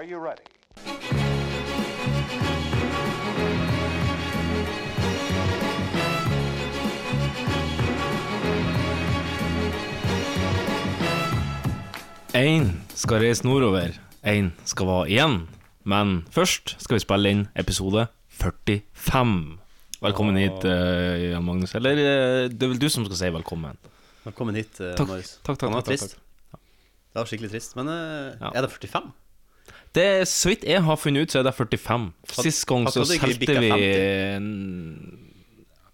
Are you ready? Én skal reise nordover, én skal være igjen. Men først skal vi spille inn episode 45. Velkommen hit, uh, Jan Magnus. Eller eh, det er vel du som skal si velkommen. Velkommen hit, uh, Takk, Marius. takk, takk, takk, takk, takk. Det var skikkelig trist. Men uh, Ja. er det 45? Det er Så vidt jeg har funnet ut, så er det 45. Sist gang så solgte vi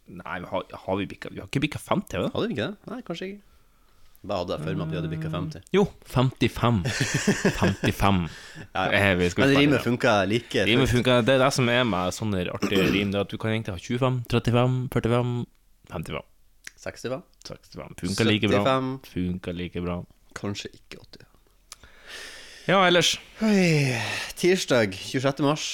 Nei, vi har, har vi bikka Vi har ikke bikka 50, har vi det? Hadde vi ikke det? Nei, kanskje ikke. Bare hadde jeg for meg at vi hadde bikka 50. Jo, 55. 55. Ja, Eh, Men rimet ja. funka like Rimet funka, Det er det som er med sånne artige rim. Det er at du kan egentlig ha 25, 35, 45, 55. 65? 65. Funker like bra. Funka like bra. kanskje ikke 80. Ja, ellers. Oi, tirsdag 26. mars.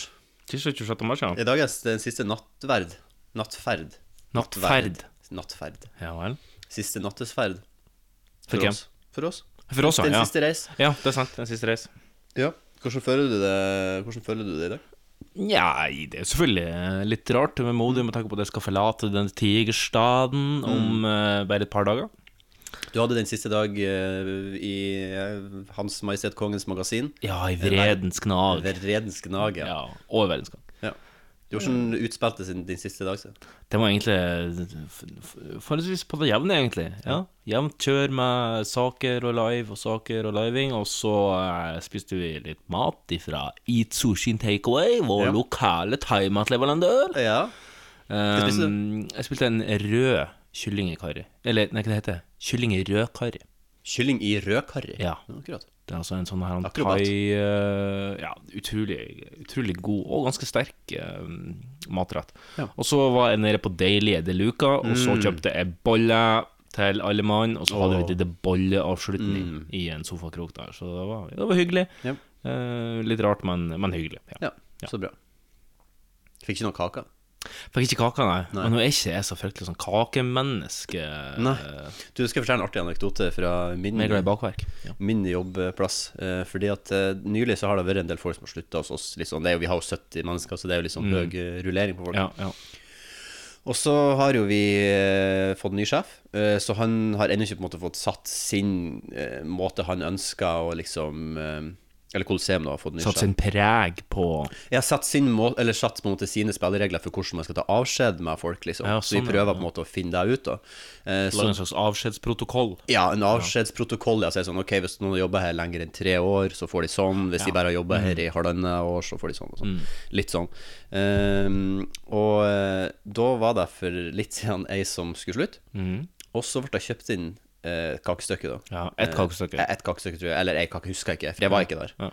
Tirsdag 26. mars, ja. I dag er den siste nattverd. Nattferd. Nattferd. Nattferd. Ja vel. Siste nattesferd. For hvem? oss. For oss. For oss, ja. Den siste reis. Ja, det er sant. Den siste reis. Ja. Hvordan føler du det Hvordan føler du det i dag? Ja, det er selvfølgelig eh, litt rart med modig med tanke på at jeg skal forlate den tigerstaden om eh, bare et par dager. Du hadde den siste dag eh, i eh, Hans Majestet Kongens magasin. Ja, i vredens gnag. Vredens gnag, ja. Ja, og i verdens gang. ja. sånn utspilte sin din siste dag så. Det var egentlig f- f- forholdsvis på det jevne, egentlig. Ja, Jevnt kjør med saker og live og saker og living. Og så eh, spiste vi litt mat fra Eat Sushi Takeaway, vår Ja. lokale thaimatleverandør. Ja. spiste Um, jeg spilte en rød kylling i karri. Eller, nei, hva det heter Kylling i rød karri. Kylling i rødkarri. Ja. Akkurat. Det er altså en sånn her en thai eh, Ja, utrolig, utrolig god og ganske sterk eh, matrett. Ja. Og så var jeg nede på Deilige de Luca, og så Mm. kjøpte jeg bolle til alle mann, og så hadde vi oh. litt bolleavslutning mm. i en sofakrok der. Så det var, det var hyggelig. Ja. Eh, litt rart, men, men hyggelig. Ja. Ja, så bra. Fikk ikke noe kake? Fikk ikke kake, nei. Nei. Men nå er ikke jeg så fryktelig sånn kakemenneske. Nei. eh, Du skal jeg fortelle en artig anekdote fra min. Ja. min jobbplass. Eh, fordi at eh, nylig så har det vært en del folk som har slutta hos oss. Sånn, det er jo, vi har jo 70 mennesker, så det er jo liksom mm. høy rullering på folk. Ja, ja. Og så har jo vi fått fått ny sjef, så han har ennå ikke på en måte fått satt sin måte han ønsker å liksom Eller Colosseum da har fått Satt sin preg på Jeg har satt, sin må eller satt på en måte sine spilleregler for hvordan man skal ta avskjed med folk. liksom Ja, Så vi sånn, prøver ja. på en måte å finne det ut. da eh, så, en slags avskjedsprotokoll. Ja, en avskjedsprotokoll. Jeg sier sånn, ok, Hvis noen har jobba her lenger enn tre år, så får de sånn. Hvis de bare har jobba her i halvannet år, så får de sånn. og sånn Litt sånn. Ehm, og eh, da var det for litt siden ei som skulle slutte. mm. Og så ble det kjøpt inn eh, kakestykke, da. Ja, ett kakestykke. Eh, et kakestykke, tror jeg. Eller ei kake, husker jeg ikke, for jeg var ikke der. Ja.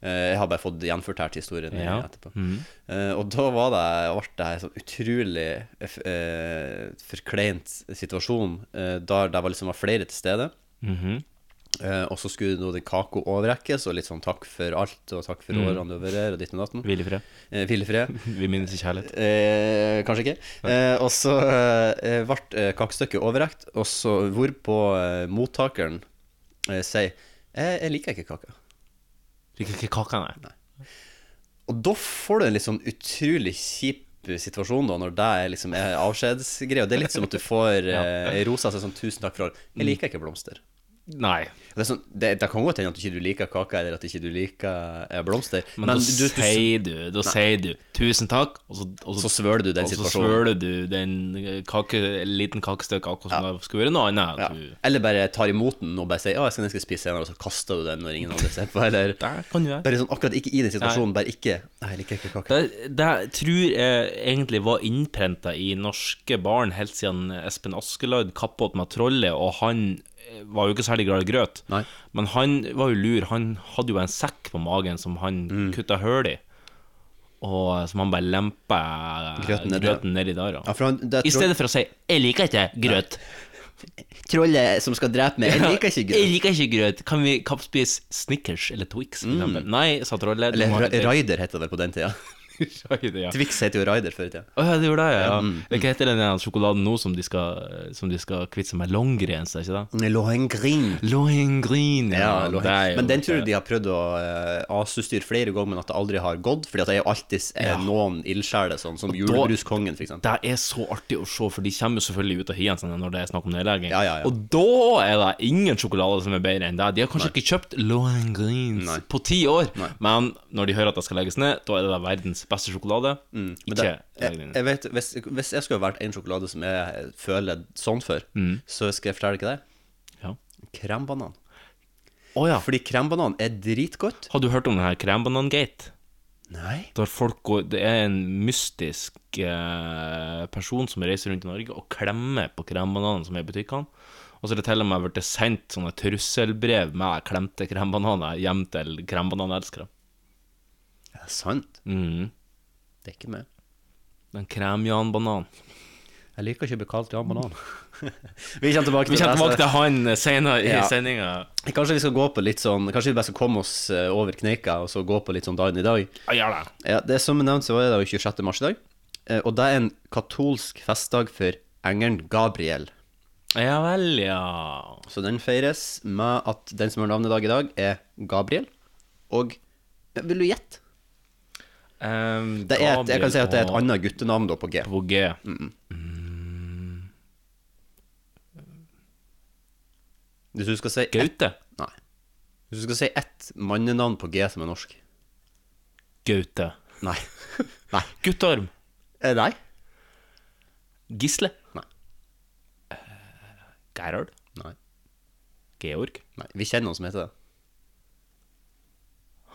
Eh, jeg har bare fått gjenfortalt historien Ja. etterpå. Mm. Eh, og da var det, ble det en sånn utrolig uh, forkleint situasjon, uh, der det var liksom var flere til stede. Mhm. Eh, og så skulle nå den kaka overrekkes, og litt sånn takk for alt, og takk for Mm. årene du har vært her, og ditt og datten. Hvil i fred. Eh, Hvil fred. Vi minnes i kjærlighet. Eh, kanskje ikke. Eh, og så eh, ble eh, kakestykket overrekt, og så hvorpå eh, mottakeren sier jeg, liker ikke kaka. Liker ikke kaka, nei. Og da får du en litt sånn utrolig kjip situasjon da, når det er liksom avskjedsgreie. Og det er litt som at du får eh, ei rose seg sånn 'tusen takk for alt'. Jeg liker ikke blomster. Nei. Det, sånn, det, det kan godt hende at du ikke liker kake, eller at du ikke liker eh, blomster, Men, men, da du, du, sier du Da sier du 'tusen takk', og så, og så svøler du den og så situasjonen. svøler du den eh, kake, liten kakestykke akkurat som det skulle vært noe annet. Ja. Du, Eller bare tar imot den og bare sier 'ja, jeg skal, jeg skal spise senere', og så kaster du den når ingen andre ser på. Eller kan du bare sånn akkurat ikke i den situasjonen. Bare ikke 'Nei, jeg liker ikke kake'. Det, det tror jeg egentlig var innprenta i norske barn helt siden Espen Askeladd kappa opp med trollet, og han var jo ikke særlig glad i grøt. Nei. Men han var jo lur. Han hadde jo en sekk på magen som han Mm. kutta hull i. Og som han bare lempa Grøten grøten nedi der. Ja, han, I stedet for å si 'jeg liker ikke grøt'. trollet som skal drepe meg. Jeg liker ikke Jeg grøt. liker ikke grøt. Kan vi kappspise Snickers eller Twix, Mm. Nei, sa trollet. Eller Raider heter det på den tida. Raider, ja. Twix heter jo Raider før i tida. Å ja, det gjorde det, ja. mm, Hva heter den sjokoladen nå som de skal, som de skal kvitte seg med? Longrens, er ikke det? Lohengrin. Lohengrin, ja. Ja, det Lohen- jo- men den tror jeg de har prøvd å uh, avstyre flere ganger, men at det aldri har gått. Fordi at det er jo alltid eh, Ja. noen ildsjeler, sånn som julebruskongen, eksempel. Det er så artig å se, for de kommer jo selvfølgelig ut av hiene når det er snakk om nedlegging. Ja. Og da er det ingen sjokolade som er bedre enn det. De har kanskje ikke kjøpt Lohengrins på ti år, Nei. men når de hører at det skal legges ned, da er det verdens beste sjokolade. Mm. Ikke det, jeg, jeg vet, hvis, hvis jeg skulle valgt en sjokolade som jeg føler sånn for, så skal jeg fortelle deg det. Ja. Krembanan. Oh, ja. Fordi krembanan er dritgodt. Har du hørt om denne krembanan-gate? Nei. Går Det er en mystisk eh, person som reiser rundt i Norge og klemmer på krembananen som er i butikkene. Og så er det til og med blitt sendt sånne trusselbrev med klemte krembananer hjem til krembananelskere. Er det sant? Mm. Det er ikke meg. Den kremjanbananen. Jeg liker ikke å bli kalt Jan Banan. vi kommer tilbake til tilbake til han senere i Ja. sendinga. Kanskje vi skal gå på litt sånn Kanskje vi bare skal komme oss eh, over kneika og så gå på litt sånn dagen i dag. Ja, det. Ja, det Som nevnt så var det 26. mars i dag. Eh, Og det er en katolsk festdag for engelen Gabriel. Ja vel, ja. Så den feires med at den som har navnedag i dag, er Gabriel. Og eh, vil du gjette? Um, Det er et, jeg kan si at det er et annet guttenavn da på G. På G. Hvis du skal si Gaute? Gaute. Nei. Hvis du skal si ett mannenavn på G som er norsk Gaute. Nei. Nei. Guttorm. Eh, Nei. Gisle. Nei. Uh, Gerhard. Nei. Georg. Nei. Vi kjenner noen som heter det.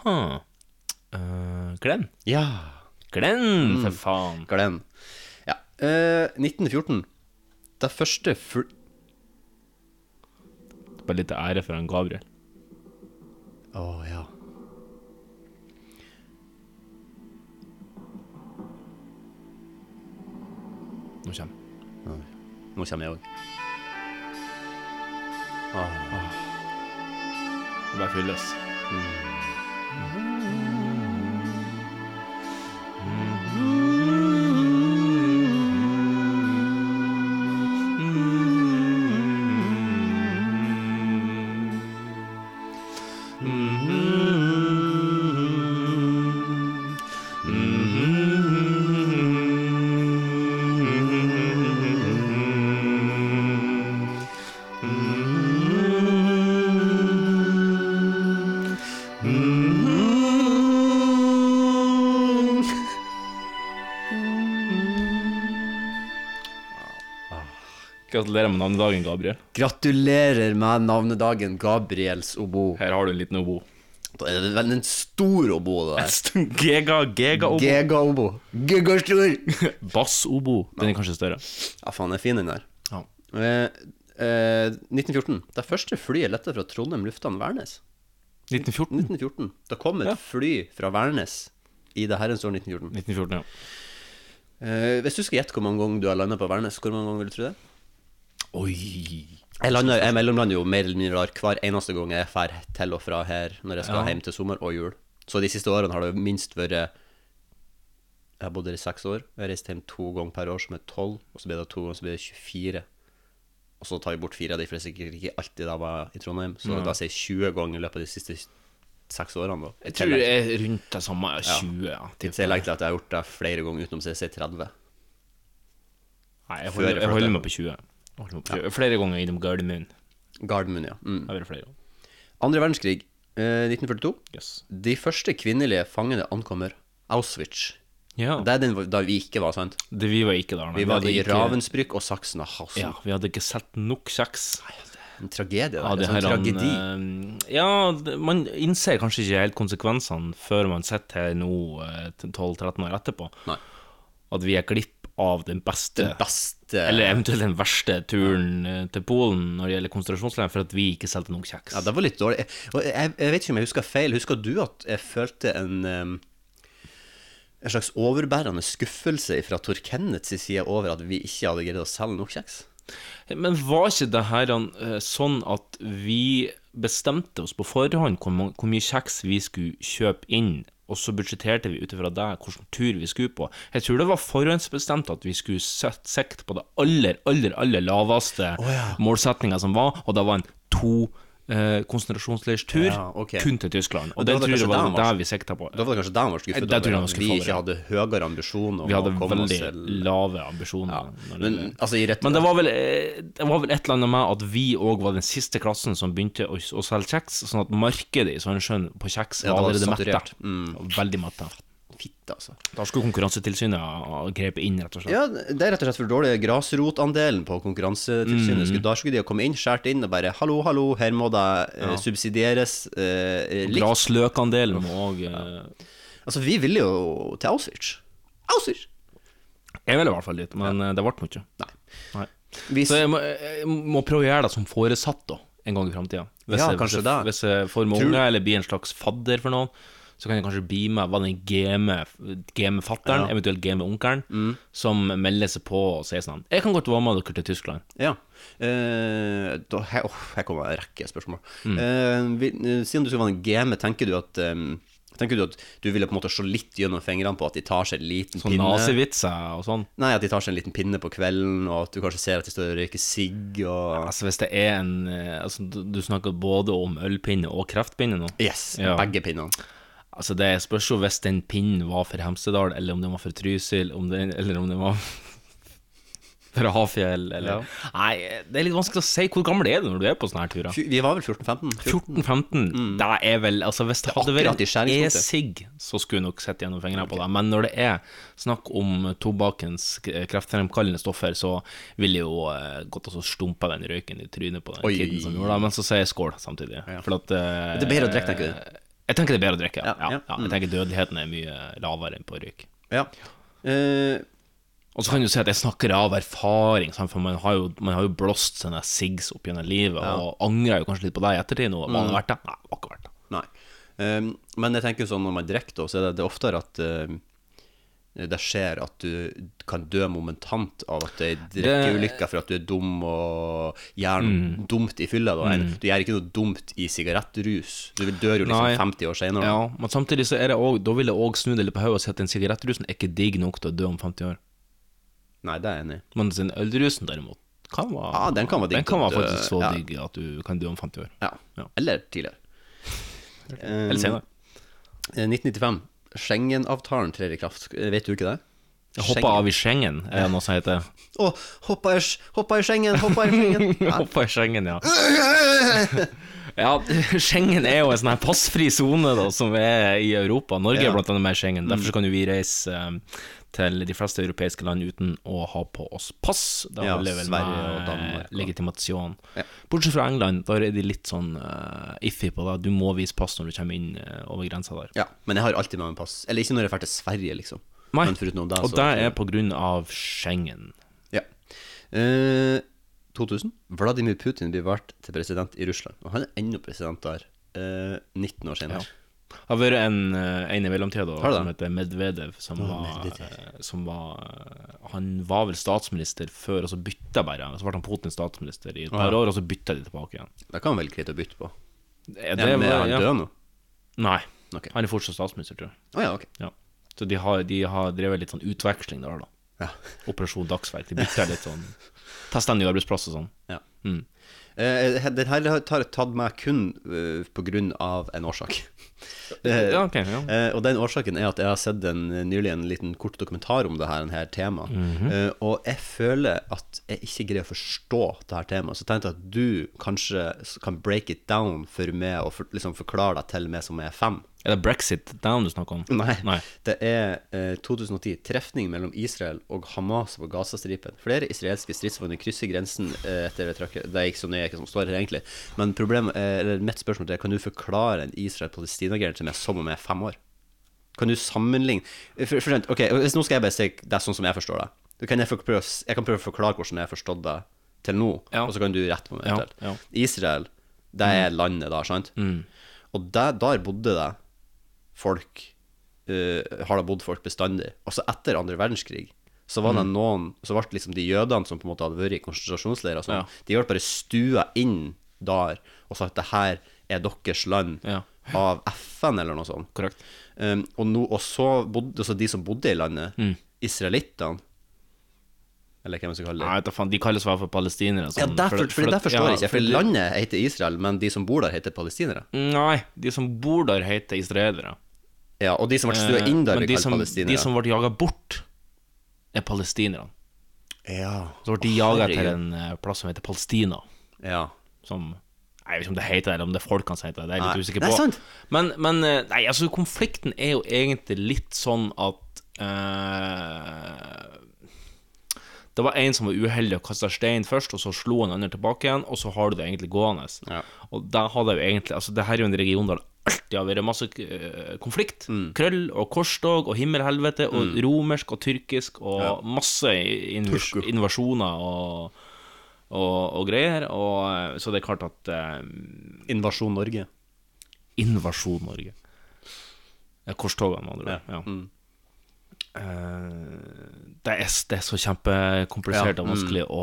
Huh. Eh, Glenn. Ja. Glenn, for faen. Glenn. Ja. Uh, 1914. Det første fl... Bare litt ære for han Gabriel. Å ja. Nå kommer Nå kommer jeg òg. det. Bare fylles. Mm. Gratulerer med navnedagen, Gabriel. Gratulerer med navnedagen Gabriels obo. Her har du en liten obo. Det er vel en stor obo, det der. Giga, giga-obo. Giga-obo. Gigastor. Bass-obo. Den er kanskje større. Ja, faen, den er fin, den der. Ja. Eh, eh, 1914. Det første flyet letta fra Trondheim lufthavn Værnes. 1914. 1914. Det kom et Ja. fly fra Værnes i det herrens år 1914. 1914, ja. Eh, hvis du skal gjette hvor mange ganger du har landa på Værnes, hvor mange ganger vil du tro det? Oi. Jeg, lander, jeg mellomlander jo mer eller mindre hver eneste gang jeg drar til og fra her når jeg skal Ja. hjem til sommer og jul. Så de siste årene har det minst vært Jeg har bodd her i seks år. Jeg har reist hjem to ganger per år, som er tolv. Og så blir det to ganger, så blir det 24. Og så tar vi bort fire av de, for det er sikkert ikke alltid da var i Trondheim. Så da sier jeg 20 ganger i løpet av de siste seks årene. da Jeg tror det er rundt det samme. ja, 20, ja. jeg legger til at jeg har gjort det flere ganger utenom, så jeg sier 30. Nei, jeg holder, jeg holder meg på 20. 20. Flere ganger innom Gardermoen. Gardermoen, ja. Mm. Har vært flere ganger. Andre verdenskrig, eh, 1942. Yes. De første kvinnelige fangene ankommer Auschwitz. Ja. Det er den da vi ikke var, sant? Det, vi var ikke der. nei. Vi var i Ravensbrück og Sachsenhausen. Ja, vi hadde ikke sett nok kjeks. En tragedie. Ja, det det er sånn tragedi. eh, ja, man innser kanskje ikke helt konsekvensene før man sitter her nå eh, 12-13 år etterpå. Nei. At vi er glipp av den beste Den beste Eller eventuelt den verste turen eh, til Polen når det gjelder konsentrasjonsleir, for at vi ikke solgte nok kjeks. Ja, det var litt dårlig. Jeg, jeg, jeg vet ikke om jeg husker feil. Husker du at jeg følte en um, En slags overbærende skuffelse fra Tor Kenneths side over at vi ikke hadde greid å selge nok kjeks? Men var ikke det her eh, sånn at vi bestemte oss på forhånd hvor mye kjeks vi skulle kjøpe inn og så budsjetterte vi ut ifra det hvilken tur vi skulle på. Jeg tror det var forhåndsbestemt at vi skulle sette sikte på det aller, aller, aller laveste målsettinga som var, og det var en to eh, konsentrasjonsleirstur Ja, okay. kun til Tyskland. Og det det tror jeg var det vi sikta på. Da var det kanskje der var skuffet over at vi ikke hadde høyere ambisjoner Vi hadde veldig til lave ambisjoner. det- Men altså, i rett Men det var vel, eh, det var vel et eller annet med at vi òg var den siste klassen som begynte å, å selge kjeks, sånn at markedet i Sandnessjøen på kjeks Ja, var allerede saturert. Mm. Veldig metta. Fitte, altså. Da skulle Konkurransetilsynet grepe grepet inn, rett og slett. Ja, det er rett og slett for dårlig grasrotandelen på Konkurransetilsynet. Mm. Skulle- Da skulle de ha kommet inn, skåret inn og bare 'hallo, hallo, her må det eh, subsidieres eh, litt'. Grasløkandelen må òg eh, Altså, vi ville jo til Auschwitz. Auschwitz! Jeg ville i hvert fall dit, men ja. det ble ikke. Nei. Nei. Hvis... Så jeg må, jeg må prøve å gjøre det som foresatt, da, en gang i framtida. Hvis, Ja, jeg- hvis, jeg- hvis jeg får med unger, eller blir en slags fadder for noen, så kan jeg kanskje beame Hva den game, game fatteren, Ja. Mm. eventuelt game onkelen, som melder seg på og sier sånn Jeg kan godt være med dere til Tyskland. Ja. Eh, da, her, oh, her kommer en rekke spørsmål. Mm. Eh, vi, eh, siden du skal være en game, tenker du at um, Tenker du at du ville på en måte se litt gjennom fingrene på at de tar seg en liten Sånn pinne? nazivitser og sånn. Nei, at de tar seg en liten pinne på kvelden, og at du kanskje ser at de står og røyker sigg og Altså Hvis det er en eh, altså, du, du snakker både om ølpinne og kreftpinne nå. Yes, Ja. begge pinnene. Altså Det spørs jo hvis den pinnen var for Hemsedal, eller om den var for Trysil, om den, eller om den var fra Hafjell, eller Nei, det er litt vanskelig å si. Hvor gammel er du når du er på sånne her turer? Vi var vel 14-15? 14-15, det er vel Altså Hvis det hadde vært e-sigg, så skulle jeg nok sett gjennom fingrene på det. Men når det er snakk om tobakkens kreftfremkallende stoffer, så ville jeg jo eh, gått og så stumpa den røyken i trynet på den Oi. kiden som gjorde det. Men så sier jeg skål samtidig. For at eh, Det er bedre å drikke, tenker du? Jeg tenker det er bedre å drikke, ja. Ja, ja. Jeg tenker dødeligheten er mye lavere enn på røyk. Ja. Eh, Og så kan du si at jeg snakker av erfaring, for man har jo, man har jo blåst sine sigs opp gjennom livet, og angrer jo kanskje litt på det i ettertid nå. Var det verdt det? Nei, det var ikke verdt det. nei. Eh, men jeg tenker sånn når man drikker, så er det, det er oftere at eh, det skjer at du kan dø momentant av at det er drikkeulykke for at du er dum og gjør Mm. dumt i fylla. Mm. Du gjør ikke noe dumt i sigarettrus. Du dør jo liksom Nei. 50 år senere. Ja, men samtidig så er det også, da vil jeg òg snu det litt på hodet og si at den sigarettrusen er ikke digg nok til å dø om 50 år. Nei, det er jeg enig i. Men den ølrusen derimot kan være, Ja, den kan være digg den kan være faktisk så ja. digg at du kan dø om 50 år. Ja. Ja. Eller tidligere. Eller senere. Eh, 1995. Schengen-avtalen trer i kraft. Vet du ikke det? Hoppa av i Schengen, er det noe som heter. Å, hoppa i, hoppa i Schengen, hoppa i Schengen. Hoppa i Schengen, ja. Ja, Schengen er jo en sånn her passfri sone som er i Europa. Norge Ja. er blant annet med Schengen. Derfor kan jo vi reise eh, til de fleste europeiske land uten å ha på oss pass. Da Ja, vel Sverige og Danmark legitimasjon. Ja. Bortsett fra England, der er de litt sånn uh, iffy på det. Du må vise pass når du kommer inn uh, over grensa der. ja, men jeg har alltid med meg pass. Eller ikke når jeg drar til Sverige, liksom. Nei, Men foruten og så- det er på grunn av Schengen. Ja. Eh, 2000. Vladimir Putin blir valgt til president i Russland. Og han er ennå president der, eh, 19 år senere. Det har vært en, eh, en i mellomtida da, som heter Medvedev, som var, Medvedev. eh, som var eh, Han var vel statsminister før, og så bytta bare. Så ble han Putin statsminister i et par ja. år, og så bytta de tilbake igjen. Det kan vel greit å bytte på. Det, Ja, men er han ja. død nå? Nei, Okay. han er fortsatt statsminister, tror jeg. Oh, ja, ok. Ja. Så de har, de har drevet litt sånn utveksling der, da. Ja. Operasjon Dagsverk. De bytter litt sånn Tester nye arbeidsplass og sånn. ja. Mm. Uh, den her har tatt med kun uh, på grunn av en årsak. Eh, Ja, okay, ja. Eh, og den årsaken er at jeg har sett en, nylig en liten kort dokumentar om det her, her temaet. Mm -hmm. og jeg føler at jeg ikke greier å forstå det her temaet. Så jeg tenkte at du kanskje kan break it down for meg og for, liksom forklare deg til meg som er fem. Er det brexit down du snakker om? Nei. Nei. Det er eh, 2010. Trefning mellom Israel og Hamas på Gazastripen. Flere israelske stridsvogner krysser grensen eh, etter det trakket. Det er ikke så nøye hva som står her, egentlig. Men problemet, eh, eller mitt spørsmål er kan du forklare en Israel-Palestina-grense til meg som om jeg er fem år? Kan du sammenligne for, for, Ok, hvis Nå skal jeg bare si det er sånn som jeg forstår det. Kan jeg, prøve, jeg kan prøve å forklare hvordan jeg har forstått det til nå, Ja. og så kan du rette på meg. Ja, ja. Israel, det er landet der, sant? Mm. Og der, der bodde det folk uh, Har det bodd folk bestandig. Og så etter andre verdenskrig så var det Mm. noen Så ble liksom de jødene som på en måte hadde vært i konsentrasjonsleirer, sånn, de ble bare stua inn der og sa at det her er deres land. Ja. Av FN eller noe sånt. Korrekt. Um, og, no, og så bodde altså de som bodde i landet, Mm. israelittene Eller hva man skal kalle det. Nei, vet faen, de kalles hvert fall palestinere. Ja, sånn, derfor, for- for, for- det forstår ja, jeg ikke. For for- landet heter Israel, men de som bor der, heter palestinere. Nei, de som bor der, heter israelere. Ja, og de som ble stua Eh, inn der, Men blir de kalt som, palestinere. de som ble jaga bort, er palestinerne. Ja. Så ble de jaga til en eh, plass som heter Palestina. Ja. Som Jeg vet ikke om det heter det, eller om det er folkene som heter det. Det er jeg litt usikker er på. sant. Men, men eh, Nei, altså, konflikten er jo egentlig litt sånn at uh, Det var en som var uheldig og kasta stein først, og så slo han andre tilbake igjen, og så har du det egentlig gående. Ja. Og da hadde jeg jo egentlig Altså, det her er jo en region der det alltid har vært masse eh, konflikt. Mm. Krøll og korstog og himmelhelvete og romersk og tyrkisk og masse invas Turko. invasjoner og, og, og greier. Og, eh, så det er klart at eh, Invasjon Norge. Invasjon Norge. Ja, Korstogene, med andre ord. Ja. Mm. Eh, det, er, det er så kjempekomplisert og vanskelig å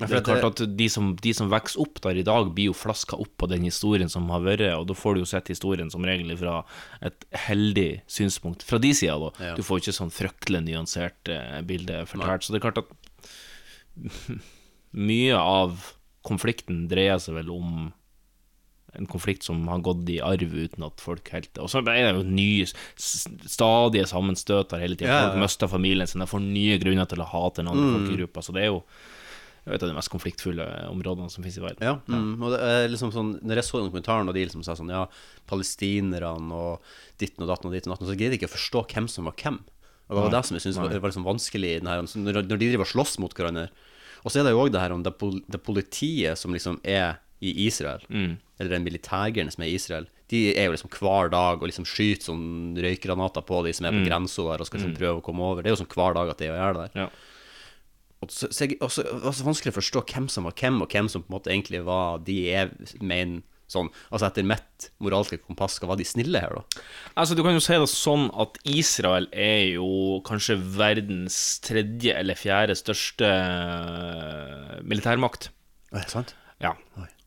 Ja, Det er klart at de som, de som vokser opp der i dag, blir jo flaska opp på den historien som har vært, og da får du jo sett historien som regel fra et heldig synspunkt fra de sida, da. Du får ikke sånn fryktelig nyansert eh, bilde fortalt. Så det er klart at mye av konflikten dreier seg vel om en konflikt som har gått i arv uten at folk helt Og så er det jo nye, stadige sammenstøter hele tida. Folk mister familien sin, de får nye grunner til å hate en annen mm. folkegruppe. Så det er jo et av de mest konfliktfulle områdene som finnes i verden. Ja, mm, og det er liksom sånn Når jeg så den kommentaren og de liksom sa sånn Ja, palestinerne og ditten og datten og ditten og datten, så greide jeg ikke å forstå hvem som var hvem. Og det var det som jeg syntes var, var liksom vanskelig i den her, når, når de driver og slåss mot hverandre. Og så er det jo òg det her om det, det politiet som liksom er i Israel, eller den militærgreiene som er i Israel, de er jo liksom hver dag og liksom skyter sånn røykgranater på de som er på grensa der og skal liksom prøve å komme over. Det er jo sånn hver dag at de det der. Ja. Og så, så så vanskelig å forstå hvem som var hvem, og hvem som på en måte egentlig var de jeg mener sånn Altså etter mitt moralske kompass, skal være de snille her, da? Altså, du kan jo si det sånn at Israel er jo kanskje verdens tredje eller fjerde største eh, militærmakt. Er det sant? Ja.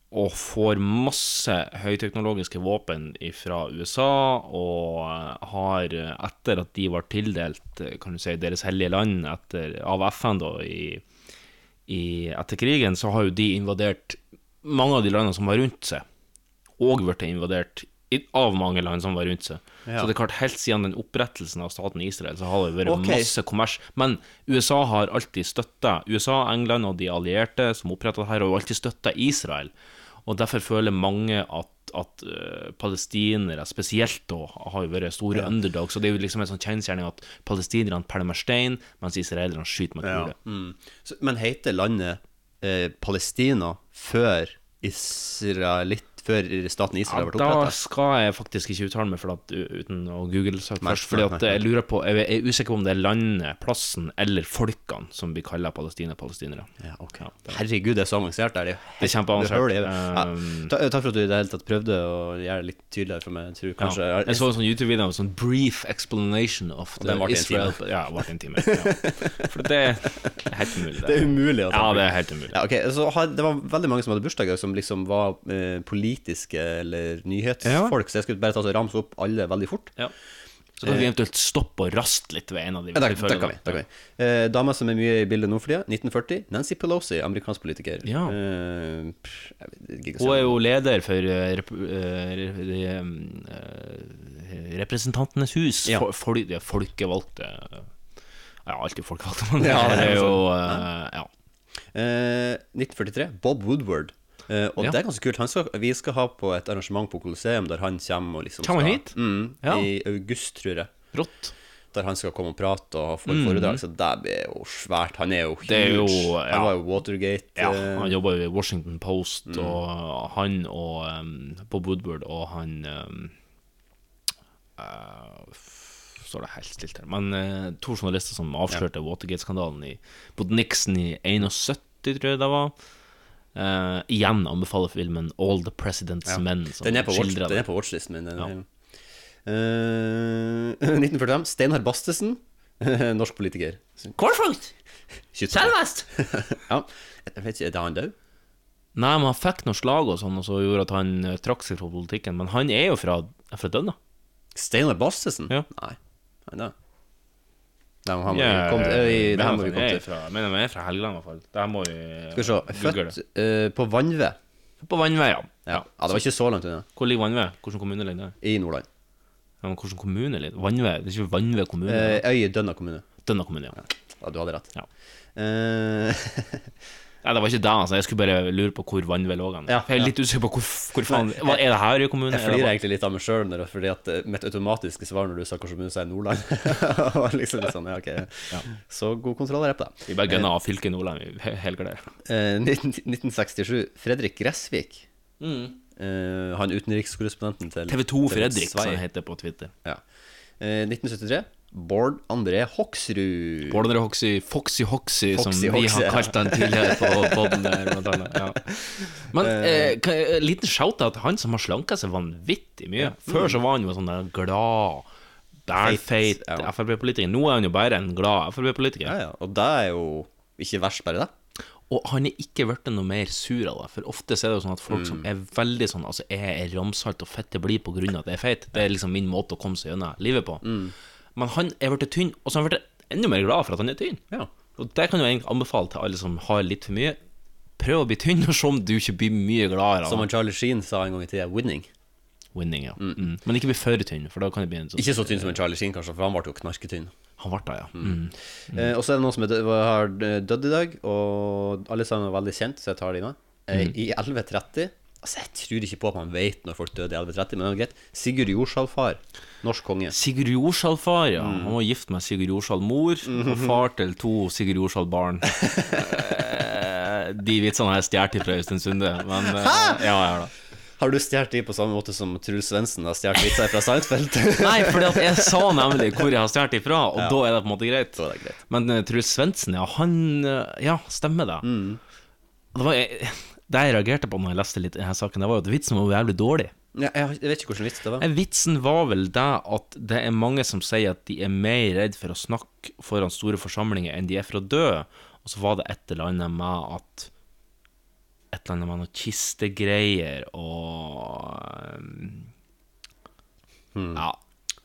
Og får masse høyteknologiske våpen fra USA, og eh, har, eh, etter at de var tildelt kan du si, deres hellige land etter, av FN da, i, i, etter krigen, så har jo de invadert mange av de landene som var rundt seg, og blitt invadert av mange land som var rundt seg. Ja. Så det er klart, helt siden den opprettelsen av staten Israel, så har det vært okay. masse kommers. Men USA har alltid støtta USA, England og de allierte som oppretta her, har alltid støtta Israel. Og derfor føler mange at, at uh, palestinere spesielt da har jo vært store underdogs. Så det er jo liksom en sånn kjensgjerning at palestinerne pælmer stein, mens israelerne skyter med kuler. Mm. Men heter landet eh, Palestina før Israelitt Før staten Israel Ja, ble da skal jeg faktisk ikke uttale meg for at, uten å google seg først. Fordi at jeg lurer på Jeg er usikker på om det er landet, plassen eller folkene som blir kalla Palestina-palestinere. Ja, ok. Herregud, det er så avansert der. Det er, Det er kjempeavansert. jeg. Ja. Um, Takk for at du i det hele tatt prøvde å gjøre det litt tydeligere for meg. Jeg tror kanskje ja. Jeg så en sånn YouTube-video med sånn brief explanation of the Israel Ja, det en time. Ja. For det er helt umulig. Det er umulig Ja, det er helt umulig. Ja, ok, så Det var veldig mange som hadde bursdager som liksom var eh, politiske eller nyhetsfolk, så jeg skulle bare ta og ramse opp alle veldig fort. Ja. Så kan vi eventuelt stoppe og raste litt ved en av de. Ja, det, vi det kan vi. det. Det kan vi. Eh, dama som er mye i bildet nå for tida, 1940. Nancy Pelosi, amerikansk politiker. Ja. Eh, pff, Hun er jo leder for eh, rep eh, re- re- eh, Representantenes hus. Ja. For, de folkevalgte Ja, alltid folkevalgte, men det er jo eh, Ja. Eh, 1943. Bob Woodward. Eh, og Ja. det er ganske kult. Han skal, vi skal ha på et arrangement på Colosseum der han kommer og liksom Kommer skal- hit? Mm, Ja. I august, tror jeg. Rått. Der han skal komme og prate og få et foredrag. Så det blir jo svært. Han er jo huge. Mm. Det er jo- ja. Han var jo Watergate. Ja, eh, han jobba jo i Washington Post, Mm. og han og um, Bob Woodward og han um, uh, Står det helt stilt her. Men eh, to journalister som avslørte Watergate-skandalen i mot Nixon i 71, tror jeg det var. Eh, igjen anbefaler filmen All the President's Men. Som den, er watch, den er på watchlisten min. Ja. filmen. Eh, 1945. Steinar Bastesen. Norsk politiker. 23. Selvest! Ja. Jeg vet ikke, Er det han død? Nei, men han fikk noen slag og sånn, og så gjorde at han eh, trakk seg fra politikken. Men han er jo fra, er fra Dønna. Steinar Bastesen? Ja. Nei. Han da. Nei, men han yeah, vi komme til. Det her må vi komme til. Fra, men de er fra Helgeland, i hvert fall. Det her må vi Skal vi se. Født uh, på Vannve. På Vannve, ja. Ja. ja, det var ikke så langt unna. Hvor ligger Vannve? Hvilken kommune ligger det? I Nordland. Ja, men hvilken kommune ligger det? Vannvei? Det er ikke Vannve kommune? Uh, Øy Dønna kommune. Dønna kommune, ja. Ja, du hadde rett. Ja. Eh, Nei, det var ikke det, altså. Jeg skulle bare lure på hvor Vannvei lå. Ja, jeg er litt usikker på hvor, hvor faen hva, Er det her i kommunen? jeg Er flirer egentlig litt av meg sjøl, fordi at eh, mitt automatiske svar når du sa hvilken kommune, så er Nordland. liksom litt sånn, ja, ok. Så god kontroll har jeg da. Vi bare gønner av fylket Nordland. vi helgarderer. Eh, 19, 1967. Fredrik Gressvik. Mm. Eh, han utenrikskorrespondenten til TV 2 Fredrik, som han heter på Twitter. Ja. Eh, 1973. Bård André Hoksrud. Bård André Hoksy, Foxy Hoksy, som Foxy vi har kalt han tidligere på poden der, blant annet. Ja. Men eh, kan en liten shout-out til han som har slanka seg vanvittig mye. Før så var han jo sånn der glad, bælfeit ja. Frp-politiker. Nå er han jo bare en glad Frp-politiker. Ja, ja. Og det er jo ikke verst, bare det. Og han er ikke blitt noe mer sur av det. For ofte er det jo sånn at folk som er veldig sånn Altså, jeg er ramsalt og fette blir på grunn av at jeg er feit. Det er liksom min måte å komme seg gjennom livet på. Men han er blitt tynn, og så har han blitt enda mer glad for at han er tynn. Ja. Og det kan jo egentlig anbefale til alle som har litt for mye. Prøv å bli tynn, og se om du ikke blir mye gladere Som han Charlie Sheen sa en gang i tida, 'winning'. winning. Ja. Mm. Men ikke bli for tynn, for da kan det bli en sånn Ikke så tynn som en Charlie Sheen, kanskje, for han ble jo knarketynn. Han ble det, ja. Mm. Eh, og så er det noen som er død, har dødd i dag, og alle sammen er veldig kjent, så jeg tar det med. Eh, I 1130 Altså, jeg tror ikke på at man vet når folk døde i 1130, men det er greit. Sigurd Jorsalfar, norsk konge. Sigurd Jorsalfar, ja. Mm. Han var gift med Sigurd Jorsal-mor, og far til to Sigurd Jordsal barn. Eh, De vitsene har jeg stjålet fra Øystein Sunde, men ja, ja, da. har. Du stjålet de på samme måte som Truls Svendsen har stjålet vitser fra Seinfeld? Nei, for jeg sa nemlig hvor jeg har stjålet ifra, og da er det på en måte greit. Er greit. Men uh, Truls Svendsen, ja, han eh, Ja, stemmer det. Mm. Det, var, jeg, det jeg reagerte på når jeg leste litt i denne saken, det var jo at vitsen var jævlig dårlig. Ja, jeg, vet ikke hvordan vits det var. Eh, Vitsen var vel det at det er mange som sier at de er mer redd for å snakke foran store forsamlinger enn de er for å dø. Og så var det et eller annet med at Et eller annet med noen kistegreier og um, Ja.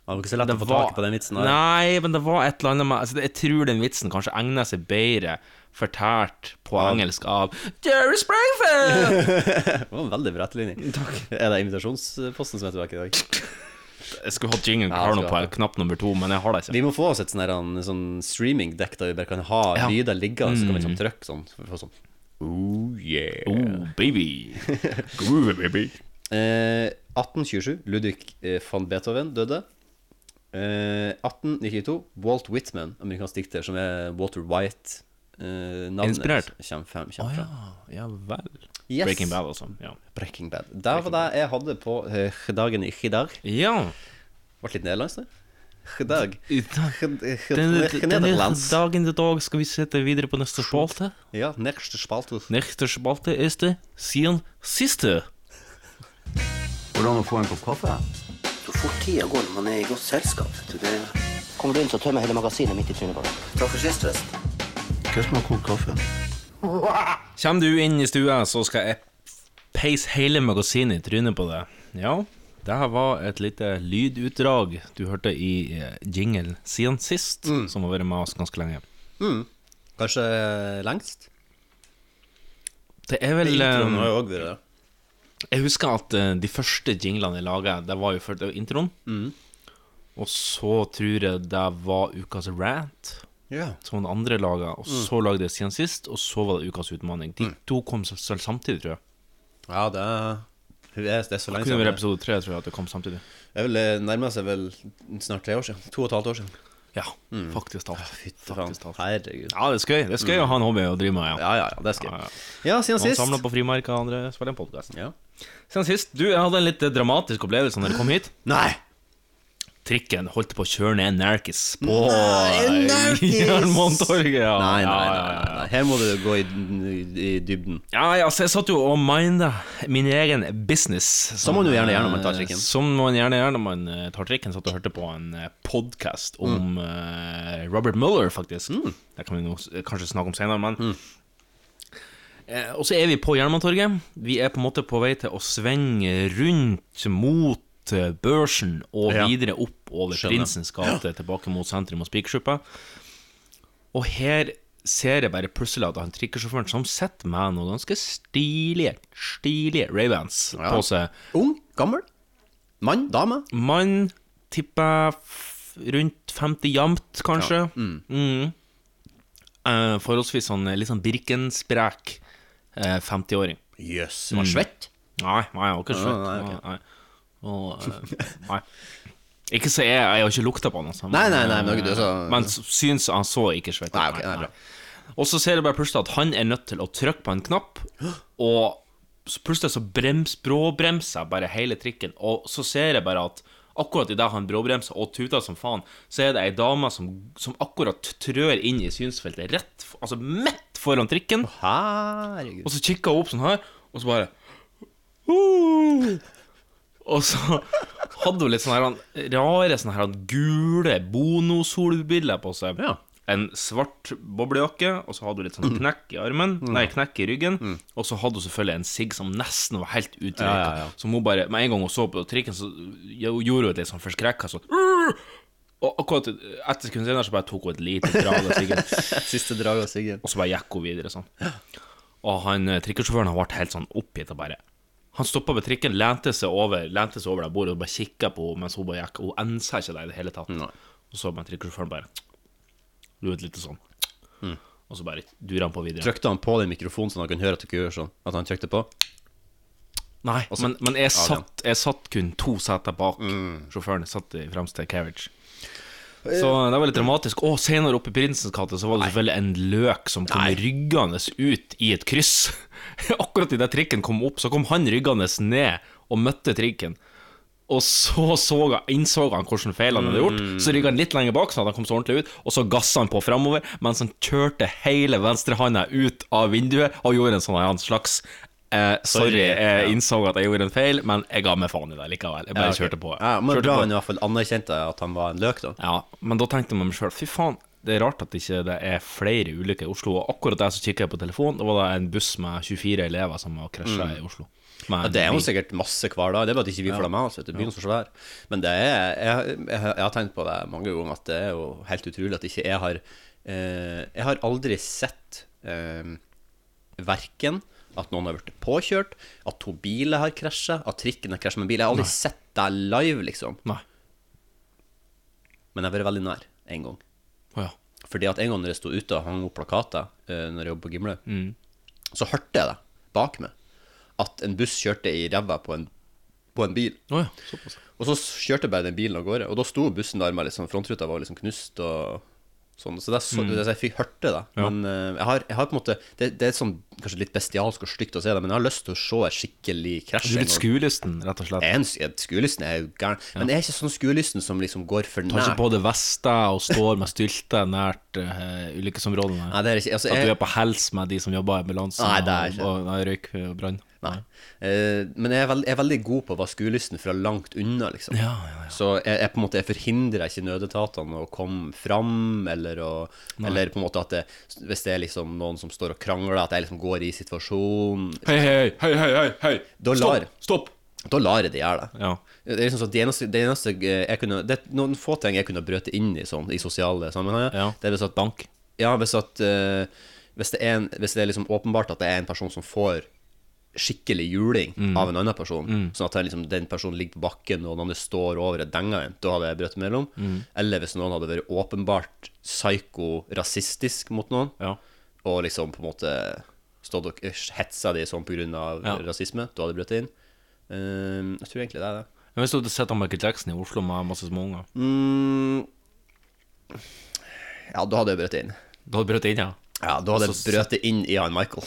Det var ikke så lett Det å få var- tak på den vitsen. her. Nei, men det var et eller annet med altså, Jeg tror den vitsen kanskje egner seg bedre fortalt på engelsk av Jerry Springfield! Det var en veldig bra etterligning. Er det invitasjonsposten som er tilbake i dag? Jeg skulle hatt jingle Ja, på knapp nummer to, men jeg har det ikke. Vi må få oss et sånn sånn streamingdekk der vi bare kan ha Ja. lyder liggende, så kan vi liksom trykke sånn. Sånn. Oh yeah. Oh, baby. Groovy, baby. Eh, 1827. Ludvig eh, van Beethoven døde. Eh, 1892. Walt Whitman, amerikansk dikter, som er Walter White. Eh, navnet Inspirert? Kommer frem. Kommer oh, ja. Ja vel. Yes. Breaking Bad, altså. Ja. Breaking Bad. Det var det jeg hadde på uh, dagen i dag. ja. Ble litt nederlandsk det. Dag. Denne, dagen i dag skal vi sette videre på neste spalte. Ja, neste spalte. Neste spalte er det siden siste. Hvordan å få en kopp kaffe? Så fort tida går når man er i godt selskap. Det... Kommer du inn, så tømmer hele magasinet midt i trynet på deg. Takk for sist, forresten. Hva som har kokt kaffe? Kommer du inn i stua, så skal jeg peise hele magasinet i trynet på deg. Ja, det her var et lite lydutdrag du hørte i eh, jingle siden sist, som har vært med oss ganske lenge. Kanskje lengst? Det er vel Introen eh, har jo òg vært det. Jeg husker at eh, de første jinglene jeg laga, det var jo før introen. Mm. Og så tror jeg det var ukas rant, Ja. som den andre laga. Og så lagde jeg siden sist, og så var det ukas utfordring. De to kom s- s- samtidig, tror jeg. ja, det er, det er så lenge Kunne Det siden. episode tre, tror jeg, at det kom samtidig. Det eh, nærmer seg vel snart tre år siden. To og et halvt år siden. Ja, faktisk talt. Fytte. Faktisk talt. Herregud. Ja, det er skøy. Det er skøy å ha en hobby å drive med, ja. Ja, ja, ja, det er Ja, ja. Ja, siden sist. samler på frimerker, andre spiller en podkast. Ja. Siden sist, du, jeg hadde en litt dramatisk opplevelse når jeg kom hit. Nei! Trikken holdt på å kjøre ned Nerkis på Jernbanetorget. Ja, Nei, nei, nei, nei. Her må du gå i, i dybden. Ja, altså, jeg satt jo og minda min egen business. Som man jo gjerne gjør når man tar trikken. Som man gjerne gjør når man eh, tar trikken. Satt og hørte på en podkast Mm. om eh, Robert Mueller, faktisk. Det kan vi nå kanskje snakke om senere, men mm. og så er vi på Jernbanetorget. Vi er på en måte på vei til å svinge rundt mot eh, børsen og Ja. videre opp over Skjønner. Prinsens gate, tilbake mot sentrum og Spikersuppa. Og her ser jeg bare plutselig at han trikkesjåføren som sitter med noen ganske stilige, stilige Ray-Bans Ja. på seg. Ung? Gammel? Mann? Dame? Mann tipper jeg rundt 50 jamt, kanskje. Mm. Eh, forholdsvis sånn eh, litt sånn Birkensprek eh, 50-åring. Jøss. Var svett? Nei, nei, jeg har ikke svett. nei, Nei, nei. Og, eh, nei. Ikke så jeg, jeg har ikke lukta på han, altså. Nei, nei, nei, men du er så Men syns han så ikke svett. Nei, ok, nei, bra. Og så ser jeg bare plutselig at han er nødt til å trykke på en knapp, og så plutselig så brems, bråbremser bare hele trikken, og så ser jeg bare at akkurat idet han bråbremser og tuter som faen, så er det ei dame som, som akkurat trør inn i synsfeltet, rett, altså midt foran trikken, Herregud. og så kikker hun opp sånn her, og så bare «Åh!» Og så hadde hun litt sånne her, rare sånne her gule Bono-solbriller på seg. Ja. En svart boblejakke, og så hadde hun litt sånn knekk i armen, nei, knekk i ryggen. Og så hadde hun selvfølgelig en sigg som nesten var helt utrøyka. Ja, ja. Som hun bare, med en gang hun så på trikken, så gjorde hun et litt sånn forskrekka sånn Og akkurat etter sekund senere så bare tok hun et lite drag av siggen. Siste drag av Siggen. Og så bare gikk hun videre sånn. Og han eh, trikkesjåføren har vært helt sånn oppgitt og bare Han stoppa ved trikken, lente seg over Lente seg over det bordet og bare kikka på henne mens hun bare gikk. Hun ensa ikke deg i det hele tatt. Nei. Og så bare trikkesjåføren bare Du vet, litt sånn. Mm. Og så bare durer han på videre. Trykte han på den mikrofonen så han kunne høre at ikke gjør sånn? At han trykte på? Nei, men, men jeg, Mm. satt, jeg satt kun to seter bak sjåføren. Jeg satt i fremste carriage. Så det var litt dramatisk. Og senere oppe i Prinsens gate så var det selvfølgelig en løk som kom ryggende ut i et kryss. Akkurat idet trikken kom opp, så kom han ryggende ned og møtte trikken. Og så, så han- innså han hvordan feil han hadde gjort. Så rygga han litt lenger bak, så han kom så ordentlig ut. Og så gassa han på fremover mens han kjørte hele venstrehånda ut av vinduet og gjorde en sånn slags eh, Sorry, Sorry, jeg innså at jeg gjorde en feil, men jeg ga meg faen i det likevel. Jeg bare Ja, okay. kjørte på. Ja, men Kjørte bra på. han i hvert fall anerkjente at han var en løk, da. Ja, men da tenkte jeg med meg sjøl Fy faen, det er rart at ikke det er flere ulykker i Oslo. Og akkurat der så kikka jeg på telefonen, da var det en buss med 24 elever som har krasja i Oslo. Mm. Ja, det er jo sikkert masse hver dag. Det er bare at ikke vi får det med oss. Det. Byen er så svær. Men det er, jeg, jeg, jeg har tenkt på det mange ganger, at det er jo helt utrolig at ikke jeg har eh, Jeg har aldri sett eh, verken at noen har blitt påkjørt, at to biler har krasja, at trikken har krasja med bil. Jeg har aldri sett det live, liksom. Nei. Men jeg har vært veldig nær en gang. Oh, ja. Fordi at en gang når jeg sto ute og hang opp plakater uh, Når jeg jobbet på Gimle, Mm. så hørte jeg det bak meg. At en buss kjørte i ræva på en, på en bil. Oh, ja. Og så kjørte bare den bilen av gårde. Og da sto bussen der med liksom frontruta var liksom knust og sånn. Så, det er så, Mm. så jeg fikk hørte det. Men uh, jeg, har, jeg har på en måte det, det er sånn kanskje litt bestialsk og stygt å se det, men jeg har lyst til å se et skikkelig krasj. Du er litt skuelysten, rett og slett. Jeg er en Skuelysten er jo gæren. Men jeg er ikke sånn skuelysten som liksom går for Tar ikke nært. på deg vester og står med stylter nært uh, ulykkesområdene. Nei, det er ikke altså, At du jeg, er på hels med de som jobber i ambulansen Nei, det er ikke. og, og nei, røyk og brann. Nei. Eh, men jeg er, veld, jeg er veldig god på å være skuelysten fra langt unna, liksom. Ja, ja, ja. Så jeg, jeg på en måte jeg forhindrer ikke nødetatene å komme fram, eller, å, eller på en måte at det, hvis det er liksom noen som står og krangler, at jeg liksom går i situasjonen. Hei, hei, hei, hei, hei, hei. Da lar- Stopp! Da lar jeg det gjøre det. Ja. Det er liksom sånn, det eneste, det eneste jeg kunne Det er noen få ting jeg kunne brøte inn i sånn, i sosiale sammenhenger. Ja. Det er hvis at Bank. Ja, hvis at uh, hvis, det er en, hvis det er liksom åpenbart at det er en person som får skikkelig juling av en annen person, sånn at den, liksom, den personen ligger på bakken og noen andre står over og denger en, da hadde jeg brøtt mellom. Eller hvis noen hadde vært åpenbart psyko-rasistisk mot noen, Ja. og liksom på en måte stått og hetsa de sånn pga. Ja. rasisme, da hadde jeg brøtt inn. Eh, jeg tror egentlig det er det. Men hvis du hadde sett Michael Jackson i Oslo med masse småunger, Mm, ja, da hadde jeg brøtt inn. da hadde brøtt inn, ja? Ja, da hadde jeg brøt det inn i han Michael.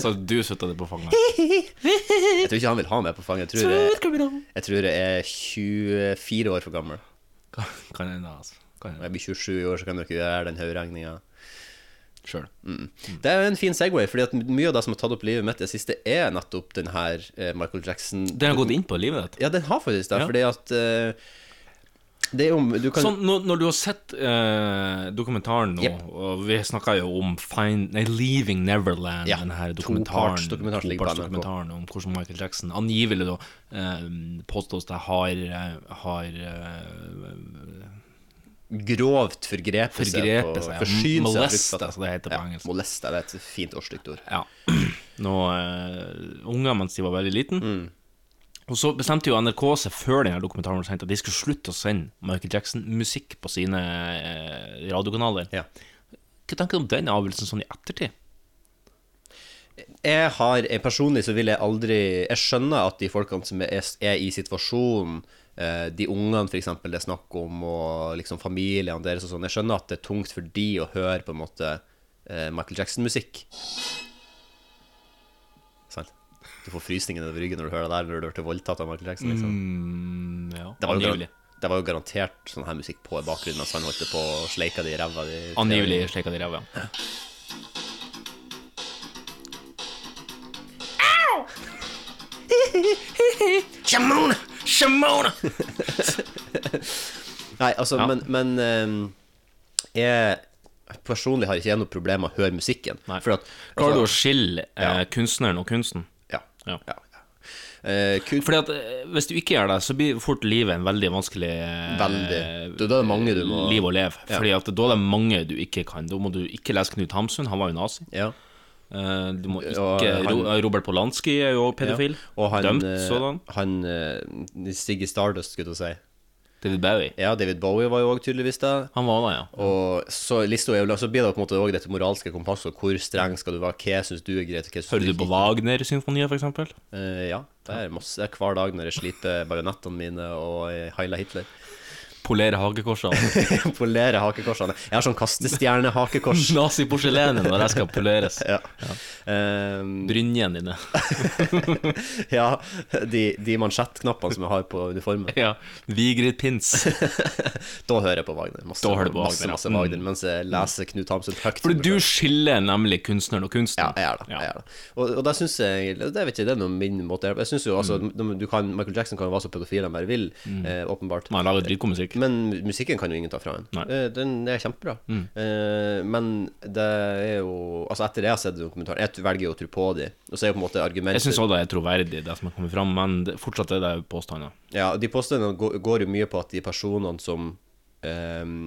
Så du sutta det på fanget? jeg tror ikke han vil ha meg på fanget. Jeg tror jeg, jeg, tror jeg er 24 år for gammel. Kan kan hende, altså. Kan Når jeg blir 27 år, så kan dere gjøre den hoderegninga. Mm. Det er jo en fin Segway, fordi at mye av det som har tatt opp livet mitt det siste, er nettopp den her eh, Michael Jackson Den har gått inn på livet ditt? Ja, den har faktisk det, Ja. fordi at eh, Det jo Du kan Sånn, når, når du har sett eh, dokumentaren nå, yep. og vi snakka jo om Find, nei, Leaving Neverland, Ja, den her dokumentaren, to dokumentaren, to på NRK. om hvordan Michael Jackson angivelig da eh, påstås det har, eh, har eh, grovt forgrepet Forgrepet på seg, ja. Forsynt Moleste, som det heter på ja, engelsk. Moleste, det er et fint og ord. Ja. Noen eh, unger mens de var veldig liten. Mm. Og så bestemte jo NRK seg før denne dokumentaren var sendt at de skulle slutte å sende Michael Jackson-musikk på sine eh, radiokanaler. Ja. Hva tenker du om den avgjørelsen sånn i ettertid? Jeg har jeg Personlig så vil jeg aldri Jeg skjønner at de folkene som er, er i situasjonen, eh, de ungene f.eks. det er snakk om, og liksom familiene deres og sånn, jeg skjønner at det er tungt for de å høre på en måte eh, Michael Jackson-musikk. Du får frysninger nedover ryggen når du hører det der, når du blitt voldtatt av Michael Jackson. Liksom. Mm, ja, Det, var jo det var jo garantert sånn her musikk på i bakgrunnen mens han holdt på å sleika det i ræva. de- Angivelig sleika de ræva. Ja. Shamona! Shamona! Nei, altså, Ja. men, men ehm, jeg personlig har ikke jeg noe problem med å høre musikken. Nei. For at Klarer du å altså, skille eh, Ja. kunstneren og kunsten? Ja. Ja. Eh, kun, Fordi at eh, Hvis du ikke gjør det, så blir fort livet en veldig vanskelig eh, Veldig. Da er det mange du må- liv å leve. Ja. Fordi at da er det mange du ikke kan. Da må du ikke lese Knut Hamsun, han var jo nazi. ja. Eh, Du må ikke Og han- Robert Polanski er jo pedofil. Ja. Og han, Dømt sådan. han Siggy Stardust, skulle jeg si. David Bowie. Ja, David Bowie var jo òg tydeligvis det. Han var det, ja. Og så, lista er jo så blir det på en måte òg dette moralske kompasset. Hvor streng skal du være? Hva syns du er greit? hva Hører du ikke på er? Wagner-symfonier, for eksempel? Eh, ja, det er masse hver dag når jeg sliter bajonettene mine og heiler Hitler. Polere hakekorsene. Polere hakekorsene. Jeg har sånn kastestjerne-hakekors. Nazi-porselenet når jeg skal poleres. Ja. Ehm, Brynjene dine. ja, de, de mansjettknappene som jeg har på uniformen. ja. Vigrid Pins. Da hører jeg på Wagner. Masse, Da hører du på masse, Wagner, ja. masse Wagner mens jeg leser Knut Hamsun høyt. Fordi du skiller nemlig kunstneren og kunsten. Ja, jeg er det. Ja. Jeg er det. Og, og det syns jeg Det vet ikke, det er noe min måte Jeg synes jo altså Mm. du kan, Michael Jackson kan jo være så pedofil han bare vil, eh, åpenbart. Man lager dritgod musikk. Men musikken kan jo ingen ta fra en. Nei. Mm. Eh, Den er kjempebra. Eh, men det er jo Altså, etter det jeg har sett dokumentaren Jeg velger jo å tro på de. Og så er jo på en måte argumentet Jeg syns òg det er troverdig, det som har kommet fram, men fortsatt er det påstander. Ja, de påstandene går, jo mye på at de personene som um,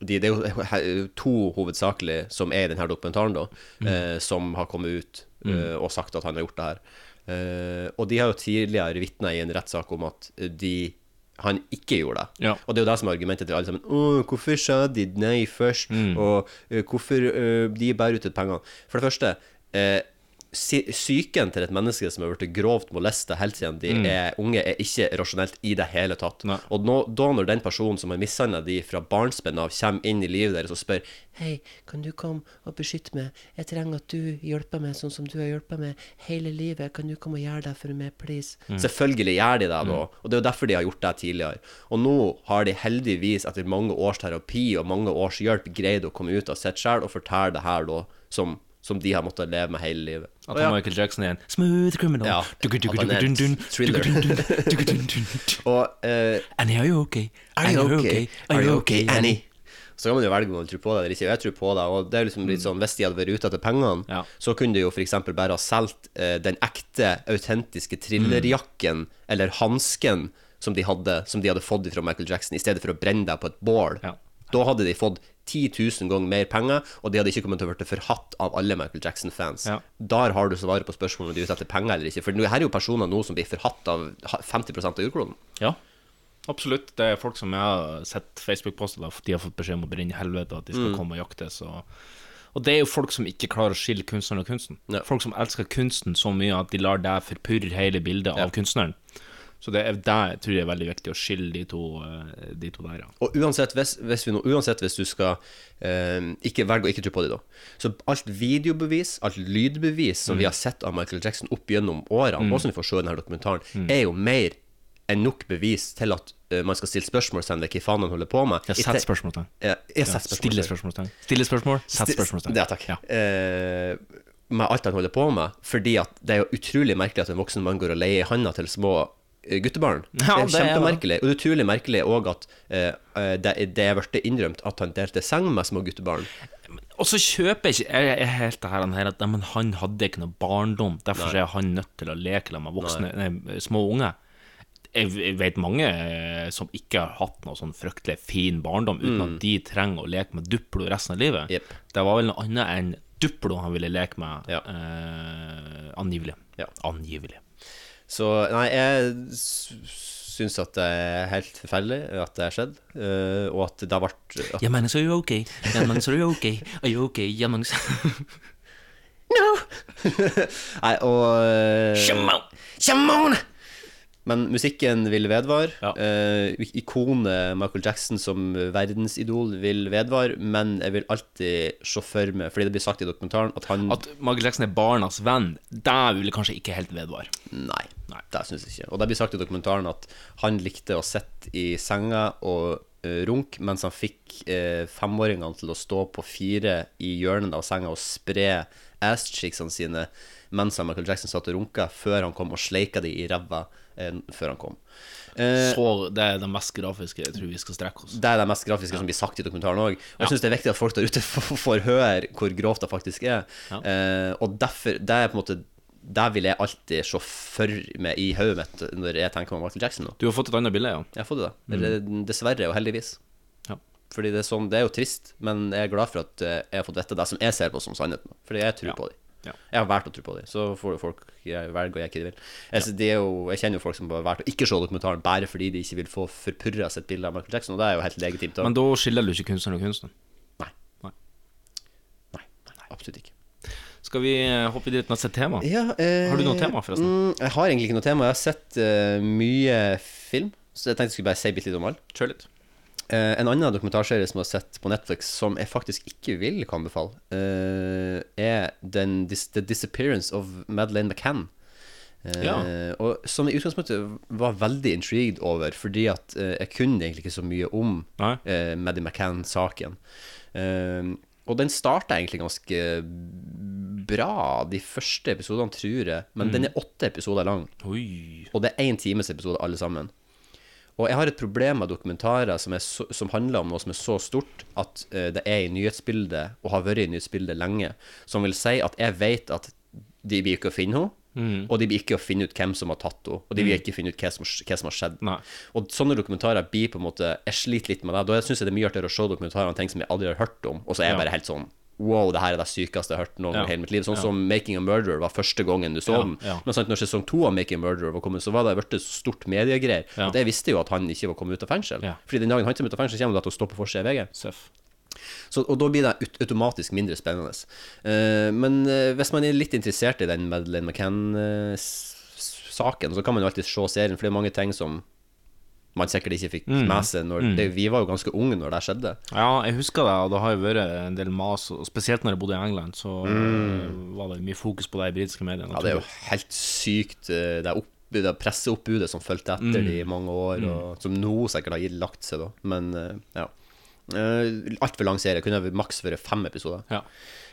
de, Det er jo to hovedsakelig som er i denne dokumentaren, da, eh, som har kommet ut eh, og sagt at han har gjort det her. Eh, og de har jo tidligere vitna i en rettssak om at de han ikke gjorde det. Ja. Og det er jo det som er argumentet til alle sammen. Å, hvorfor sa de nei først? Og uh, hvorfor uh, de bærer ut pengene? For det første, sy- psyken til et menneske som har blitt grovt molesta helt siden de er unge, er ikke rasjonelt i det hele tatt. Nei. Og nå, da når den personen som har mishandla de fra barnsben av, kommer inn i livet deres og spør Hei, kan du komme og beskytte meg? Jeg trenger at du hjelper meg sånn som du har hjulpet meg hele livet. Kan du komme og gjøre det for meg, please? Selvfølgelig gjør de det da. Og det er jo derfor de har gjort det tidligere. Og nå har de heldigvis, etter mange års terapi og mange års hjelp, greid å komme ut av sitt sjel og fortelle det her da som, som de har måttet leve med hele livet. At Og ja, Michael Jackson er en smooth criminal. Ja, at han er dun, thriller. og uh, Annie, are you okay? Are you okay? Are you okay, Annie? Så kan man jo velge om man tror på det eller ikke. Jeg tror på det. Og det er liksom litt sånn Hvis de hadde vært ute etter pengene, Ja. så kunne de jo f.eks. bare ha solgt uh, den ekte, autentiske thrillerjakken eller hansken som de hadde Som de hadde fått fra Michael Jackson, i stedet for å brenne deg på et bål. Ja. Da hadde de fått 10 000 ganger mer penger, og de hadde ikke kommet til å bli forhatt av alle Michael Jackson-fans. Ja. Der har du svaret på spørsmålet om de er ute etter penger eller ikke. For her er jo personer nå som blir forhatt av 50% av jordkloden. Ja, absolutt. Det er folk som jeg har sett Facebook-poster, der de har fått beskjed om å brenne i helvete, at de Mm. skal komme og jaktes. Og, og det er jo folk som ikke klarer å skille kunstneren og kunsten. Ja. Folk som elsker kunsten så mye at de lar deg forpurre hele bildet av kunstneren. Så det er det tror jeg er veldig viktig å skille de to, eh, de to der, ja. Og uansett hvis, hvis, vi nå, uansett hvis du skal eh, ikke velge å ikke tro på dem, da. Så alt videobevis, alt lydbevis som vi har sett av Michael Jackson opp gjennom årene, og som vi får se i denne dokumentaren, er jo mer enn nok bevis til at uh, man skal stille spørsmålstegn ved hva faen han holder på med. Jeg sett spørsmålstegn. Ja, ja, setter Stille spørsmålstegn. Stille spørsmål, sett spørsmålstegn. Ja, takk. Ja. Uh, med alt han holder på med. Fordi at det er jo utrolig merkelig at en voksen mann går og leier handa til små guttebarn. Ja, det er er kjempemerkelig. Og utrolig merkelig òg at eh, det, det er blitt innrømt at han delte seng med små guttebarn. Og så kjøper jeg ikke Jeg jeg, helt det her, at men han hadde ikke noe barndom, derfor Nei. er han nødt til å leke med voksne, nei, små unge. Jeg, jeg vet mange eh, som ikke har hatt noe sånn fryktelig fin barndom, uten at de trenger å leke med Duplo resten av livet. Yep. Det var vel noe annet enn Duplo han ville leke med, Ja. eh, angivelig. Ja. Angivelig. Så nei, jeg syns at det er helt forferdelig at det har skjedd, uh, og at det har vært at, Ja, men så er du ok. Ja, men så er du ok. Er you ok? Ja, men så Nei, og uh... Shimon! Shimon! Men musikken vil vedvare. Ja. Eh, ikonet Michael Jackson som verdensidol vil vedvare, men jeg vil alltid se for meg, fordi det blir sagt i dokumentaren, at han At Michael Jackson er barnas venn, det vil kanskje ikke helt vedvare. Nei, Nei. det syns jeg ikke. Og det blir sagt i dokumentaren at han likte å sitte i senga og runk runke mens han fikk eh, femåringene til å stå på fire i hjørnet av senga og spre ass-cheeksene sine mens han Michael Jackson satt og runka, før han kom og sleika de i ræva eh, før han kom. Eh, Så det er det mest grafiske jeg tror vi skal strekke oss. det er det mest grafiske som blir sagt i dokumentaren òg. Og jeg syns det er viktig at folk der ute får, høre hvor grovt det faktisk er. Eh, og derfor Det er på en måte Det vil jeg alltid se for meg i hodet mitt når jeg tenker på Michael Jackson nå. Du har fått et annet bilde, ja. Jeg har fått det. Mm. Dessverre og heldigvis. Ja. Fordi det er, sånn, det er jo trist, men jeg er glad for at eh, jeg har fått vite det som jeg ser på som sannheten. Fordi jeg tror Ja. på dem. Ja. Jeg har valgt å tro på dem, så får folk jeg velge og gjøre hva de vil. Jeg, de er jo, jeg kjenner jo folk som har valgt å ikke se dokumentaren bare fordi de ikke vil få forpurra sitt bilde av Michael Jackson, og det er jo helt legitimt. Men da skiller du ikke kunstneren og kunstneren Nei. Nei. Nei, nei, absolutt ikke. Skal vi eh, hoppe i ditt neste tema? Ja, eh, Har du noe tema, forresten? Mm, jeg har egentlig ikke noe tema. Jeg har sett uh, mye film, så jeg tenkte jeg skulle bare si bitte litt om alle. Kjør litt. Eh, en annen dokumentarserie som jeg har sett på Netflix, som jeg faktisk ikke vil kan anbefale, uh, er den, Dis The Disappearance of Madeleine McCann. Uh, Ja. Og som i utgangspunktet var veldig intrigued over, fordi at eh, jeg kunne egentlig ikke så mye om eh, Maddie McCann-saken. Eh, og den starta egentlig ganske bra, de første episodene, tror jeg. Men den er åtte episoder lang. Oi. Og det er én times episode alle sammen. Og jeg har et problem med dokumentarer som, så, som handler om noe som er så stort at eh, det er i nyhetsbildet, og har vært i nyhetsbildet lenge, som vil si at jeg vet at de blir ikke å finne henne, og de blir ikke å finne ut hvem som har tatt henne, og de vil ikke finne ut hva som, hva som har skjedd. Nei. Og sånne dokumentarer blir på en måte Jeg sliter litt med det. Da syns jeg det er mye artigere å se dokumentarer om ting som jeg aldri har hørt om, og så er jeg bare helt sånn Wow, det her er det sykeste jeg har hørt noen Ja. i hele mitt liv. Sånn Ja. som Making a Murderer var første gangen du så Ja, den. Men sant, når sesong to av Making a Murderer var kommet, så var det blitt så stort mediegreier Ja. at jeg visste jo at han ikke var kommet ut av fengsel. Fordi den dagen han kommer ut av fengsel, kommer det til å stå på forsida av VG. Seff. Så, og da blir det automatisk mindre spennende. Uh, men uh, hvis man er litt interessert i den Madeleine McCann-saken, så kan man jo alltid se serien, for det er mange ting som man sikkert ikke fikk Mm. med seg når det, Vi var jo ganske unge når det skjedde. Ja, jeg husker det, og det har jo vært en del mas, og spesielt når jeg bodde i England, så eh, var det mye fokus på det i britiske medier. Mm. Ja, det er jo helt sykt, eh, det, opp, det presseoppbudet som fulgte etter Mm. de i mange år, og som nå sikkert har lagt seg, da. Men eh, ja. Altfor lang serie. Kunne maks vært fem episoder. Ja.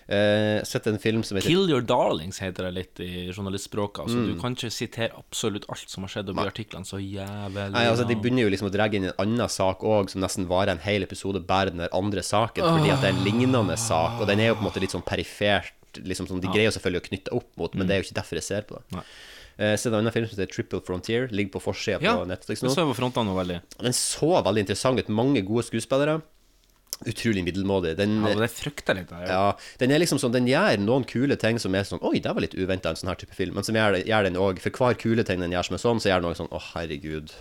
Uh, sett en film som heter Kill your darlings heter det litt i journalistspråket. Altså, Mm. Du kan ikke sitere absolutt alt som har skjedd opp i artiklene så jævlig Nei, altså De begynner jo liksom å dra inn en annen sak òg, som nesten varer en hel episode, bare den der andre saken, fordi at det er en lignende sak, og den er jo på en måte litt sånn perifert. Liksom sånn, De greier selvfølgelig å knytte opp mot, men det er jo ikke derfor jeg ser på det. Nei. Uh, så det er en annen film som heter Triple Frontier, ligger på forsida Ja, på Netflix nå. så frontene nå veldig. Den så veldig interessant ut. Mange gode skuespillere. Utrolig middelmådig. Den, Ja, det frykter litt. Det, ja, den er liksom sånn Den gjør noen kule ting som er sånn Oi, det var litt uventa, en sånn her type film. Men som gjør, gjør den òg For hver kule ting den gjør som er sånn, så gjør den òg sånn Å, herregud.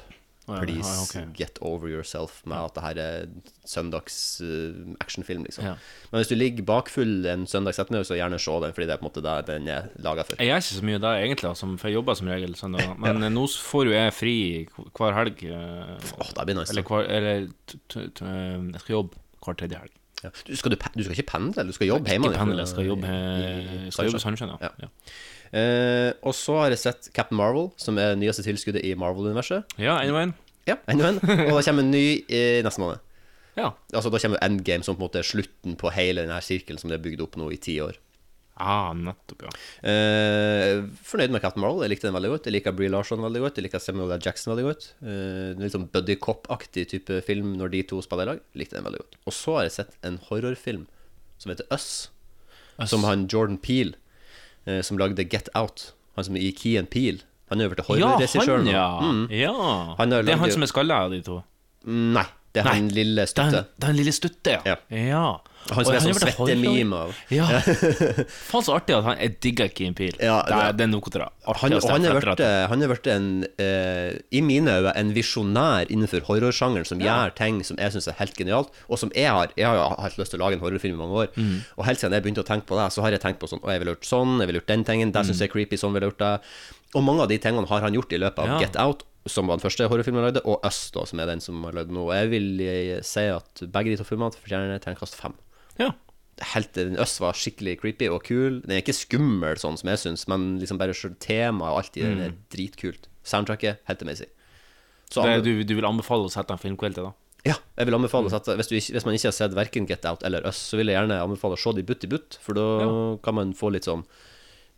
Please ja, okay. get over yourself med at det her er søndags uh, actionfilm, liksom. Ja. Men hvis du ligger bakfull en søndags ettermiddag, så gjerne se den, fordi det er på en måte det den er laga for. Jeg gjør ikke så mye da, egentlig, altså, for jeg jobber som regel søndag. Men ja. nå får jo jeg fri hver helg. eh, Åh, det blir nice. Eller, hver, eller eh, jeg skal jobbe hver tredje helg. Ja. Du, skal du, du skal ikke pendle, du skal jobbe hjemme? Ikke pendle, jeg skal jobbe, i- skal jobbe Sunshine. Ja. Ja. Eh, og så har jeg sett Captain Marvel, som er det nyeste tilskuddet i Marvel-universet. Ja, enda en. Ja, enda en. Og da kommer en ny i neste måned. Ja. Altså Da kommer Endgame, som på en måte er slutten på hele denne sirkelen som det er bygd opp nå i ti år. Ah, nettopp, ja. Eh, fornøyd med Captain Marvel. Jeg likte den veldig godt. Jeg liker Brie Larson veldig godt. Jeg liker Samuel L. Jackson veldig godt. Eh, en litt sånn buddy cop-aktig type film når de to spiller i lag. Likte den veldig godt. Og så har jeg sett en horrorfilm som heter Us. Som han Jordan Peel, eh, som lagde Get Out. Han som er i Key and Peel. Han er jo blitt Ja, horrorregissør han, nå. ja. Mm. ja. Han det er han som er skalla av de to. Nei, det er han lille Det er stutte. han- det er han lille stutte, ja. Ja. Han som er sånn har vært av Ja. Faen så artig at han Jeg digger Kim Peel. Ja, det, er, det- det er noe Han, og han blitt, han er blitt en, eh, i mine øyne, en visjonær innenfor horrorsjangeren som gjør ting som jeg syns er helt genialt, og som jeg har Jeg har jo hatt lyst til å lage en horrorfilm i mange år, Mm. og helt siden jeg begynte å tenke på det, så har jeg tenkt på sånn Å, jeg ville gjort sånn, jeg ville gjort den tingen, det Mm. syns jeg er creepy, sånn ville jeg gjort det. Og mange av de tingene har han gjort i løpet av Ja. Get Out, som var den første horrorfilmen han lagde, og Us, da, som er den som har lagd nå. Og jeg vil eh, si at begge de to filmene fortjener terningkast fem. Ja. Helt, den Øst var skikkelig creepy og kul. Den er ikke skummel, sånn som jeg syns, men liksom bare temaet og alt i den er dritkult. Soundtracket, helt amazing. Så Mm. Det, du, du vil anbefale å sette en filmkveld til, da? ja, jeg vil Mm. anbefale å sette hvis, hvis man ikke har sett verken Get Out eller Us, så vil jeg gjerne anbefale å se de butt i butt, for da kan man få litt sånn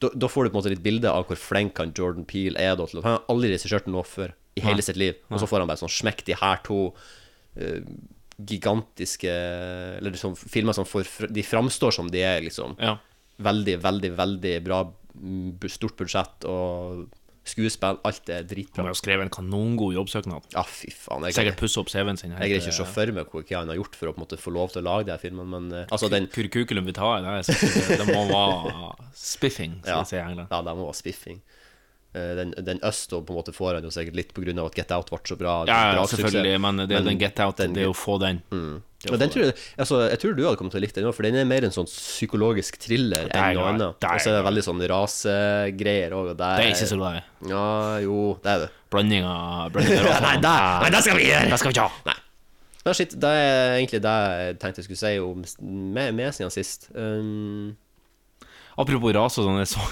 da, da får du på en måte litt bilde av hvor flink han Jordan Peel er. Da, til, at han har aldri regissert noe før i hele sitt liv, og så får han bare sånn smekk de her to eh, gigantiske Eller liksom filmer som får, de framstår som de er liksom Ja. veldig, veldig, veldig bra, stort budsjett og skuespill. Alt er dritbra. Han har skrevet en kanongod jobbsøknad. Ja, fy faen. Jeg, Sikkert pusse opp CV-en sin. jeg greier ikke å se for meg hva han har gjort for å på en måte få lov til å lage de her filmene, men eh, altså den Kurkukulum vitae, det, det må være spiffing, som Ja, sier i England. ja det må være spiffing. Eh, Den, den Øst og på en måte får han jo sikkert litt av at Get Out ble så bra. Ja, bra selvfølgelig, suksess. men det er men, den Get Out, den- det er å få den. Å Men den tror jeg, altså, jeg tror du hadde kommet til å like den òg, for den er mer en sånn psykologisk thriller er enn noe annet. Og så er det veldig sånn rasegreier òg. Det er ikke så glad i. Ja, jo, det er det. Blanding av. Nei, det- skal vi gjøre! Det skal vi ikke ha! Nei. Men shit, det er egentlig det jeg tenkte jeg skulle si om siden sist. Um, Apropos rase og sånn, jeg så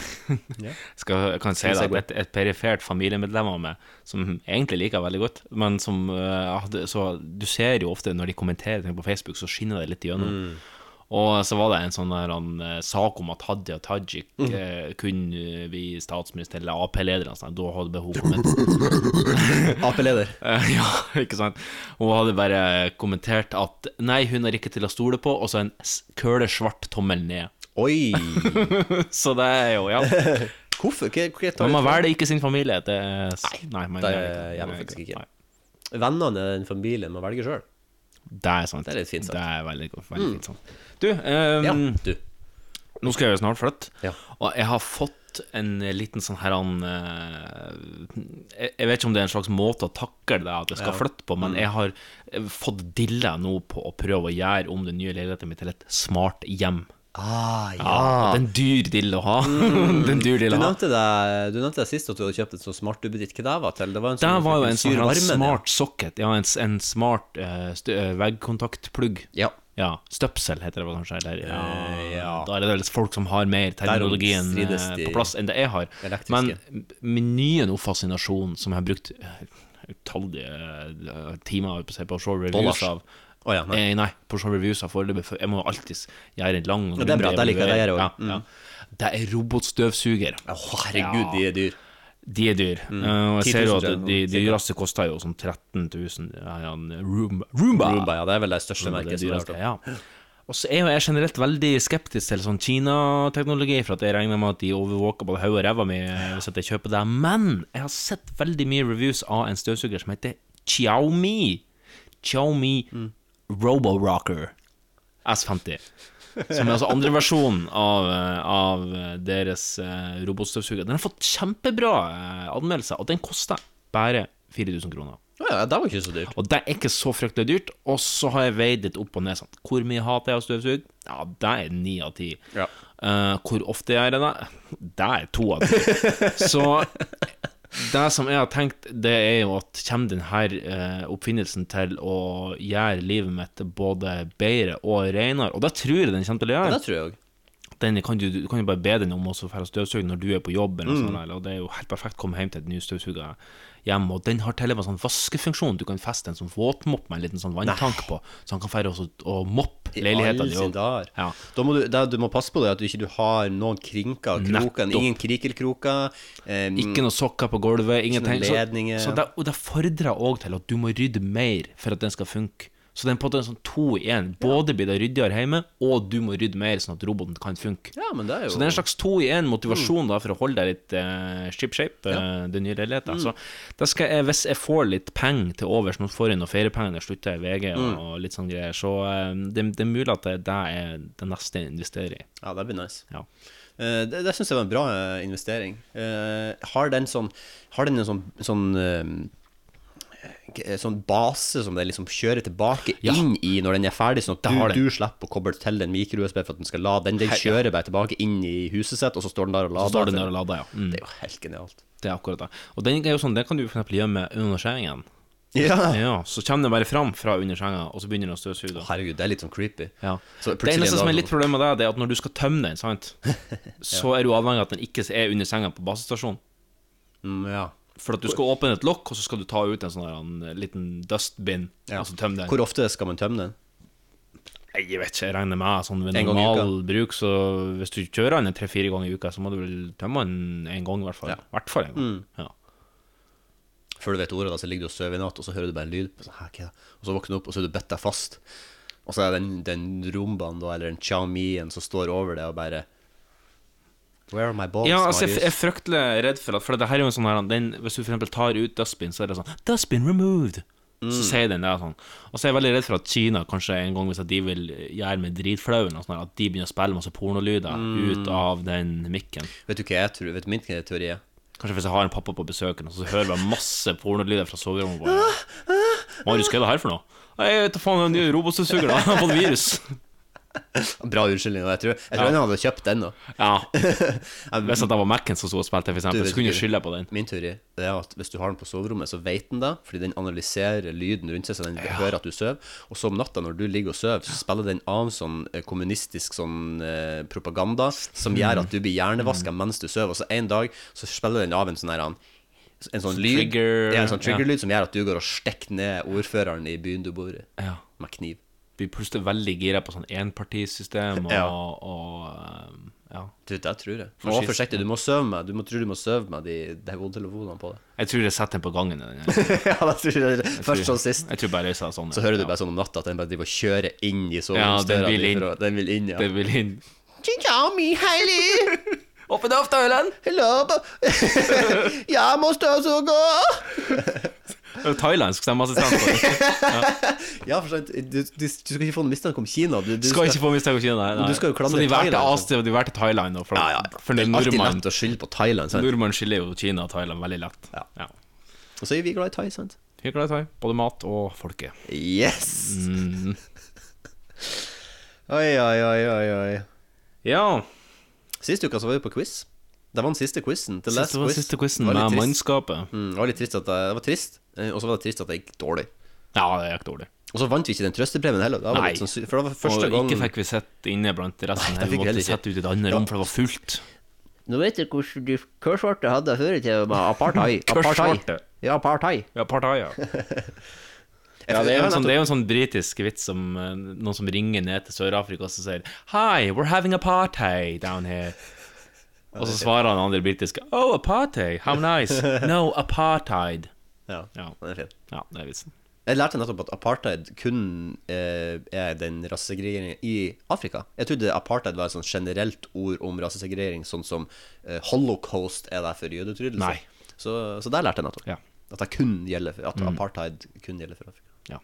skal, jeg kan si det at et, et perifert familiemedlem av meg, som egentlig liker veldig godt, men som eh, hadde Så du ser jo ofte når de kommenterer ting på Facebook, så skinner det litt igjennom. Mm. Og så var det en sånn der, han, eh, sak om at Hadia Tajik Mm. eh, kunne bli statsminister eller Ap-leder. Altså, da hadde behov for men, Ap-leder. Eh, Ja, ikke sant? Hun hadde bare kommentert at nei, hun er ikke til å stole på, og så en køle svart tommel ned. Oi! Så det er jo, ja. Hvorfor? Hva, hva tar man velger ikke sin familie. Det er, nei, man det gjør man faktisk ikke. Nei. Vennene er den familien man velger sjøl. Det er sant. Det er litt fint sagt. Det er veldig, veldig fint sant. Du, um, Ja, du. nå skal jeg jo snart flytte, Ja. og jeg har fått en liten sånn her han, eh, jeg, jeg vet ikke om det er en slags måte å takle det at jeg skal flytte på, Mm. men jeg har eh, fått dilla nå på å prøve å gjøre om den nye leiligheten min til et smart hjem. Ah, Ja, det Den dyr dill å ha. det er dyr Du dill å ha. nevnte, det, du nevnte det sist at du hadde kjøpt en sånn smartduppeditt. Hva det var til? Det var en Det sånn var jo du en sånn ja. smart socket, ja, en, en smart uh, veggkontaktplugg. Ja. Ja, støpsel heter det kanskje, eller ja, Eh, ja. Da er det vel folk som har mer teknologien på plass enn det jeg har. elektriske. Men min nye nå fascinasjon, som jeg har brukt utallige timer på å se på show reviews av Å ja, nei. Eh, nei, på show reviews har foreløpig, for jeg må alltid gjøre en lang og det er bra, det liker jeg, det også. Mm. Ja, ja. Det er robotstøvsuger. Å, herregud, de er dyr. De er dyr. Eh, og jeg ser jo Mm. at de, de dyreste koster jo sånn 13 000. Ja, ja, Roomba. Roomba. Roomba, ja, det er vel det største det merket som dyreste, ja. Og så er jo jeg generelt veldig skeptisk til sånn Kina-teknologi, for at jeg regner med at de overvåker både hodet og ræva mi hvis jeg kjøper det. Men jeg har sett veldig mye reviews av en støvsuger som heter Xiaomi. Xiaomi Mm. Roborocker S50. Som er altså andreversjonen av, eh, av deres eh, robotstøvsuger. Den har fått kjempebra eh, anmeldelser, og den koster bare 4000 kroner. Ja, det var ikke så dyrt. Og det er ikke så fryktelig dyrt. Og så har jeg veid litt opp og ned. Sant? Hvor mye hater jeg å støvsuge? Ja, det er ni av ti. Ja. Eh, hvor ofte gjør jeg det? Det er to av ti. så det som jeg har tenkt, det er jo at kommer denne uh, oppfinnelsen til å gjøre livet mitt både bedre og renere? Og det tror jeg den kommer til å Ja, det tror jeg også. Den kan du, du kan jo bare be den om å støvsuge når du er på jobb, eller Mm. sånt, og det er jo helt perfekt å komme hjem til et ny støvsuger hjem, og den har til og med sånn vaskefunksjon. Du kan feste en sånn våtmopp med en liten sånn vanntank på, så han kan fære og, og moppe I leilighetene alle de sine også. Ja. Da må du, da, du må passe på det at du ikke du har noen krinker, kroker, ingen krikelkroker. eh, Ikke noe sokker på gulvet, ingenting. Så, så det, og det fordrer òg til at du må rydde mer for at den skal funke. Så det er på en måte en sånn to i én. Både blir det ryddigere hjemme, og du må rydde mer, sånn at roboten kan funke. Ja, men det er jo Så det er en slags to i én motivasjon da for å holde deg litt uh, ship-shape, uh, den nye leiligheten. Så da skal jeg, hvis jeg får litt penger til overs, nå får jeg noen feriepenger jeg slutter i VG og, og litt sånn greier, så uh, det, det er mulig at det, det er det neste jeg investerer i. Ja, det blir nice. Ja. Uh, det det syns jeg var en bra investering. Har den sånn Har den en sånn, sånn eh, Sånn base som den liksom kjører tilbake Ja. inn i når den er ferdig, sånn at du, du slipper å koble til den mikro-USB for at den skal lade. Den, den kjører bare tilbake inn i huset sitt, og så står den der og Så lader. står den der og lader, ja. Mm. Det er jo helt genialt. Det er akkurat det. Og den er jo sånn, det kan du gjøre med under sengen. Ja. Ja, så kommer den bare fram fra under senga, og så begynner den å støvsuge. Herregud, det er litt sånn creepy. Ja. Så Det eneste som er litt sånn- problem med det, det er at når du skal tømme den, sant, så er du avhengig av at den ikke er under senga på basestasjonen. mm, Ja. For at du skal åpne et lokk, og så skal du ta ut en sånn her, en liten dustbin, Ja. og så tømme den. Hvor ofte skal man tømme den? Jeg vet ikke, jeg regner med sånn ved normal bruk, så hvis du kjører den tre-fire ganger i uka, så må du vel tømme den en gang, i hvert fall. Ja. Hvert fall en gang. Mm. Ja. Før du vet ordet, da, så ligger du og sover i natt, og så hører du bare en lyd. Så, «Hæ, hva er? Og så våkner du opp, og så er du bitt deg fast. Og så er den, den rombaen, da, eller den Xiaomien som står over det og bare Where are my balls, Ja, altså, jeg, Marius? jeg er fryktelig redd for at For det her er jo en sånn her den, Hvis du eksempel tar ut dustbin, så er det sånn Dustbin removed! Mm. Så sier den det sånn. Og så er jeg veldig redd for at Kina kanskje en gang hvis de vil gjøre med dritflauen, sånn at de begynner å spille masse pornolyder Mm. ut av den mikken. Vet du hva jeg tror? Vet du min teori er? Kanskje hvis jeg har en pappa på besøk, så hører jeg masse pornolyder fra soverommet. vårt. Marius, hva er det her for noe? Jeg vet da faen, den nye robotstøvsugeren han har fått virus. Bra unnskyldning. Jeg tror, jeg tror Ja. han hadde kjøpt den, òg. Ja. Hvis det var Mac-en som sto og spilte, eksempel, så kunne du skylde på den. Min teori er at hvis du har den på soverommet, så vet den det, fordi den analyserer lyden rundt seg, så den hører at du sover. Og så om natta, når du ligger og sover, så spiller den av sånn eh, kommunistisk sånn eh, propaganda som gjør at du blir hjernevaska mens du sover. Og så en dag så spiller den av en sånn her en sånn lyd trigger- ja, en sånn ja. triggerlyd som gjør at du går og stikker ned ordføreren i byen du bor i, Ja. med kniv. Blir plutselig veldig gira på sånn enpartisystem og, Ja. og um, ja. Du, det tror jeg. For Og sist- forsiktig, du må sove med Du må tror du må sove med de, de hodetelefonene på deg. Jeg tror jeg setter den på gangen. Den, jeg, ja, det tror jeg. Først og sist. jeg tror bare jeg sa sånn. Så hører du bare sånn om natta at den bare driver og kjører inn i Ja, soveromsdøra den vil inn. for Den vil inn, ja. Det vil inn. Åpne opp! Hello! Jeg må støvsuge! Thailandsk stemmeassistent. Ja, for sant, du, du, du skal ikke få noen mistanke om Kina. Du, du Skal ikke få mistanke om Kina. Nei. Du skal jo Så de valgte Asia, og de valgte Thailand. For, Ja, ja. for Det er alltid lett å skylde på Thailand. Sant? Nordmann skylder jo Kina og Thailand veldig lett. Ja. ja. Og så er vi glad i Thai, sant? Vi er glad i Thai. Både mat og folket. Yes! Mm. Oi, oi, oi, oi, oi. Ja. Sist uke så var vi på quiz. Det var den siste quizen. The last var quiz. siste quizen med trist. mannskapet. Mm, det var litt trist at det, det var trist, eh, og så var det trist at det gikk dårlig. Ja, det gikk dårlig. Og så vant vi ikke den trøstepremien heller. Det var Nei. litt sånn, for det var første og gang ikke fikk vi sett inne blant resten. Nei. Vi måtte sitte ut i et annet rom, for det var fullt. Nå vet du hvordan du kørsvarte hadde før i tida med apartheid. apartheid. Ja, apartheid. Ja, apartheid, ja. Ja, det er jo en sånn, det er jo en sånn britisk vits som eh, noen som ringer ned til Sør-Afrika og så sier Hi, we're having apartheid down here. Og så svarer han andre britiske Oh, apartheid, how nice. No, apartheid. Ja, Ja, den er fin. ja det er vitsen. Jeg lærte nettopp at apartheid kun eh, er den rasesegregeringen i Afrika. Jeg trodde apartheid var et sånn generelt ord om rasesegregering, sånn som eh, holocaust er der for jødeutryddelse. Så, så der lærte jeg nettopp. Ja. Mm. At, kun gjelder at apartheid kun gjelder for Afrika. Ja.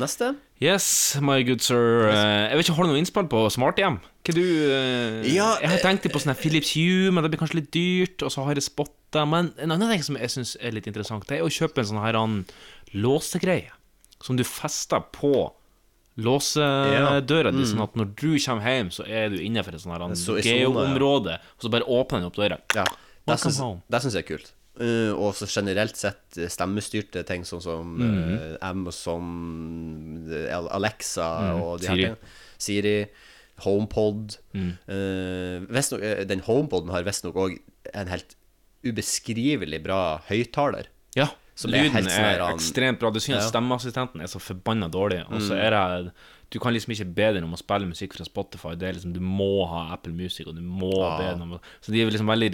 Neste. Yes, my good sir. Uh, jeg vet ikke, Har du noe innspill på smarthjem? Hva du uh, Ja, Jeg har tenkt på sånne Philips Hue, men det blir kanskje litt dyrt. Og så har jeg spotta Men en annen ting som jeg syns er litt interessant, det er å kjøpe en sånn her låsegreie som du fester på låsedøra di, sånn at når du kommer hjem, så er du innenfor et sånt her Så ja. geoområde, og så bare åpner den opp døra. Ja, det syns jeg er kult. Eh, og så generelt sett eh, stemmestyrte ting sånn som Mhm. eh, Amazon, Alexa mm. Og de. Siri. her tingene. Siri. HomePod. Mm. Uh, eh, den HomePoden har visstnok òg en helt ubeskrivelig bra høyttaler. Ja. Er Lyden helt sånn er an- ekstremt bra. Du synes Ja. stemmeassistenten er så forbanna dårlig, og så er det Du kan liksom ikke be den om å spille musikk fra Spotify. Det er liksom, Du må ha Apple Music, og du må Ah. be den om Så de er liksom veldig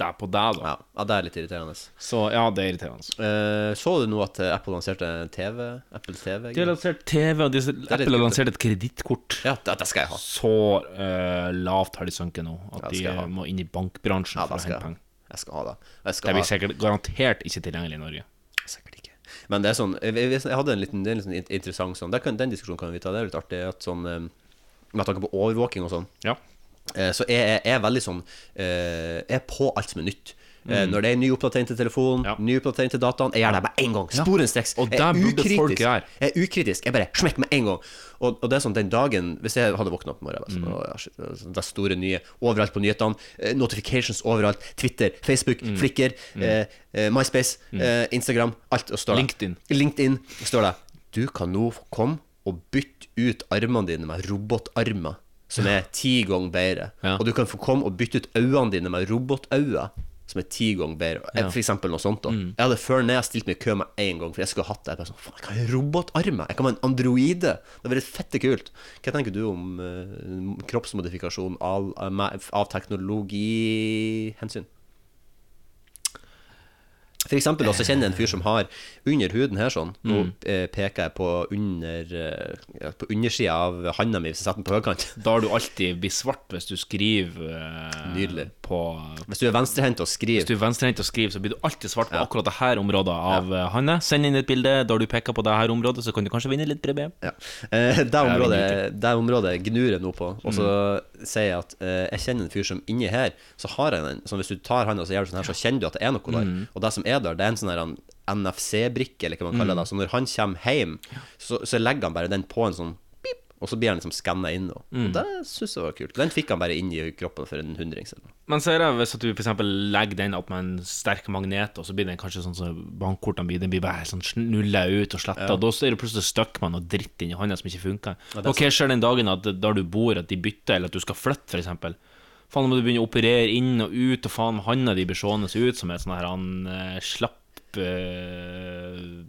restrikta på deg, da. Ja, ja, det er litt irriterende. Så ja, det er irriterende. Eh, så du nå at Apple lanserte TV? Apple TV? De har lansert TV, og de, Apple har lansert et kredittkort. Ja, det, det skal jeg ha. Så eh, lavt har de sunket nå at Ja, de ha. må inn i bankbransjen Ja, for å hente penger. Jeg skal ha det. Jeg skal Det blir sikkert garantert ikke tilgjengelig i Norge. Sikkert ikke. Men det er sånn Jeg, hadde en liten, det er en liten interessant sånn det kan, Den diskusjonen kan vi ta. Det er litt artig at sånn eh, Med tanke på overvåking og sånn, Ja. Eh, så jeg er veldig sånn eh, Jeg er på alt som er nytt. Mm. Når det er ny oppdatering til telefonen, Mm. Ja. ny oppdatering til dataen, jeg gjør det med en gang. Sporenstreks. Og Jeg er det burde folk ukritisk. Jeg er ukritisk. Jeg bare smekk med en gang. Og, og det er sånn den dagen Hvis jeg hadde våkna opp i morgen Mm. sånn, ja, det store nye overalt på nyhetene, eh, notifications overalt, Twitter, Facebook, Mm. Flikker, mm. eh, MySpace, eh, Instagram, alt og står det. LinkedIn. LinkedIn står det Du kan nå komme og bytte ut armene dine med robotarmer Som er ti ganger bedre Ja. Og du kan få komme og bytte ut øynene dine med robotøyne Som er ti ganger bedre Ja. Mm. For eksempel noe sånt da Jeg hadde før ned stilt meg i kø med en gang For jeg skulle ha hatt det Jeg bare sånn, faen, jeg kan ha robotarmer Jeg kan ha en androide Det hadde vært fette kult Hva tenker du om uh, kroppsmodifikasjon av, av teknologihensyn? For eksempel også kjenner jeg en fyr som har under huden her sånn Nå Mm. eh, peker jeg på under eh, På undersida av handa mi hvis jeg setter den på høykant. Da har du alltid blitt svart hvis du skriver eh, Nydelig. på Hvis du er venstrehendt og Hvis skriver du er venstrehendt og skriver, så blir du alltid svart på akkurat det her området av ja. Hanne. Send inn et bilde da du peker på det her området, så kan du kanskje vinne litt brev. ja. eh, det, området, det området gnur jeg nå på. Og så Mm. sier jeg at eh, jeg kjenner en fyr som inni her, så har jeg den. Så hvis du tar handa så gjør du sånn her, så kjenner du at det er noe der. Mm. Og det som er der, det er en sånn NFC-brikke, eller hva man kaller det. Så når han kommer hjem, så, så legger han bare den på en sånn pip, og så blir han liksom skanna inn. Og, Mm. og det syns jeg var kult. Den fikk han bare inn i kroppen for en hundrings. Men så er det hvis at du eksempel legger den opp med en sterk magnet, og så blir den kanskje sånn som bankkortene blir, den blir bare sånn snulla ut og sletta, og da er det plutselig stuck med noe dritt inni hånda som ikke funker. er Og hva skjer den dagen at der du bor, at de bytter, eller at du skal flytte, eksempel? Faen, nå må du begynne å operere inn og ut, og faen, handa di blir seende ut som et sånn her han uh, slapp Uh,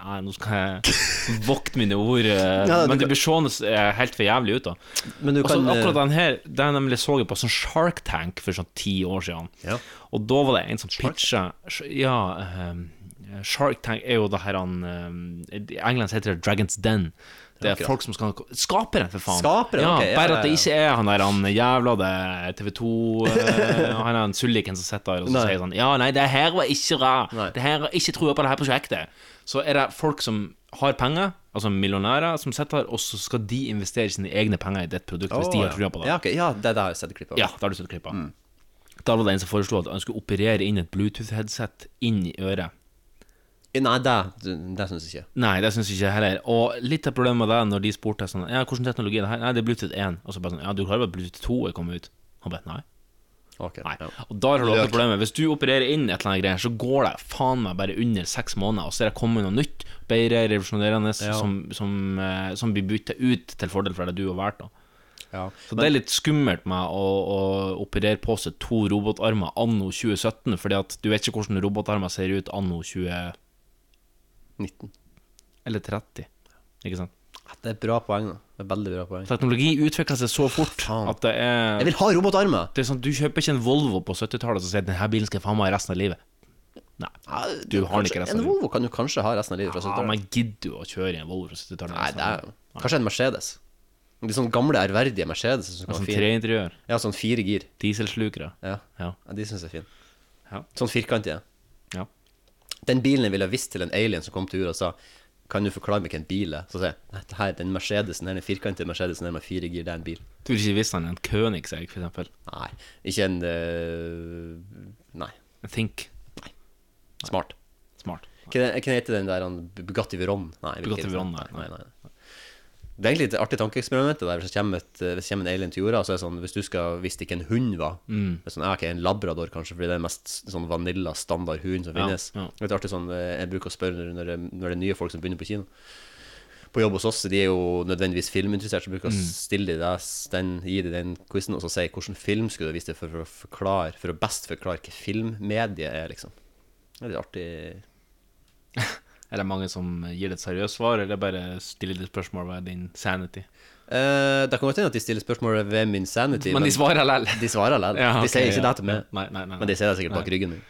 Nei, nå skal jeg vokte mine ord, Uh, Ja, men det blir seende helt for jævlig ut, da. Men du kan, Også, akkurat den her er nemlig så jeg på sånn Shark Tank for sånn ti år siden. Ja. Og da var det en som pitcha Ja, um, Shark Tank er jo det her han um, I England heter det Dragons Den. Det er folk som skal Skaperen, for faen. Skaperen, ja, ok, ja, Bare at det ikke er han der han jævla det TV 2 eh, Han er en sulliken som sitter der og så sier sånn Ja, nei, det her var ikke bra. Det her Ikke trua på det her prosjektet. Så er det folk som har penger, altså millionærer, som sitter her, og så skal de investere sine egne penger i ditt produkt hvis de har trua på det. Ja, okay. ja, det, det har jeg sett klipp av. Ja, det har du sett klippet. Mm. Da var det en som foreslo at han skulle operere inn et Bluetooth-headset inn i øret. Nei, det, det syns jeg ikke. Nei, det syns ikke heller. Og litt av problemet med det, når de spurte sånn Ja, hvilken teknologi er det her? Nei, det er Bluetooth 1. Og så bare sånn Ja, du klarer bare Bluetooth 2 er kommet ut? Han bare nei. Ok, Nei. ja. Og der har du også Løk. problemet. Hvis du opererer inn et eller annet greier, så går det faen meg bare under seks måneder, og så er det kommet noe nytt, bedre, revolusjonerende, Ja. som, som, eh, som blir bytta ut til fordel for det du har valgt. da Ja. Så det er litt skummelt med å, å operere på seg to robotarmer anno 2017, fordi at du vet ikke hvordan robotarmer ser ut anno 20 19. eller 30. Ikke sant? Det er et bra poeng, da. Det er veldig bra poeng. Teknologi utvikler seg så fort at det er Jeg vil ha robotarmer! Det er sånn, Du kjøper ikke en Volvo på 70-tallet og sier denne bilen skal jeg faen meg ha resten av livet. Nei, du har den ikke resten En av livet. Volvo kan du kanskje ha resten av livet fra Ja, 70-tallet. men gidder du å kjøre i en Volvo fra 70-tallet? Nei, det er Kanskje en Mercedes. De sånne gamle, ærverdige Mercedes som kan Sånn treinteriør, Ja, sånn fire gir. dieselslukere. Ja, Ja. ja de syns jeg er fine. Ja. Sånn firkantige. ja. Den bilen jeg ville ha visst til en alien som kom til jorda og sa Kan du forklare meg hvilken en bil er? Så sier jeg det her, den Mercedesen den firkantede Mercedesen her med fire gir, det er en bil. Du vil ikke visst han er en Königsegg, for eksempel. Nei, ikke en uh, Nei. En Think. Nei. Smart. Smart. Hva heter den der Bugatti Veron? Nei, Bugatti Veron, nei, nei, nei. Det er egentlig et artig tankeeksperiment. Hvis det kommer, et, hvis det kommer en alien til jorda, så er det sånn Hvis du skal Hvis det ikke en hund var det er sånn, okay, ok, En labrador, kanskje, fordi det er den mest sånn vanilla standard hund som finnes. ja. Det er artig sånn eh, Jeg bruker å spørre når når det er nye folk som begynner på kino. På jobb hos oss, de er jo nødvendigvis filminteressert, så bruker jeg å stille de den, gi de den quizen, og så si hvilken film skulle du vist deg for, for å forklare For å best forklare hva filmmediet er, liksom. Det er litt artig Er det mange som gir det et seriøst svar, eller bare stiller de spørsmål ved din sanity? Uh, det kan godt hende at de stiller spørsmål ved min sanity, Men de svarer lell. de svarer lell. Ja, de sier ikke ja. det til meg, Nei, nei, nei, men de sier det sikkert bak ryggen min.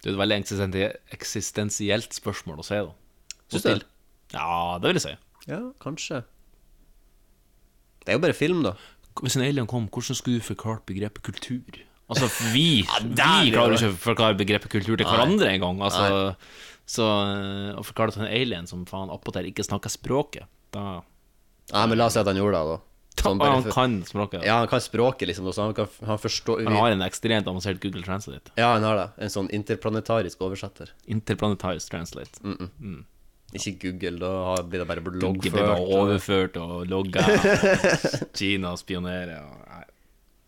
Det er et veldig eksistensi- eksistensielt spørsmål å si, da. Syns du det? Ja, det vil jeg si. Ja, kanskje. Det er jo bare film, da. Hvis en alien kom, hvordan skulle du forklart begrepet kultur? Altså, vi, ja, vi er klarer ikke å forklare begrepet kultur til hverandre engang. Altså, så eh, å forklare det til en alien som faen attpåtil ikke snakker språket, da Nei, men la oss si at han gjorde det, da. Sånn bare han for- kan språket. Ja, han kan språket, liksom, så han kan han forstår Han har en ekstremt avansert Google Translate. Ja, han har det. En sånn interplanetarisk oversetter. Interplanetarisk Translate. Ikke Google, da blir det bare Google blir bare overført og logga. Kina spionerer og nei.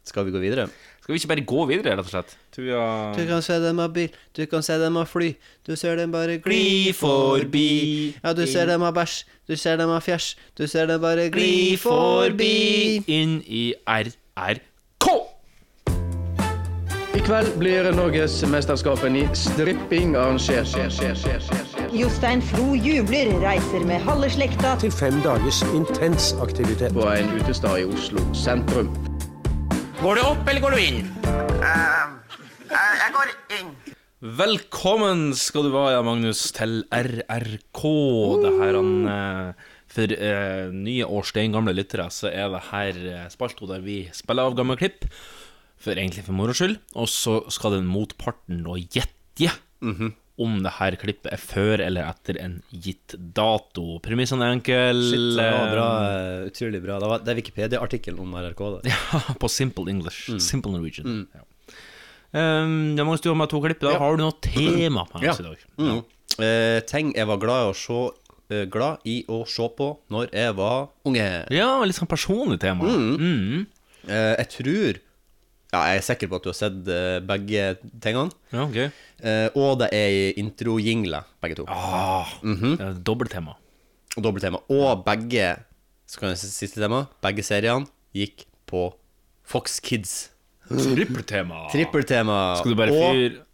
Skal vi gå videre? Skal vi ikke bare gå videre, rett og slett? Du, ja. Du kan se dem av bil, du kan se dem av fly, du ser dem bare gli forbi. Ja, du ser dem av bæsj, du ser dem av fjæsj, du ser dem bare gli forbi. inn i RRK! I kveld blir Norgesmesterskapen i stripping arrangert. Jostein Flo jubler, reiser med halve slekta til fem dagers intens aktivitet. På en utestad i Oslo sentrum. Går du opp, eller går du inn? Jeg går inn. Velkommen skal du være, Magnus, til RRK. Det her han eh, For uh, nye og steingamle lyttere så er det her spalto der vi spiller av gamle klipp, for egentlig for moro skyld, og så skal den motparten nå gjette om det her klippet er før eller etter en gitt dato. Premissene er enkle. Shit, det var bra, eh, utrolig bra. Det, var, det er Wikipedia-artikkelen om RRK. Det. Ja, på Simple English. Simple Norwegian. Ja. Um, det er du har med to klipp. Da har du noe tema på oss i dag. Mm. Uh, ting jeg var glad i, å se, uh, glad i å se på når jeg var unge. Ja, litt sånn personlig tema. Mm. Eh, jeg tror Ja, jeg er sikker på at du har sett eh, begge tingene. Ja, ok. Eh, og det er introjingler, begge to. Ah, det er Dobbelttema. Og dobbelttema. Og begge Så kan jeg si siste tema. Begge seriene gikk på Fox Kids. Trippeltema. Trippeltema. Skal du bare og fyre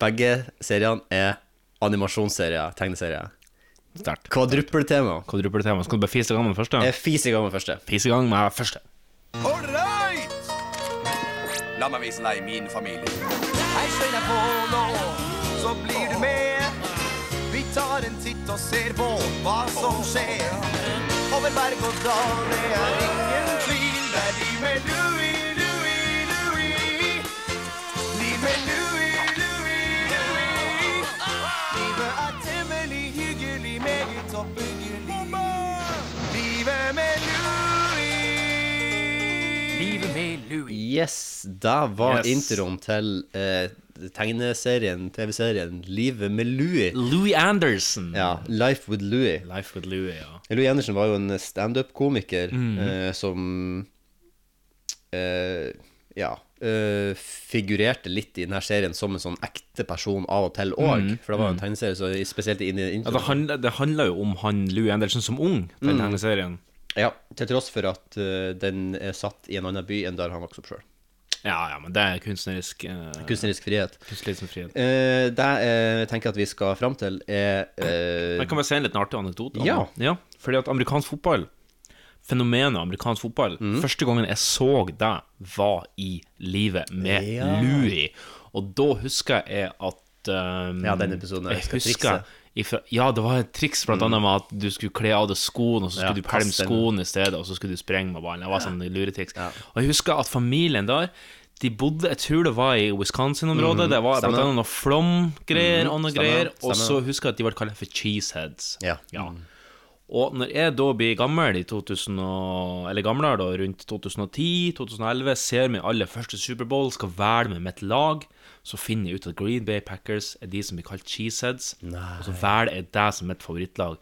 begge seriene er animasjonsserier, tegneserier. sterkt? Kvadruppeltema. Kvadruppeltema. Skal du bare fise i gang med den første? Jeg fiser i gang med den første. Fise i gang med den første. All La meg vise deg min familie. Hei, deg på nå, så blir du med. Vi tar en titt og ser på hva som skjer. Over berg og dal, det er ingen tvil. Det er de med Louie, Louis. Yes, da var Yes. introen til eh, tegneserien, TV-serien Livet med Louie. Louis Anderson. Ja, Life with Louie. Life with Louis, ja. Louis Andersen var jo en standup-komiker mm. eh, som eh, ja Uh, figurerte litt i denne serien som en sånn ekte person av og til òg. For det var jo en tegneserie, så spesielt inn i Mhm. ja introen. det, handler, det handler jo om han Louis Andersen som ung, den tegneserien. Ja, til tross for at uh, den er satt i en annen by enn der han vokste opp sjøl. Ja, ja, men det er kunstnerisk uh, Kunstnerisk frihet. kunstnerisk frihet. Uh, det jeg tenker at vi skal fram til, er Jeg kan bare si en liten artig anekdote. Ja. ja. Fordi at amerikansk fotball Fenomenet amerikansk fotball mm. Første gangen jeg så det, var i livet med Ja. Louis. Og da husker jeg at um, Ja, den episoden Jeg jeg husker ifra, Ja, det var et triks, blant annet med at du skulle kle av deg skoene, og så Ja, skulle du pælme skoene i stedet, og så skulle du sprenge med ballen. Det var sånn luretriks. Og jeg husker at familien der de bodde, jeg tror det var i Wisconsin-området. Det var blant annet noe flomgreier og noe stemmer, greier. Og så husker jeg at de ble kalt for cheeseheads. Ja. Og når jeg da blir gammel i 2000 og, Eller gamlere da, rundt 2010-2011 Ser min aller første Superbowl Skal være med mitt lag Så finner jeg ut at Green Bay Packers Er de som blir kalt Cheeseheads Og så velger jeg det som mitt favorittlag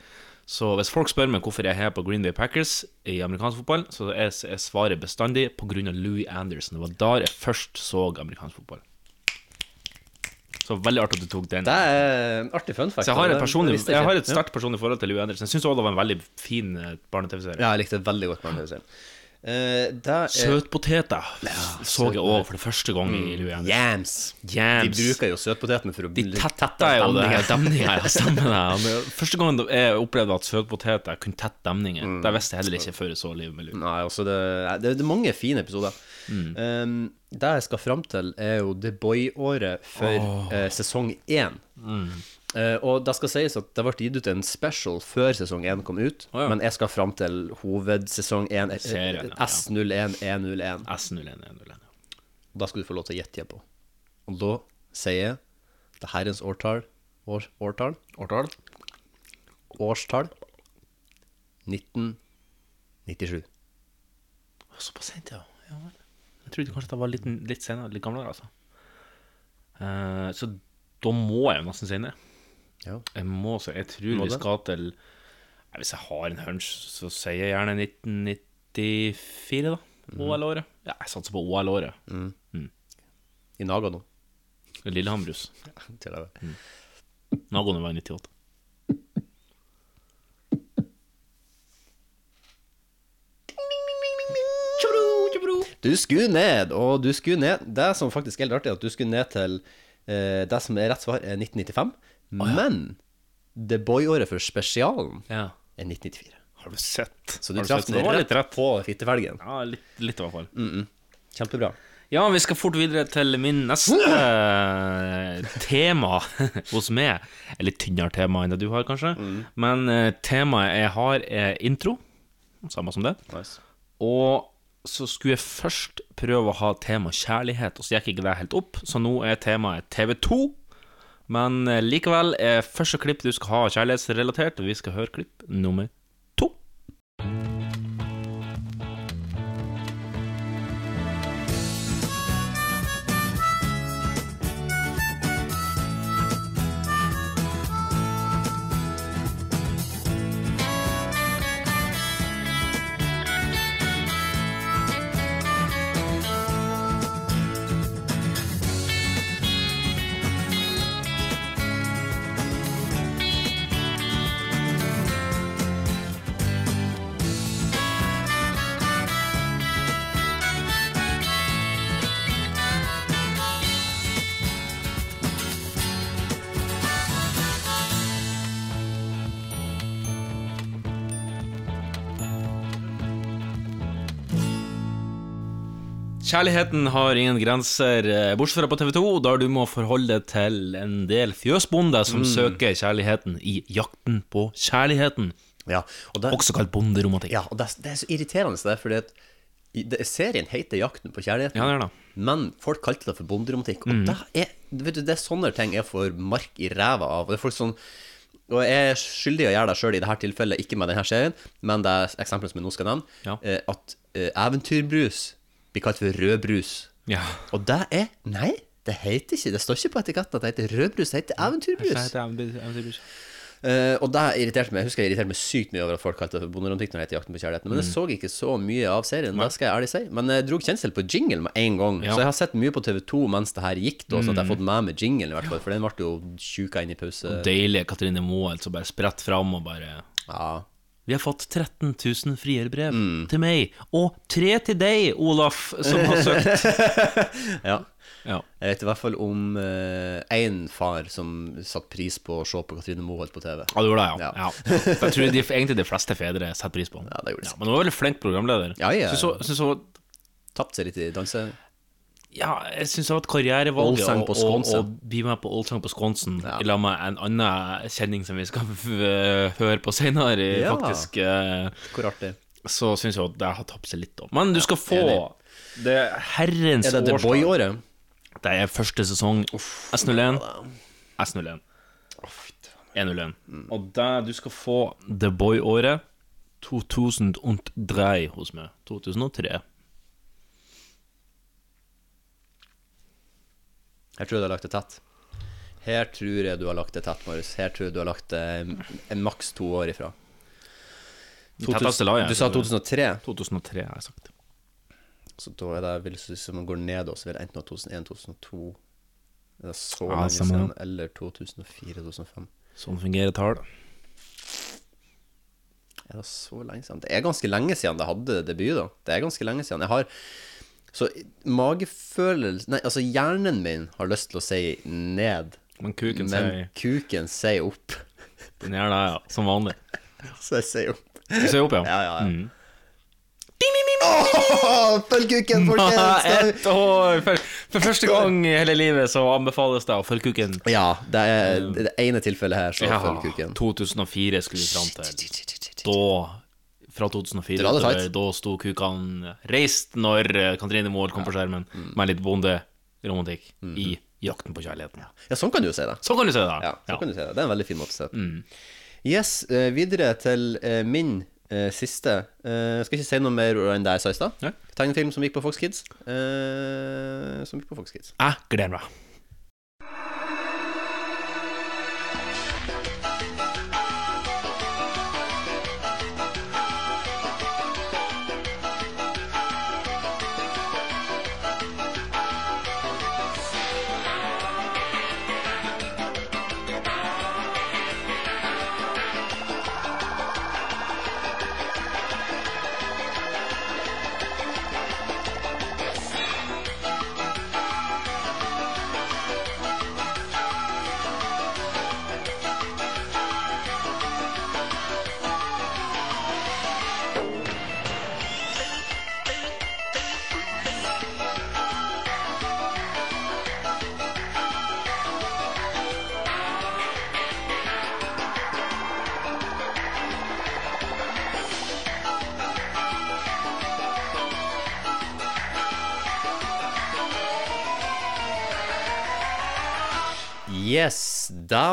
Så hvis folk spør meg hvorfor jeg er på Green Bay Packers I amerikansk fotball Så er svarer svaret bestandig av Louis Anderson Det var der jeg først så amerikansk fotball Så veldig artig at du tok den Det er en artig fun fact. så jeg har, et personlig, jeg har et sterkt personlig forhold til Louis Anderson. Jeg syns også det var en veldig fin eh, barne-TV-serie. Ja, jeg likte veldig godt. barne-TV-serien. Er Søtpoteter så jeg òg for det første gang i Louis Jams. Yams. Yams. De bruker jo søtpotetene for å De tetter jo det her demninger. Ja, stemmer det. Første gang jeg opplevde at søtpoteter kunne tette demninger, det visste jeg heller ikke før jeg så livet med Louis. Nei, altså det, det, det er mange fine episoder. Um, det jeg skal fram til, er jo The Boy-året for eh, sesong én. Eh, og det skal sies at det ble gitt ut en special før sesong 1 kom ut, Oh, ja. men jeg skal fram til hovedsesong 1, S01101. Ja. S01 E01. S01, Da skal du få lov til å gjette på. Og da sier jeg det herrens årtall år, Årtall? Årtall? Årstall 1997. Såpass sent, ja. ja. Jeg trodde kanskje det var litt, litt senere, litt gamlere, altså. Uh, så da må jeg jo nesten si ned. Ja. Jeg må så Jeg tror Må vi skal til Nei, Hvis jeg har en hunch, så sier jeg gjerne 1994, da. OL-året. Ja, jeg satser på OL-året. I Nagano. nå Til jeg vet. Nagoen var i 98. Du skulle ned, og du skulle ned Det som faktisk er litt artig, er at du skulle ned til eh, Det som er rett svar, er 1995. Men The Boy-året for spesialen Ja. er 1994. Har du sett? Så du traff den var rett, rett. på fittefelgen. Ja, litt, litt i hvert fall. Kjempebra. Ja, vi skal fort videre til min neste tema hos meg. Eller tynnere tema enn det du har, kanskje. Men eh, temaet jeg har, er intro. Samme som det. Nice. Og så skulle jeg først prøve å ha tema kjærlighet, og så gikk ikke det helt opp. Så nå er temaet TV2. Men eh, likevel er første klipp du skal ha kjærlighetsrelatert, vi skal høre klipp nummer Kjærligheten har ingen grenser, eh, bortsett fra på TV2, der du må forholde deg til en del fjøsbonder som søker kjærligheten i jakten på kjærligheten. Ja, og det, Også kalt bonderomantikk. ja, og det, det er så irriterende, det, fordi at det, serien heter 'Jakten på kjærligheten', Ja, det det. men folk kalte det for bonderomantikk. Og det, er, vet du, det er sånne ting jeg får mark i ræva av. Og det er folk sånn og jeg er skyldig å gjøre det sjøl i dette tilfellet, ikke med denne serien, men det er eksempelet som jeg nå skal nevne, Ja. eh, at uh, eventyrbrus blir kalt for rødbrus. Ja. Og det er Nei, det heter ikke Det står ikke på etiketten at det heter rødbrus, det heter eventyrbrus. Eh, og det irriterte meg Jeg husker jeg irriterte meg sykt mye over at folk kalte det for bonderomantikk når det heter Jakten på kjærligheten. Men jeg så ikke så mye av serien, det skal jeg ærlig si. Men jeg dro kjensel på jingle med en gang. Ja. Så jeg har sett mye på TV2 mens det her gikk, da, at jeg har fått med meg jingle, i hvert fall. For den ble jo tjuka inn i pause. Og Deilige Katrine Moholt som bare spretter fram og bare Ja. Vi har fått 13 000 frierbrev til meg, og tre til deg, Olaf, som har søkt. ja. Ja. Jeg vet i hvert fall om én far som satte pris på å se på Katrine Moholt på TV. Ja, du gjorde det, ja. Ja. ja. Jeg tror de, egentlig de fleste fedre setter pris på. Ja, det gjorde de. Men hun var veldig flink programleder. Ja, hun- syns hun Tapt seg litt i danse... Ja, jeg syns at var et karrierevalg Allsang å- å- å bli med på Allsang på Skånsen Ja. i lag med en annen kjenning som vi skal høre på senere, Ja. faktisk. eh, Hvor artig. Så syns jeg at det har tapt seg litt, da. Men du skal få ja, det herrens Er det The. Boy-året? Det er første sesong S01. S01. 101. Og det du skal få The Boy-året 2003 hos meg. 2003. Her tror jeg du har lagt det tett. Her tror jeg du har lagt det tett, Marius. Her tror jeg du har lagt det en maks to år ifra. Tetteste la jeg. Du sa 2003, 2003, har jeg sagt. så da er det vil Hvis man går ned, så vil det enten 2001-2002 Er det så Ja, lenge siden? Eller 2004-2005. Sånn fungerer tall. Er det så lenge siden? Det er ganske lenge siden det hadde debut, da. Det er ganske lenge siden. Jeg har Så magefølelsen Nei, altså hjernen min har lyst til å si ned, Men kuken men sier kuken sier opp. Den gjør det, ja. Som vanlig. Så jeg sier opp. Du sier opp, ja. Ja, ja, ja. Mm. Åh, følg kuken, folkens! Ett år! For, for første gang i hele livet så anbefales det å følge kuken. Ja, det er det, er det ene tilfellet her, så Ja, følg kuken. 2004 skulle vi fram til. Da fra 2004 Dra det utover. Da sto kukene reist når Katrine Moel kom på skjermen Mm. med litt bonderomantikk i Jakten på kjærligheten. Ja, sånn kan du jo si det. Sånn kan du si det. Ja, sånn kan du si det. Det er en veldig fin måte å si det. Mm. Yes, eh, videre til eh, min eh, siste. Jeg skal ikke si noe mer enn det jeg sa i stad. Tegnefilm som gikk på Fox Kids. Som gikk på Fox Kids. Jeg gleder meg.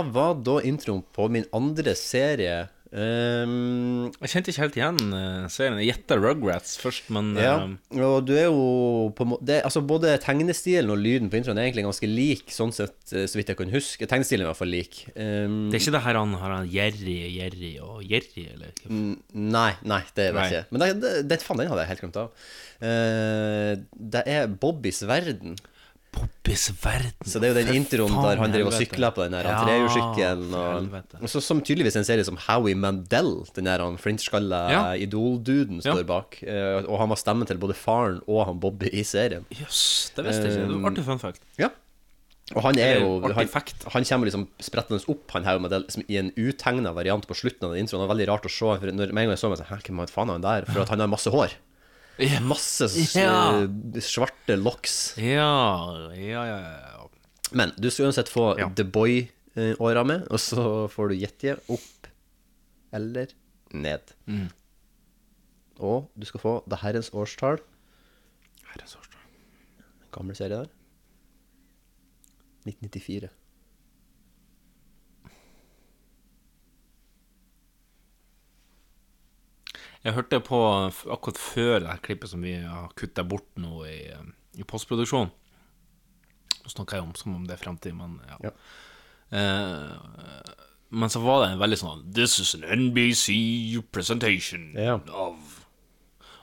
Yes, var da introen på min andre serie. Um, Jeg kjente ikke helt igjen uh, serien. Jeg gjetta Rugrats først, men ja, eh, og du er jo på det, Altså Både tegnestilen og lyden på introen er egentlig ganske lik, sånn sett, eh, så vidt jeg kan huske. Tegnestilen er i hvert fall lik. Um, det er ikke det her han har han Jerry, Jerry og Jerry, eller? Nei, nei, det er det Nei. ikke. Men det, det, det, faen, den hadde jeg helt glemt av. Uh, det er Bobbys verden. Bobbys verden. Så det er jo den introen faen der han driver og sykler på den der Ja, trehjulssykkelen. Og, og så, som tydeligvis en serie som Howie Mandel, den der han flintskalla Ja. Idol-duden, Ja. står bak. Uh, og han var stemmen til både faren og han Bobby i serien. Jøss, det visste jeg ikke. Det var artig fun fact. Ja. Og han er jo han, han kommer liksom sprettende opp, han Howie Mandel, i en utegna variant på slutten av den introen. Det var veldig rart å se. For når, med en gang jeg så meg, så Hæ, hvem faen er han der? For at han har masse hår. Ja. Masse s- Ja. eh, svarte locks. Ja, ja, ja, ja. Men du skal uansett få. The Boy-åra med, og så får du gjette opp eller ned. Mm. Og du skal få The Herrens årstall. Herrens årstall. Gamle serie der. 1994. Jeg hørte på akkurat før det her klippet som vi har kutta bort nå i, eh, i postproduksjon. Nå snakker jeg om som om det er framtid, men ja. Ja. Eh, men så var det en veldig sånn This is an NBC presentation Ja. of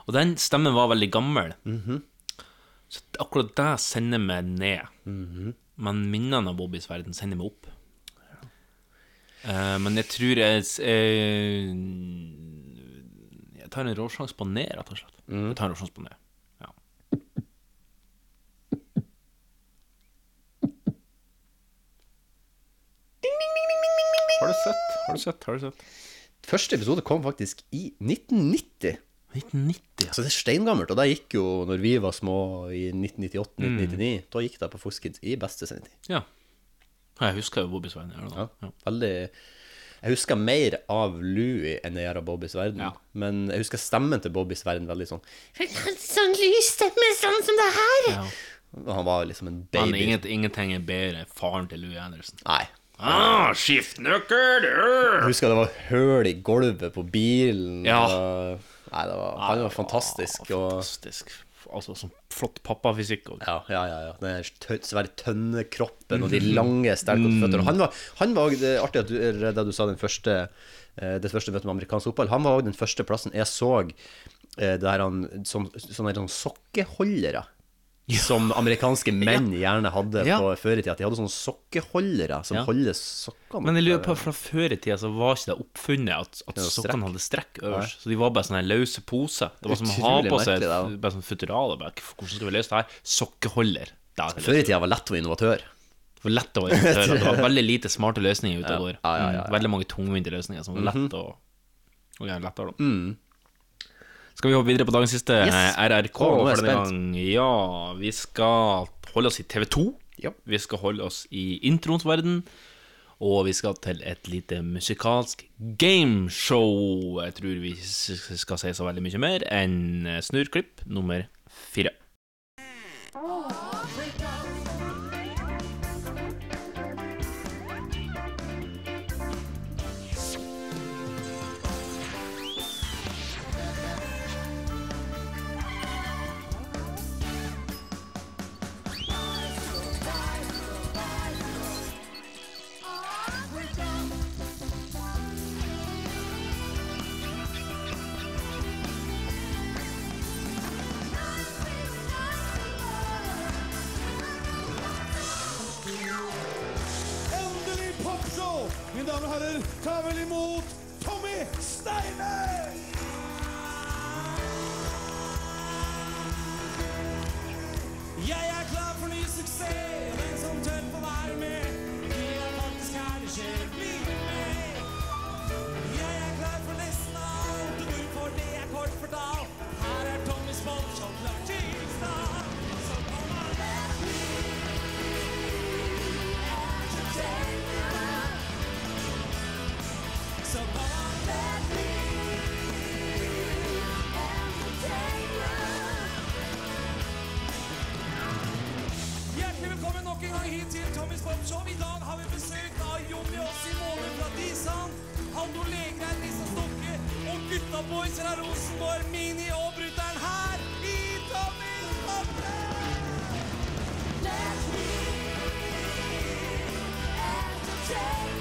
Og den stemmen var veldig gammel. Så akkurat det sender meg ned. Men minnene av Bobbys verden sender meg opp. Eh, men jeg tror jeg Jeg tar en råsjanse på ned, rett og slett. Jeg tar en råsjanse på ned. Ja. Har du sett? Har du sett? Har du sett? Første episode kom faktisk i 1990. 1990, Så det er steingammelt, og det gikk jo når vi var små i 1998-1999. Mm. Da gikk det på Fox Kids i beste sendetid. ja. Ja, Jeg husker jo Bobby Svein. Ja. Veldig Jeg husker mer av Louie enn jeg gjør av Bobbys verden. Ja. Men jeg husker stemmen til Bobbys verden veldig sånn Sånn lysstemme sånn som det her. Ja. Han var liksom en Men baby. inget, ingenting er bedre enn faren til Louis Anderson. Nei. Ah, skift nøkkel! Jeg husker det var høl i gulvet på bilen. Ja. og- Nei, det var, han var fantastisk. Ja, Fantastisk. Altså, sånn flott pappafysikk. Ja, ja, ja, ja. Den tø svære tønnekroppen og de lange, sterke føttene. Han var, han var det artig at du, det du sa den første eh, det første møtet med amerikansk fotball. Han var også den første plassen jeg så det der han som, sånne, sånne sokkeholdere som amerikanske menn gjerne hadde Ja. på før i tida. At de hadde sånne sokkeholdere som Ja. holder sokkene Men jeg lurer på, fra før i tida så var ikke det oppfunnet at, at strekk. sokkene hadde strekk øverst. Så de var bare sånne løse poser. Det var som å ha på seg det, bare sånn futurale. Hvordan skal vi løse det her? Sokkeholder. Det er Før i tida var lett å være innovatør. Det var lett å være innovatør, Det var veldig lite smarte løsninger ute og går. Veldig mange tungvinte løsninger som var Mhm. lett å og gjerne lettere. Mm. Skal vi hoppe videre på dagens siste Yes. RRK jeg for denne gang? Ja, vi skal holde oss i TV2. Vi skal holde oss i introens verden. Og vi skal til et lite musikalsk gameshow. Jeg tror vi skal si så veldig mye mer enn eh, snurrklipp nummer fire. Endelig ta vel imot hit til Tommys Popshow. I dag har vi besøk av Jonny og Simone fra Disan, Hallo Legreid, Lisa Stokke og gutta boys fra Rosenborg, Mini og Brutter'n her i Tommys Popshow! Let's be entertain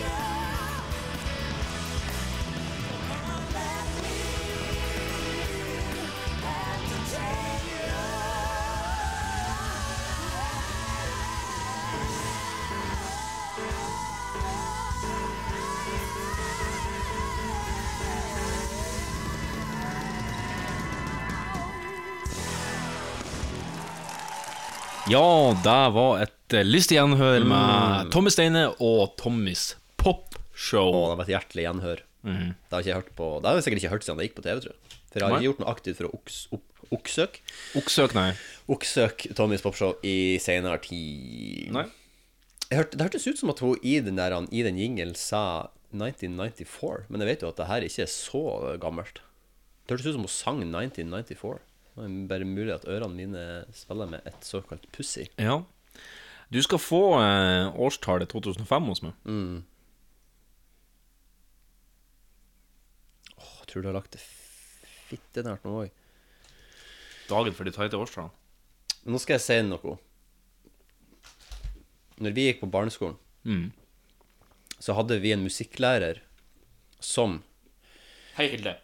Ja, det var et eh, lystig gjenhør med Mm. Tommy Steine og Tommys Popshow. Å, det var et hjertelig gjenhør. Mm. Det har ikke jeg hørt på Det har jeg sikkert ikke hørt siden det gikk på TV, tror jeg. For jeg har ikke gjort noe aktivt for å oks, opp, Oppsøk, nei. Oksøk Tommys popshow i senere tid. Nei. Jeg hørte, det hørtes ut som at hun i den, der, i den jingelen sa 1994, men jeg vet jo at det her ikke er så gammelt. Det hørtes ut som hun sang 1994. Det er bare mulig at ørene mine spiller med et såkalt pussy. Ja. Du skal få eh, årstallet 2005 hos meg. Mm. Åh, jeg tror du har lagt det fitte nært nå òg. Dagen før de tar etter årstallene. Nå skal jeg si noe. Når vi gikk på barneskolen, Mm. så hadde vi en musikklærer som Hei, Hilde.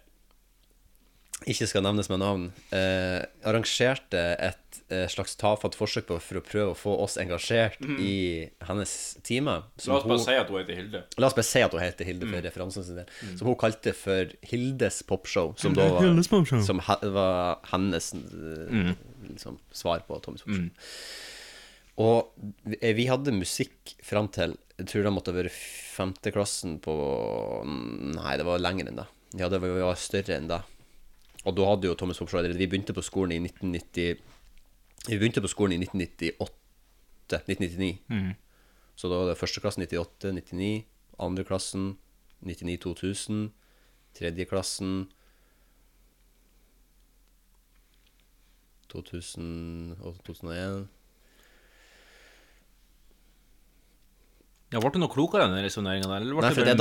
Ikke skal nevnes med navn, eh, arrangerte et eh, slags tafatt forsøk på for å prøve å få oss engasjert mm. i hennes time. som La oss bare hun- si at hun heter Hilde. La oss bare si at hun heter Hilde for Mm. referansen sin del. Mm. Som hun kalte for Hildes popshow. Som da var, Hildes popshow. som he, var hennes eh, Mm. liksom, svar på Tommys popshow. Og vi, eh, hadde musikk fram til Jeg tror det måtte ha vært femteklassen på Nei, det var lenger enn det. ja det vi var større enn det. Og da hadde jo Thomas Popshow allerede Vi begynte på skolen i 1990 Vi begynte på skolen i 1998 1999. Mm. Så da var det førsteklassen 98, 99, andreklassen 99, 2000, tredjeklassen 2000 og 2001. Ja, Ble du noe klokere den resonneringa der? Nei, for det-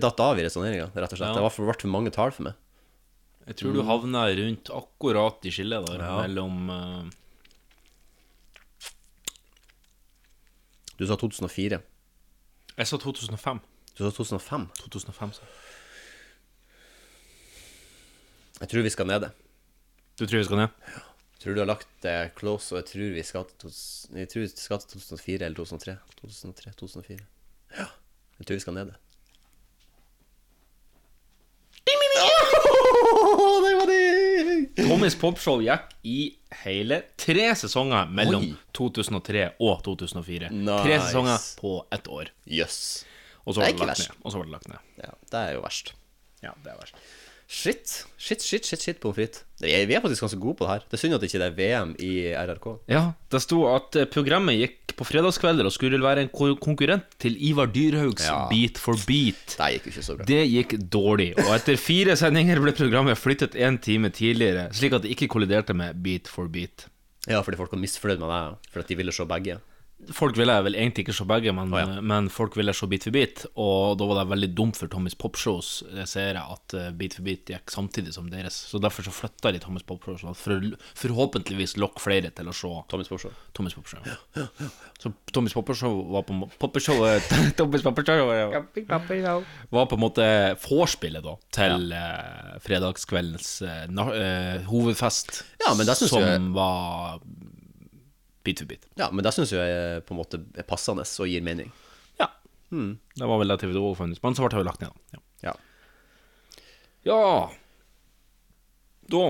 datt av i resonneringa, rett og slett. Ja. Det ble for mange tall for meg. Jeg tror du havner rundt akkurat i skillet der Ja. mellom uh... Du sa 2004. Jeg sa 2005. Du sa 2005? 2005 så. Jeg tror vi skal ned det. Du tror vi skal ned? Jeg Tror du har lagt det close, og jeg tror vi skal til, jeg tror vi skal til 2004 eller 2003. 2003, 2004. Ja, jeg tror vi skal ned det. Tommys popshow gikk i hele tre sesonger mellom Oi. 2003 og 2004. Tre sesonger på ett år. Jøss. Og så Det er det ikke lagt verst. ned. Og så var det lagt ned. Ja, det er jo verst. Ja, det er verst. Shit, shit, shit, shit, shit pommes frites. Vi er faktisk ganske gode på det her. Det er synd at det ikke er VM i RRK. Ja, det sto at eh, programmet gikk på fredagskvelder og skulle være en konkurrent til Ivar Dyrhaugs Ja. Beat for beat. Det gikk ikke så bra. Det gikk dårlig, og etter fire sendinger ble programmet flyttet en time tidligere, slik at det ikke kolliderte med Beat for beat. Ja, fordi folk var misfornøyd med deg, for at de ville se begge. Folk ville vel egentlig ikke se begge, men, men folk ville se Beat for beat, og da var det veldig dumt for Tommys Popshows Jeg seere at Bit Beat for beat gikk samtidig som deres. Så derfor så flytta de Tommys Popshows sånn for å forhåpentligvis lokke flere til å se Tommys Popshow. Tommys Popshow. Så Tommys Popshow var på en må- Popshow eh, Tommys Popshow ja. var på en måte vorspielet da til eh, fredagskveldens uh, eh, hovedfest, Ja, men det som jeg- var Beat for bit. Ja, men det syns jeg på en måte er passende og gir mening. Ja. Det var vel det TV2 fant ut, men så ble det jo lagt ned. da. Ja. Ja. Da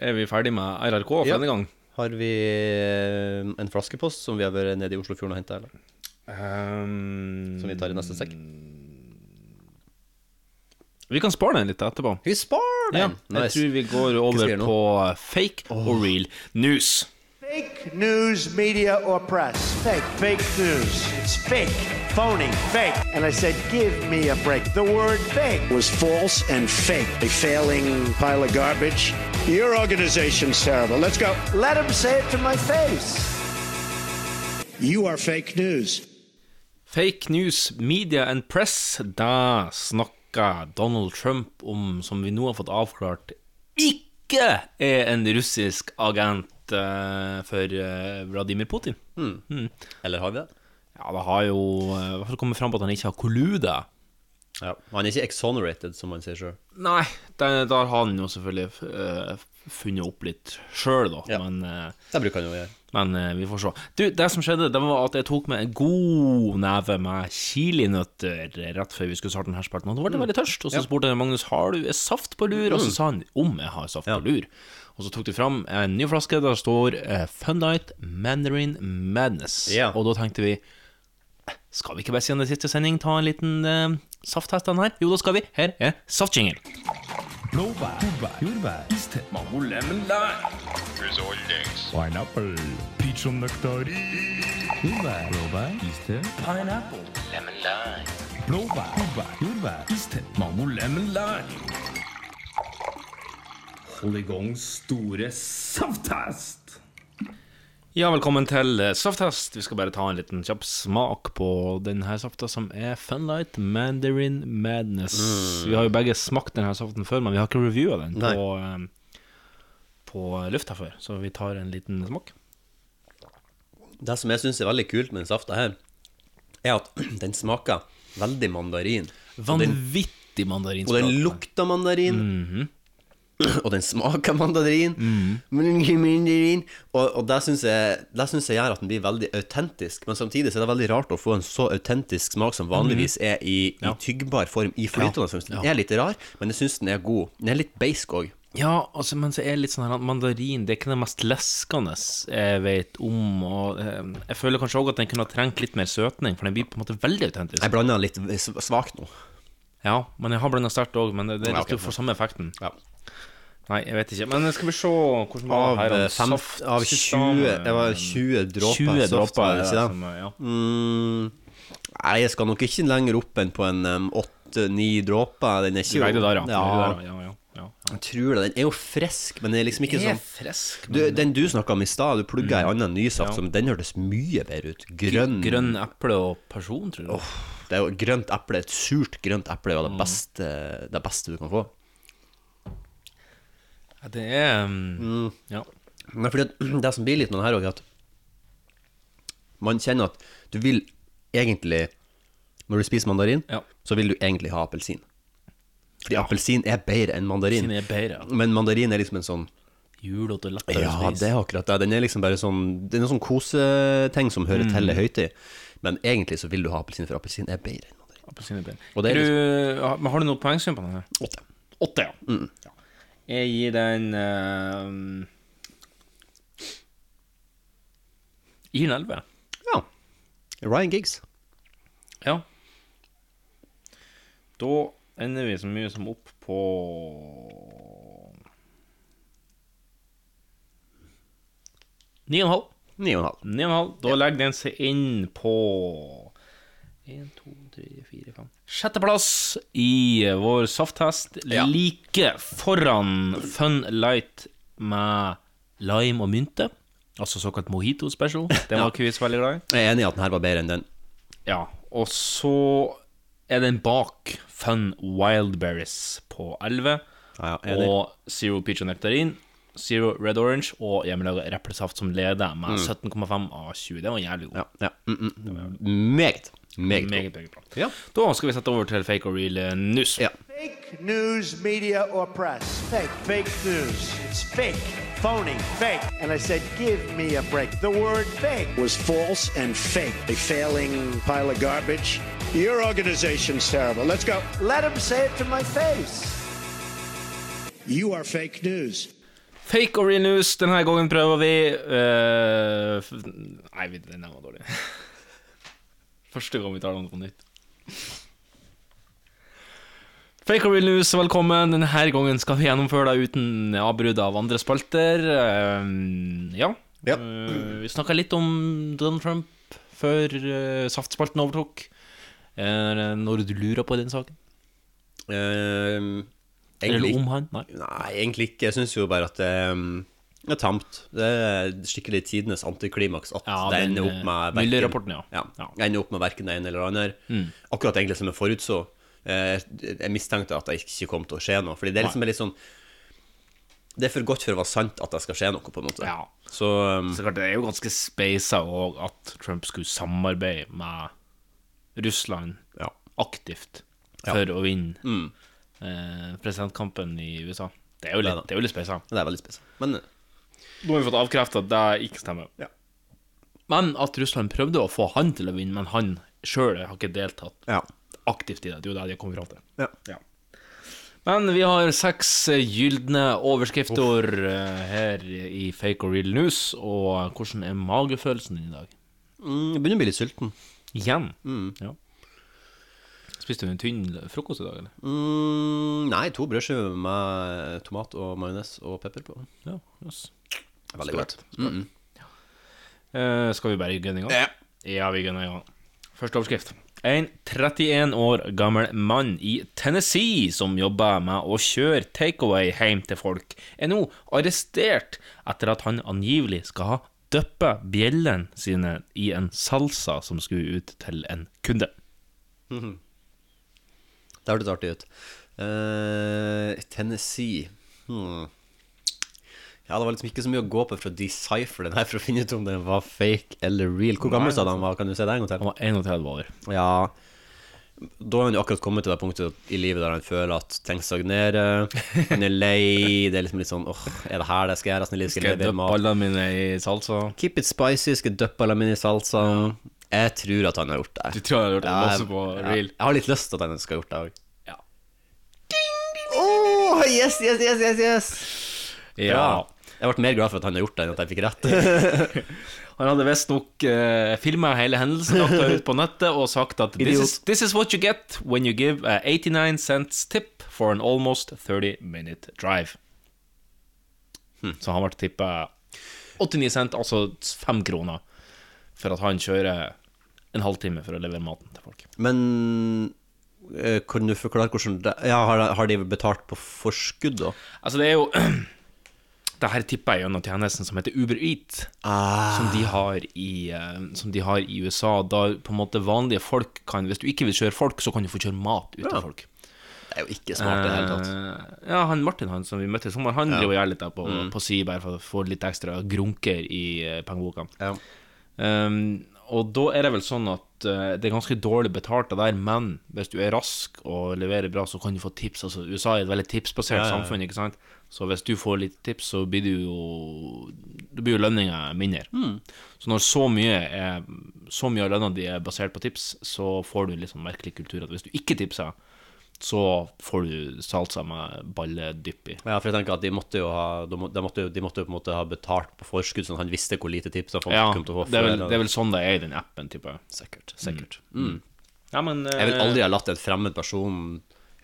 er vi ferdig med RRK for Ja. denne gang. Har vi eh, en flaskepost som vi har vært nede i Oslofjorden og henta, eller? Um, Som vi tar i neste sekk? Vi kan spare den litt etterpå. Vi sparer Ja, den! jeg tror vi går over på fake og real news. Fake news, media, or press. Fake. Fake news. It's fake. Phony. Fake. And I said, give me a break. The word fake was false and fake. A failing pile of garbage. Your organization's terrible. Let's go. Let him say it to my face. You are fake news. Fake news, media and press. Da snakker Donald Trump om, som vi nå har fått avklart, ikke er en russisk agent eh, for eh, Vladimir Putin. Mm. Eller har vi det? Ja, det har jo eh, i hvert fall kommet fram på at han ikke har kolluda. Ja. Han er ikke exonerated, som man sier sjøl. Nei, der, der har han jo selvfølgelig eh, funnet opp litt sjøl, da. Ja. Men, eh, Det bruker han jo å gjøre. men eh, vi får se. Du, det som skjedde, det var at jeg tok med en god neve med chilinøtter rett før vi skulle starte denne spalten. Og da ble det veldig tørst. Og så Ja. spurte jeg Magnus har du saft på lur, og så sa han om jeg har saft på lur. Og så tok de fram en ny flaske der står Fundite Fun Mandarin Madness. Ja. Og da tenkte vi skal vi ikke bare siden det siste sending ta en liten uh, safttest av den her? Jo, da skal vi. Her er saftjingel. Blåbær, jordbær, jordbær, iste, mango, lemon, lime. Pineapple, peach og nektarin. Jordbær, blåbær, iste, pineapple, lemon, lime. Blåbær, jordbær, jordbær, iste, mango, lemon, lime. Hold i gang store safttest. Ja, velkommen til eh, safttest. Vi skal bare ta en liten kjapp smak på denne safta, som er Funlight Mandarin Madness. Mm. Vi har jo begge smakt denne saften før, men vi har ikke reviewa den på, eh, på lufta før, så vi tar en liten smak. Det som jeg syns er veldig kult med den safta her, er at den smaker veldig mandarin. Vanvittig mandarin. og den lukter mandarin. Og den smaker mandarin. Mm. Og, og det syns jeg, jeg gjør at den blir veldig autentisk. Men samtidig så er det veldig rart å få en så autentisk smak som vanligvis er i, i tyggbar form i flytende. ja. Den er litt rar, men jeg syns den er god. Den er litt beisk òg. Ja, altså, men så er det litt sånn her at mandarin Det er ikke det mest leskende jeg vet om. Og eh, jeg føler kanskje òg at den kunne ha trengt litt mer søtning, for den blir på en måte veldig autentisk. Jeg blander litt svakt nå. Ja, men jeg har blanda sterkt òg, men det, det er Ja, litt for samme effekten. Ja. Nei, jeg vet ikke. Men skal vi se hvordan var Av, her, eh, fem, av 20 Det var 20 dråper 20 soft, dråper, er det det? som er- ja. Mm, nei, jeg skal nok ikke lenger opp enn på en um, åtte-ni dråper. Den er ikke jo der, ja. ja. Det ja, ja, ja. Jeg tror det. Den er jo frisk, men den er liksom ikke sånn frisk, du, men- Mm. Den du snakka om i stad, du plugga ei anna nysaft, som den hørtes mye bedre ut. Grønn Grønn eple og person, tror jeg. Det er jo grønt eple. Et surt grønt eple er jo Mm. det beste, det beste du kan få. Ja, det er um, Ja. Men fordi at det som blir litt med det her òg, at man kjenner at du vil egentlig Når du spiser mandarin, Ja. så vil du egentlig ha appelsin. Fordi appelsin er bedre enn mandarin. Appelsin er bedre, ja. Men mandarin er liksom en sånn Julete lettere Ja, å spise. det er akkurat det. Den er liksom bare sånn Det er noen sånn koseting som hører til ei høytid. Men egentlig så vil du ha appelsin, for appelsin er bedre enn mandarin. Appelsin er bedre. Og det er liksom- du, har- men har du noe poengsum på den? her? Åtte. Åtte, ja. Mm. Ja. Jeg gir den uh, Jeg gir den elleve. Ja. Ryan Giggs. Ja. Da ender vi så mye som opp på Ni og en halv. Ni og en halv. Ni og en halv. Da legger den seg inn på En, to, tre, fire, fem Sjetteplass i vår safttest. Like foran Fun Light med lime og mynte. Altså såkalt mojito special. Den var Quiz veldig glad i. Jeg er enig i at den her var bedre enn den. Ja, og så er den bak Fun Wildberries på 11. enig. og Zero Peach og Nektarin. Zero Red Orange og hjemmelaga replesaft som leder med Mm. 17,5 av 20. Det var jævlig god. Ja, Mm, mm. Meget. Meget. Meget, meget bra. Ja. Da skal vi sette over til fake or real news. news. Fake news, media, or press. Fake. Fake news. It's fake. Phony. Fake. And I said, give me a break. The word fake was false and fake. A failing pile of garbage. Your organization's terrible. Let's go. Let him say it to my face. You are fake news. Fake or real news. Denne gangen prøver vi uh, Nei, den var dårlig. Første gang vi tar på nytt. Fake or real news, velkommen. Denne gangen skal vi gjennomføre det uten avbrudd av andre spalter. Uh, ja. Eh, vi snakka litt om Donald Trump før uh, saftspalten overtok. Når du lurer på den saken? Eller om han? Nei. Nei, egentlig ikke. Jeg syns jo bare at det er tamt. Det er skikkelig tidenes antiklimaks at Ja, det ender opp med eh, verken- ja. ja. Ender opp med verken det ene eller det andre. Mm. Akkurat egentlig som jeg forutså. Eh, Jeg mistenkte at det ikke kom til å skje noe. Fordi det er liksom litt sånn Det er for godt for å være sant at det skal skje noe, på en måte. Ja. Så um, Så klart, det er jo ganske speisa òg at Trump skulle samarbeide med Russland aktivt Ja. for å vinne Mm. eh, presidentkampen i USA. Det er jo litt, Det er det. det er jo litt speisa. Det er veldig speisa. Men Nå har vi fått avkrefta at det ikke stemmer. Men at Russland prøvde å få han til å vinne, men han sjøl har ikke deltatt aktivt i det. Det er jo det de har kommet fram til. Ja. Men vi har seks gylne overskrifter eh, her i Fake or Real News. Og hvordan er magefølelsen din i dag? mm, jeg begynner å bli litt sulten. Igjen? Mm. Ja. Spiste du en tynn frokost i dag, eller? Mm, nei, to brødskiver med tomat og majones og pepper på. Ja, yes. Veldig godt. Mm Mm. Uh, skal vi bare gønne i gang? Ja. Ja, vi gønner i gang. Første overskrift. En 31 år gammel mann i Tennessee som jobber med å kjøre takeaway hjem til folk, er nå arrestert etter at han angivelig skal ha dyppa bjellene sine i en salsa som skulle ut til en kunde. Mhm. Det hørtes artig ut. Uh, Tennessee hmm. Ja, det var liksom ikke så mye å gå på for å decipher den her for å finne ut om den var fake eller real. Hvor gammel Nei, sa du han var? Kan du se det en gang til? Han var 31 år. Ja Da har han jo akkurat kommet til det punktet i livet der han føler at ting stagnerer. Han er lei. Det er liksom litt sånn åh, er det her det skal gjøres? Skal Skal jeg dyppe ballene mine i salsa? Keep it spicy, skal jeg dyppe alle mine i salsa. Jeg tror at han har gjort det. Du tror han har gjort det Ja, masse på ja. real? Jeg har litt lyst til at han skal ha gjort det òg. Ja. Oh, yes, yes, yes, yes, yes. Ja. Jeg ble mer glad for at han har gjort det, enn at jeg fikk rett. Han hadde visstnok uh, filma hele hendelsen, lagt det ut på nettet og sagt at this is, this is what you get when you give a 89 cents tip for an almost 30 minute drive. Så han ble tippa 89 cent, altså 5 kroner, for at han kjører en halvtime for å levere maten til folk. Men eh, kan du forklare hvordan det Ja, har, har de betalt på forskudd, da? Altså, det er jo Det her tipper jeg gjennom tjenesten som heter Uber Eat, Ah. som, de har i, eh, som de har i USA. Da på en måte vanlige folk kan Hvis du ikke vil kjøre folk, så kan du få kjøre mat ut til Ja. folk. Det er jo ikke smart i det hele tatt. Eh, ja, han Martin han som vi møtte i sommer, han Ja. driver og gjør litt der på, Mm. på si, bare for å få litt ekstra grunker i uh, pengeboka. Ja. Um, og da er det vel sånn at uh, det er ganske dårlig betalt det der, men hvis du er rask og leverer bra, så kan du få tips. Altså, USA er et veldig tipsbasert ja. samfunn, ikke sant? Så hvis du får litt tips, så blir du jo Da blir jo lønninga mindre. Så når så mye er Så mye av lønna di er basert på tips, så får du litt sånn merkelig kultur at hvis du ikke tipser, så får du salsa med balledypp i. Ja, for jeg tenker at de måtte jo ha De, måtte, de måtte jo på en måte ha betalt på forskudd, sånn at han visste hvor lite tips han Ja, kom til å få. det er, vel, det er vel sånn det er i den appen, tipper jeg. Sikkert. sikkert Mm. Ja, men Jeg vil eh, aldri ha latt en fremmed person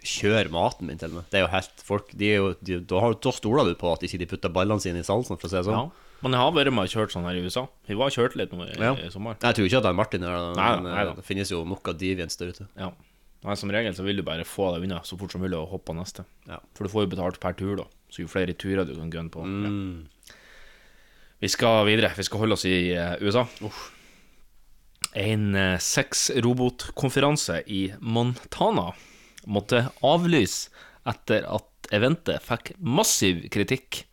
kjøre maten min til meg. Det er jo helt folk de er jo, de, da, har, da stoler du på at ikke de putter ballene sine i salsen, for å si det Ja. sånn. Men jeg har vært med og kjørt sånn her i USA. Vi var kjørt litt nå i, Ja. i sommer. Jeg tror ikke at det er Martin her, da, Nei nei eh, det finnes jo nok av deviants der ute. Ja. Nei, som regel så vil du bare få deg unna så fort som mulig og hoppe på neste. Ja. For du får jo betalt per tur, da. Så jo flere turer du kan gunne på. Mm. Ja. Vi skal videre. Vi skal holde oss i uh, USA. En uh, sexrobotkonferanse i Montana måtte avlyse etter at eventet fikk massiv kritikk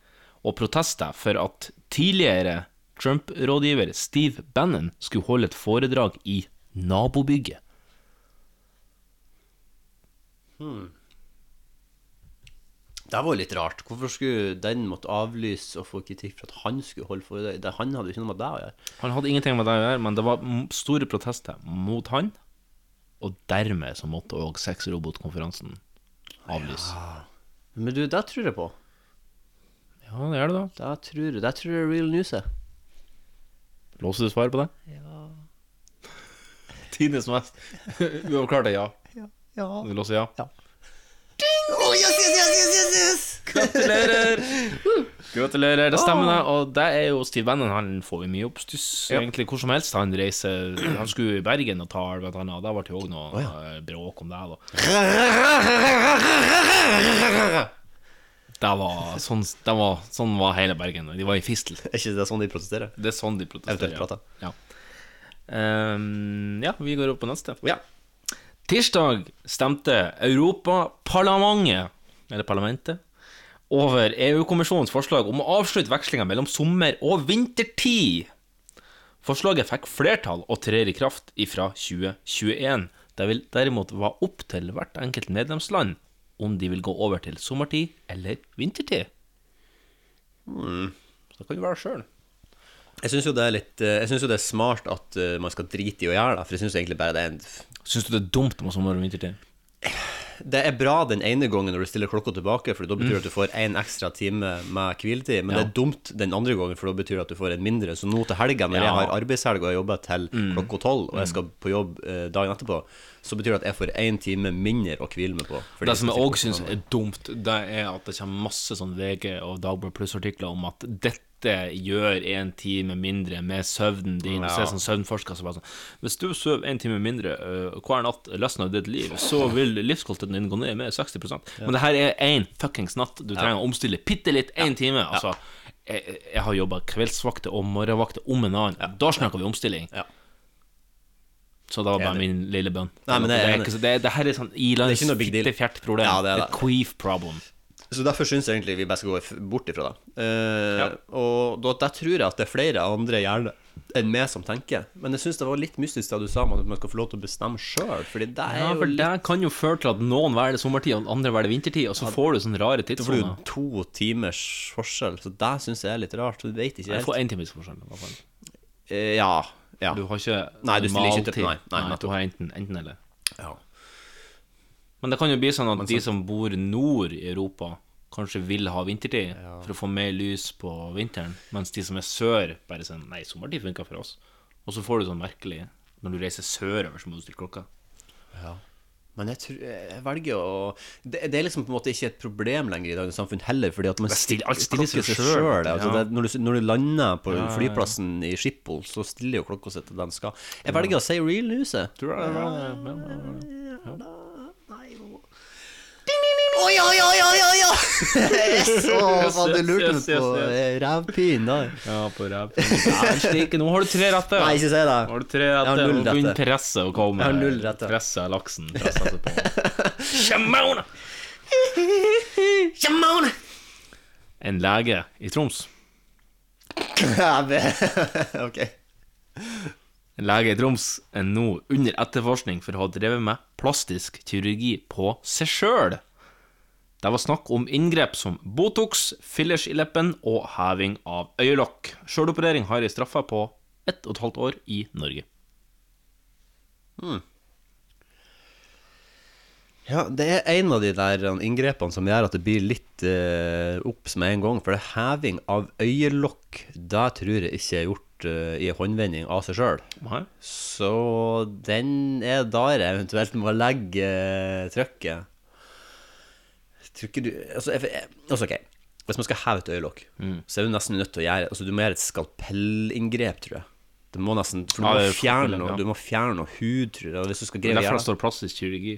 og protester for at tidligere Trump-rådgiver Steve Bannon skulle holde et foredrag i nabobygget. Det var jo litt rart. Hvorfor skulle den måtte avlyse og få kritikk for at han skulle holde foredrag? Han hadde jo ikke noe med det å gjøre. Han hadde ingenting med det å gjøre, men det var store protester mot han, og dermed så måtte òg sexrobotkonferansen avlyse. Men du, det tror jeg på. Ja, det gjør det, da. Det tror, det tror jeg er real news er. Låser du svaret på det? Ja. Tidenes mest uavklarte ja. Ja. Du låser ja? Oh, yes, yes, yes, yes, yes, yes. Gratulerer! Gratulerer, det stemmer det. Og det er jo Steve Bannon. Han får jo mye oppstuss Ja. egentlig hvor som helst. Han reiser Han skulle i Bergen og ta blant annet. Da ble det jo òg noe eh, bråk om det, da. Det var sånn, det var, sånn var hele Bergen. De var i fistel. Er ikke det sånn de protesterer? Det er sånn de protesterer. Ja. Um, ja, vi går opp på neste. Ja. Tirsdag stemte Europaparlamentet, eller parlamentet, over EU-kommisjonens forslag om å avslutte vekslinga mellom sommer- og vintertid. Forslaget fikk flertall og trer i kraft ifra 2021. Det vil derimot være opp til hvert enkelt medlemsland om de vil gå over til sommertid eller vintertid. Mm. Så det kan du være sjøl. Jeg syns jo det eh, jo det er smart at eh, man skal drite i å gjøre det, for jeg syns egentlig bare det er en Syns du det er dumt med sommer- og vintertid? Det er bra den ene gangen når du stiller klokka tilbake, for da betyr det at du får én ekstra time med hviletid. Men Mm. Ja. det er dumt den andre gangen, for da betyr det at du får en mindre. Så nå til helga, når Ja. Mm. jeg har arbeidshelg og jeg jobber til klokka tolv, og jeg skal på jobb eh, dagen etterpå, så betyr det at jeg får én time mindre å hvile meg på. Det som jeg òg syns er dumt, det er at det kommer masse sånn VG og Dagbladet Pluss-artikler om at dette gjør en time mindre med søvnen din. Ja. Så er det sånn søvnforsker som bare sånn Hvis du sover en time mindre uh, hver natt resten av ditt liv, så vil livskvaliteten din gå ned med 60% Men det her er én fuckings natt. Du trenger å omstille bitte litt, én time. Altså, jeg, jeg har jobba kveldsvakter og morgenvakter om en annen. Da snakker vi omstilling. Ja. Så det var bare min lille bønn. Nei, men det, er ikke det, det her er sånn ilands er ikke ilandsfittefjert-problem. Ja, det er det. Et queef problem. Så derfor syns jeg egentlig vi bare skal gå bort ifra det. Uh, Ja. Og da, der tror jeg at det er flere andre hjerner enn meg som tenker. Men jeg syns det var litt mystisk da du sa om at man skal få lov til å bestemme sjøl, det Ja, for litt det kan jo føre til at noen velger sommertid, og andre velger vintertid, og så får du sånne rare Da får du to timers forskjell, så det syns jeg er litt rart. Du vet ikke Jeg får helt. én times forskjell. i hvert fall. Uh, ja. ja. Du har ikke Nei, du stiller ikke til- nei, nei, nei, du har enten, enten eller. ja. Men det kan jo bli sånn at så, de som bor nord i Europa, kanskje vil ha vintertid for å få mer lys på vinteren, mens de som er sør, bare sier Nei, sommertid funka for oss. Og så får du sånn merkelig Når du reiser sørover, så må du stille klokka. Men jeg, tror, jeg velger å det, det er liksom på en måte ikke et problem lenger i dagens samfunn heller, fordi at man stiller- alt stiller seg sjøl. Altså ja. når, du, når du lander på Ja, ja, ja. flyplassen i Schiphol, så stiller jo klokka seg til den skal. Jeg velger å si real news, jeg. Er bra? Ja, ja, ja. Oi, oi, oi, oi, oi, Yes, faen, du yes, lurte yes, på yes, eh, rævpinn der. Ja, på ræv. Ja. Nå har du tre rette. Nei, ikke si det. Nå har du tre Jeg har rette. null Nå begynner rette. presset å komme. Jeg har null rette. Presset laksen. Presset seg på. Shimona! Shimona! En lege i Troms. ok. En lege i Troms er nå under etterforskning for å ha drevet med plastisk kirurgi på seg sjøl. Det var snakk om inngrep som Botox, fillers i leppen og heving av øyelokk. Sjøloperering har ei straffe på ett og et halvt år i Norge. Hmm. Ja, det er en av de der um, inngrepene som gjør at det blir litt uh, obs med en gang. For det er heving av øyelokk, det tror jeg ikke er gjort uh, i håndvending av seg sjøl. Så den er der jeg eventuelt må legge uh, trykket. Tror ikke du Altså, jeg, altså ok. Hvis man skal heve et øyelokk, Mm. så er du nesten nødt til å gjøre Altså, du må gjøre et skalpellinngrep, tror jeg. Du må nesten For du, Ja, må, er fjerne noe, ja. du må fjerne noe hud, tror jeg. Hvis du skal Det greie å gjøre det står plastisk kirurgi.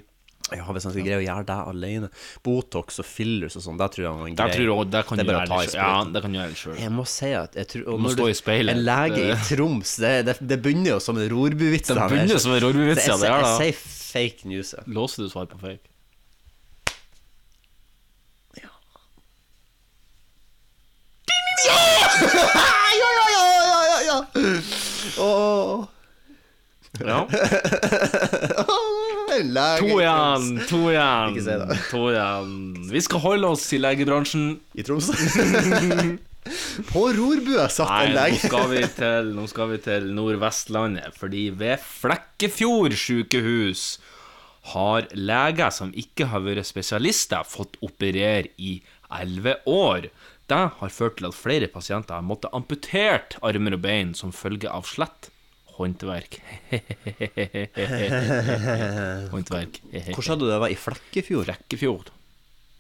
ja, hvis han skal greie å gjøre det alene Botox og fillers og sånn, det tror jeg tror jeg, der kan Det er du bare å gjøre ta det i selv. Ja, det kan du gjøre sjøl. Jeg må si at jeg tror Du må stå i speilet. En lege i Troms, det, det, det begynner jo som en rorbuvits. Det begynner som en rorbu-vits, ja, det er det. jeg, sier fake news. Låser du svar på fake? ja, ja, ja, ja, ja, ja. Åh. Ja. To igjen, to igjen. To igjen. Vi skal holde oss i legebransjen. I Troms. På rorbua satt Nei, en nå lege. skal vi til, nå skal vi til Nordvestlandet, fordi ved Flekkefjord sykehus har leger som ikke har vært spesialister, fått operere i elleve år. Det har ført til at flere pasienter har måttet amputert armer og bein som følge av slett håndverk. håndverk. Hvor sa du det var? I Flekkefjord? Flekkefjord.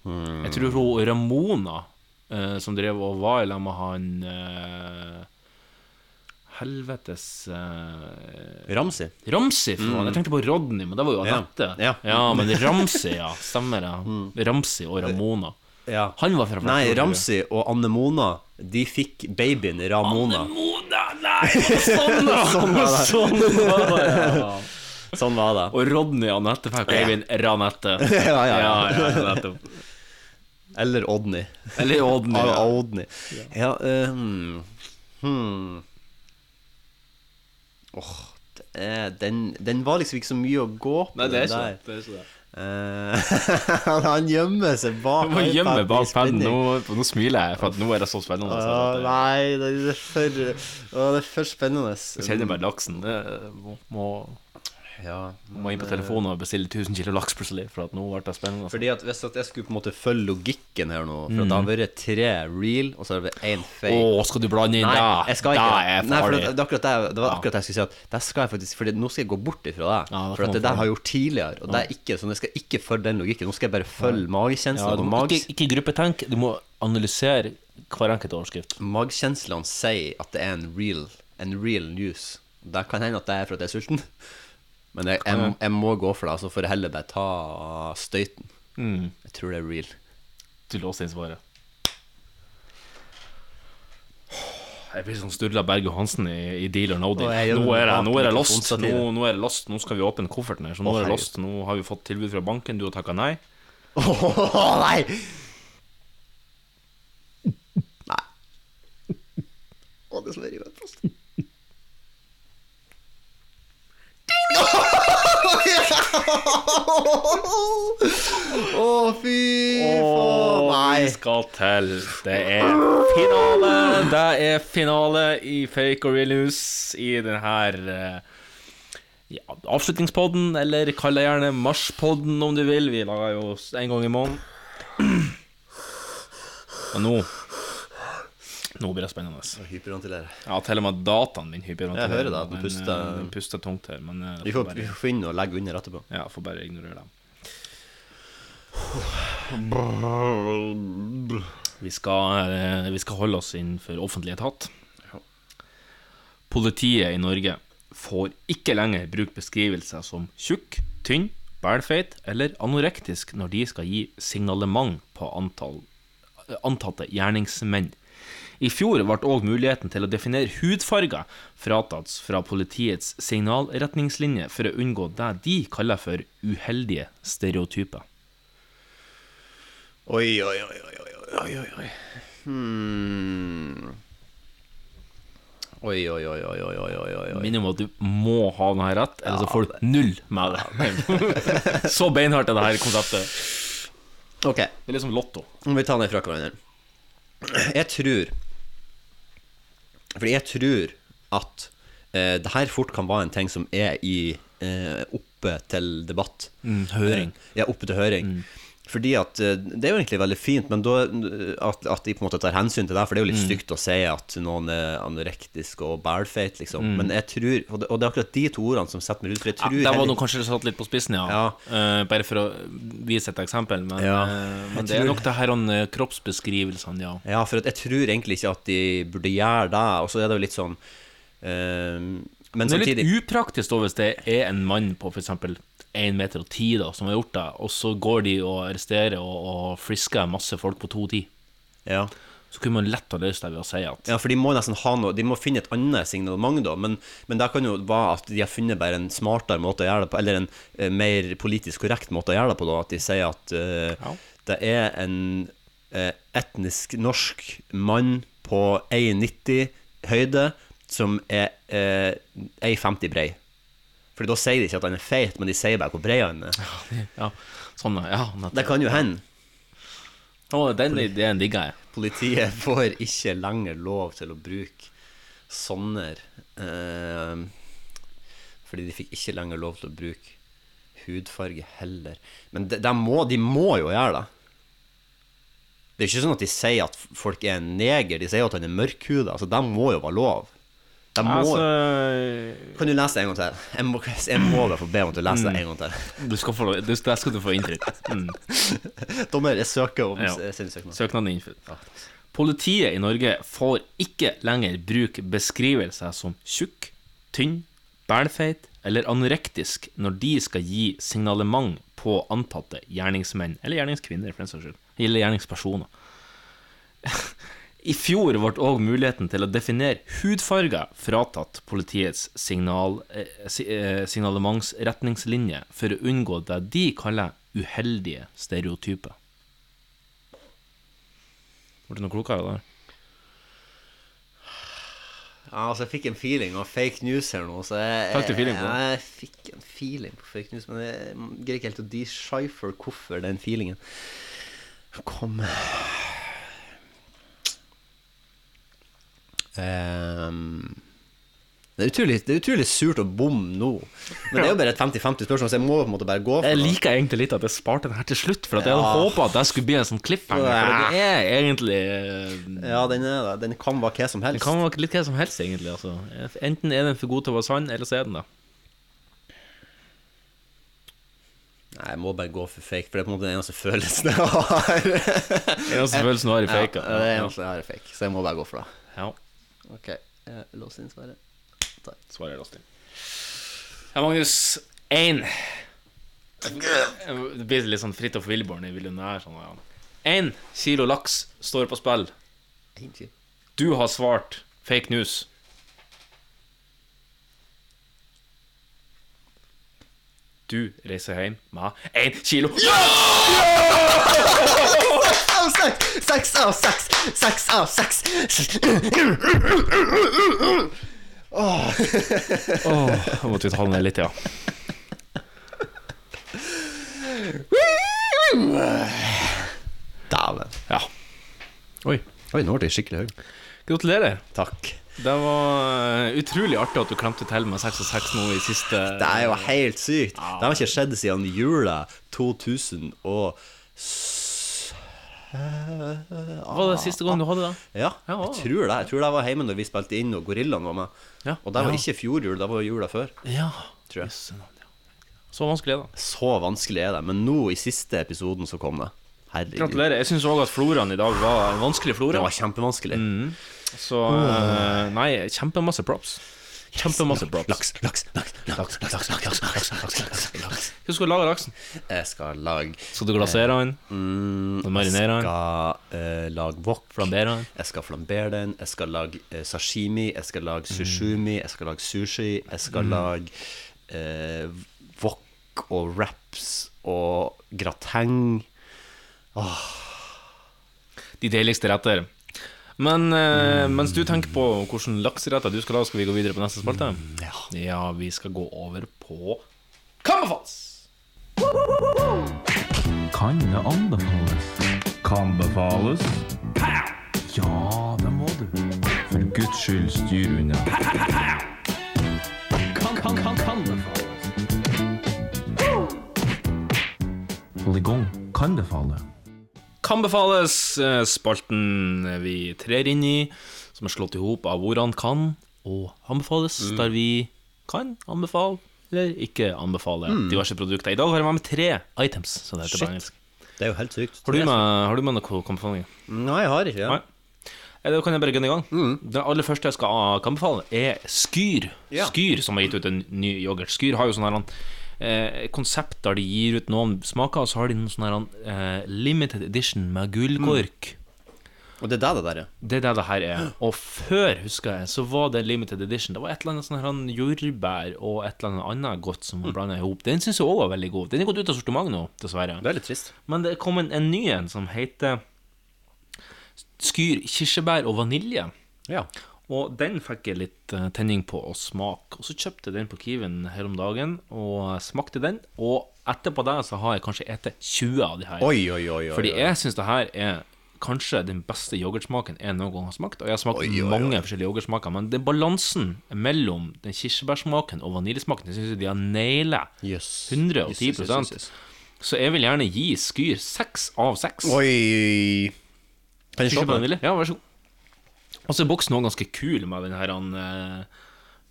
Hmm. Jeg tror hun Ramona, eh, som drev og var i lag med han eh, Helvetes eh, Ramsi? Ramsi. Mm. Jeg tenkte på Rodney, men det var jo Ja. ja. Ja. men Ramsi, ja. Stemmer det. Ramsi og Ramona. Ja. Han var fra Nei, Ramsi og Anne-Mona, de fikk babyen Ramona. Anne Mona, nei! Sånn, da! Sånn var det. Sånn var det, ja. Sånn var det. Og Rodney og Anette fikk babyen Ranette. Ja, ja, ja. nettopp. Eller Odny. Eller Odny, Ja, ja. Odny. Ja, eh, hmm. Det er- den, den var liksom ikke så mye å gå på. Nei, det er ikke det. Det er ikke det. Eh, han gjemmer seg bak Du må gjemme bak pennen. Nå, nå smiler jeg, for nå er det så spennende. Så at nei, det er for, det er for spennende. jeg kjenner bare laksen. Det må, må, Ja, må inn på telefonen og bestille 1000 kilo laks plutselig, for at nå ble det spennende. Fordi at Hvis at jeg skulle på en måte følge logikken her nå For at det Mm. har vært tre real, og så har det vært én fake. Åh, skal du blande inn Nei, jeg skal ikke er Nei, for det, det, akkurat det, det var akkurat det jeg skulle si. At det skal jeg faktisk Fordi nå skal jeg gå bort ifra det. Ja, det for at det der har jeg gjort tidligere. Og det er ikke sånn Jeg skal ikke følge den logikken. Nå skal jeg bare følge Ja, magekjenslene. Ja, mag, ikke, ikke gruppetenk, du må analysere hver enkelt overskrift. magekjenslene sier at det er en real, en real news. Det kan hende at det er for at jeg er sulten. Men jeg, jeg, jeg må gå for det, altså får jeg heller bare ta støyten. Mm. Jeg tror det er real. Du låser inn svaret. Jeg blir sånn Sturla Berg Johansen i, i Deal or No Deal. Nå er, jeg, nå er jeg lost. Nå, nå er jeg lost Nå skal vi åpne kofferten her. Så nå er jeg lost Nå har vi fått tilbud fra banken, du har takka nei. Åh, nei! Nei. Å, det smerer jeg fast. Å, fy faen. Nei. Vi skal til Det er finale. Det er finale i Fake or real news i denne eh, ja, avslutningspodden, eller kall det gjerne Marspodden om du vil. Vi lager jo en gang i måneden. Og nå Nå blir det spennende. Hyperventilere. Ja, til og med dataen min hyperventilerer. Jeg hører det, den men, puster- eh, Den puster tungt her, men eh, Vi får, vi får finne og legge under etterpå. Ja, får bare ignorere det. Vi skal, eh, vi skal holde oss innenfor offentlig etat. Politiet i Norge får ikke lenger bruke beskrivelser som tjukk, tynn, bælfeit eller anorektisk når de skal gi signalement på antall, antatte gjerningsmenn. I fjor ble òg muligheten til å definere hudfarger fratatt fra politiets signalretningslinje for å unngå det de kaller for uheldige stereotyper. Oi, oi, oi, oi, oi, oi, oi. Hmm. Oi, oi, oi, oi, oi, oi, oi, oi. Minner om at du må ha denne rett, eller så får du null med det. Så beinhardt er det her konseptet. Ok, Det er liksom lotto. Må vi ta den fra hverandre. Jeg tror Fordi jeg tror at eh, det her fort kan være en ting som er i eh, oppe til debatt. Mm, høring. Eh, ja, oppe til høring. Fordi at eh, Det er jo egentlig veldig fint, men da at, at de på en måte tar hensyn til det. For det er jo litt Mm. stygt å si at noen er anorektisk og bælfeit, liksom. Mm. Men jeg tror Og det, og det er akkurat de to ordene som setter meg ut. For jeg Ja, Der var du kanskje satt litt på spissen, ja. Eh, bare for å vise et eksempel. Men, Ja, uh, men det det er nok det her om kroppsbeskrivelsene, ja. Ja, for at jeg tror egentlig ikke at de burde gjøre det. Og så er det jo litt sånn uh, Men Men det er samtidig litt upraktisk da hvis det er en mann på f.eks. 1 meter og 10 da, som har gjort det, og så går de og arresterer og, og frisker masse folk på 2,10. Ja. Så kunne man lett ha løst det ved å si at Ja, for de må nesten ha noe De må finne et annet signalement, da. Men, men det kan jo være at de har funnet bare en smartere måte å gjøre det på, eller en eh, mer politisk korrekt måte å gjøre det på, da. At de sier at eh, det er en eh, etnisk norsk mann på 1,90 høyde som er eh, 1,50 brei. For da sier de ikke at han er feit, men de sier bare hvor bred han er. Ja, sånn, ja. Det kan jo hende. Å, den ideen digger jeg. Politiet får ikke lenger lov til å bruke sånne eh, Fordi de fikk ikke lenger lov til å bruke hudfarge heller. Men de, de, må, de må jo gjøre det. Det er ikke sånn at de sier at folk er neger, de sier at han er mørkhuda. Altså, de må jo være lov. Må, Altså, kan du lese det en gang til? Jeg må, jeg må da få be om at du leser det en gang til. Du skal få, det, skal du få innfridd. Mm. Dommer, jeg søker om Ja. sinnssøknad. Søknaden er innfridd. Politiet i Norge får ikke lenger bruke beskrivelser som tjukk, tynn, bælfeit eller anorektisk når de skal gi signalement på antatte gjerningsmenn, eller gjerningskvinner for den saks skyld, eller gjerningspersoner. I fjor ble òg muligheten til å definere hudfarger fratatt politiets signal, eh, eh, signalementsretningslinje for å unngå det de kaller uheldige stereotyper. Ble du noe klokere der? Ja, altså Jeg fikk en feeling av fake news her nå. Så jeg, Fikk? Jeg, jeg fikk en feeling på fake news, men jeg greier ikke helt å decipher hvorfor den feelingen kom. Ehm, det, er utrolig, det er utrolig surt å bomme nå. Men det er jo bare et 50-50 spørsmål, så jeg må på en måte bare gå for Jeg liker egentlig litt at jeg sparte den her til slutt, for at jeg hadde Ja. håpa at det skulle bli en sånn cliffhanger. For det er egentlig eh, Ja, den er det. Den kan være hva som helst. Den kan være litt hva som helst, egentlig. Altså. Enten er den for god til å være sann, eller så er den det. Nei, jeg må bare gå for fake, for det er på en måte den eneste følelsen jeg har. den Eneste følelsen du har i fake, Ja, det er det eneste jeg har i fake, så jeg må bare gå for det. Ja. Ok, jeg låser inn svaret. Takk. Svaret er låst inn. Ja, Magnus. Én. Det blir litt sånn Fridtjof Wilborn i Millionær. Sånn, ja. Én kilo laks står på spill. En kilo. Du har svart fake news. Du reiser hjem med én kilo Av seks! Seks av seks! Seks av seks! Åh. Jeg måtte vi ta ned litt, ja. Dæven. Ja. Oi. Oi, nå ble jeg skikkelig høy. Gratulerer. Takk. Det var eh, utrolig artig at du klemte til med 6 og 6 nå i siste Det er jo helt sykt. Det har ikke skjedd siden jula 2000 og Var det siste gang du hadde det? Ja, jeg tror det. Jeg tror det var hjemme når vi spilte inn og Gorillaen var med. Ja. Og det var Ja. ikke fjorjul, det var jula før. Ja. Tror jeg. Så vanskelig er det. Så vanskelig er det. Men nå, i siste episoden, så kom det. Herregud. Gratulerer. Jeg syns òg at floraen i dag var en vanskelig flora. Det var kjempevanskelig. Mm. Så eh, Nei, kjempemasse props. Kjempemasse props. Laks, laks, laks, laks, laks, laks, laks, laks, laks, laks, laks. Hvordan skal du lage laksen? Jeg skal lage Skal du glasere den? Mm, Og marinere den? Jeg skal eh, lage wok. Flambere den? Jeg skal flambere den. Jeg skal lage eh, sashimi. Jeg skal lage sushumi. Jeg skal lage sushi. Jeg skal Mm. lage eh, wok og wraps og grateng. Åh. De deiligste retter. Men eh, mens du tenker på hvilke lakseretter du skal ha, skal vi gå videre på neste spalte? Ja. ja, vi skal gå over på Kammerfalls! Kan det anbefales? Kan befales? Ja, det må du. For Guds skyld, styr unna. Kan, kan, kan, kan befales. Hold i gang. Kan befale. Kan befales, eh, spalten vi trer inn i, som er slått i hop av ordene kan og anbefales, Mm. der vi kan anbefale eller ikke anbefale Mm. diverse produkter. I dag har jeg med meg tre items, så det heter på engelsk. Det er jo helt sykt. Har du med, har du med noe anbefalinger? Nei, jeg har ikke. Ja. Nei. Eh, Da kan jeg bare gønne i gang. Det aller første jeg skal anbefale, er Skyr. Ja. Skyr, som har gitt ut en ny yoghurt. Skyr har jo sånn her eh, konsept de gir ut noen smaker, og så har de noen sånn eh, limited edition med gullkork. Og det er det det der er. Det er det det her er. Og før, husker jeg, så var det limited edition. Det var et eller annet sånn jordbær og et eller annet annet godt som var blanda i hop. Den syns jeg òg var veldig god. Den er gått ut av sortiment nå, dessverre. Det er litt trist. Men det kom en, en ny en som heter Skyr kirsebær og vanilje. Ja. Og den fikk jeg litt eh, tenning på å smake. Og så kjøpte jeg den på Kiwien her om dagen og smakte den. Og etterpå det så har jeg kanskje spist 20 av de her. Oi, oi, oi, Fordi jeg syns det her er kanskje den beste yoghurtsmaken jeg noen gang har smakt. Og jeg har smakt mange forskjellige yoghurtsmaker, men er balansen mellom den kirsebærsmaken og vaniljesmaken Jeg syns de har naila Yes. 110 Yes, yes. Så jeg vil gjerne gi Skyr seks av seks. Oi Kan jeg se på den? Ja, vær så god. Og så er boksen også ganske kul med den her han, eh,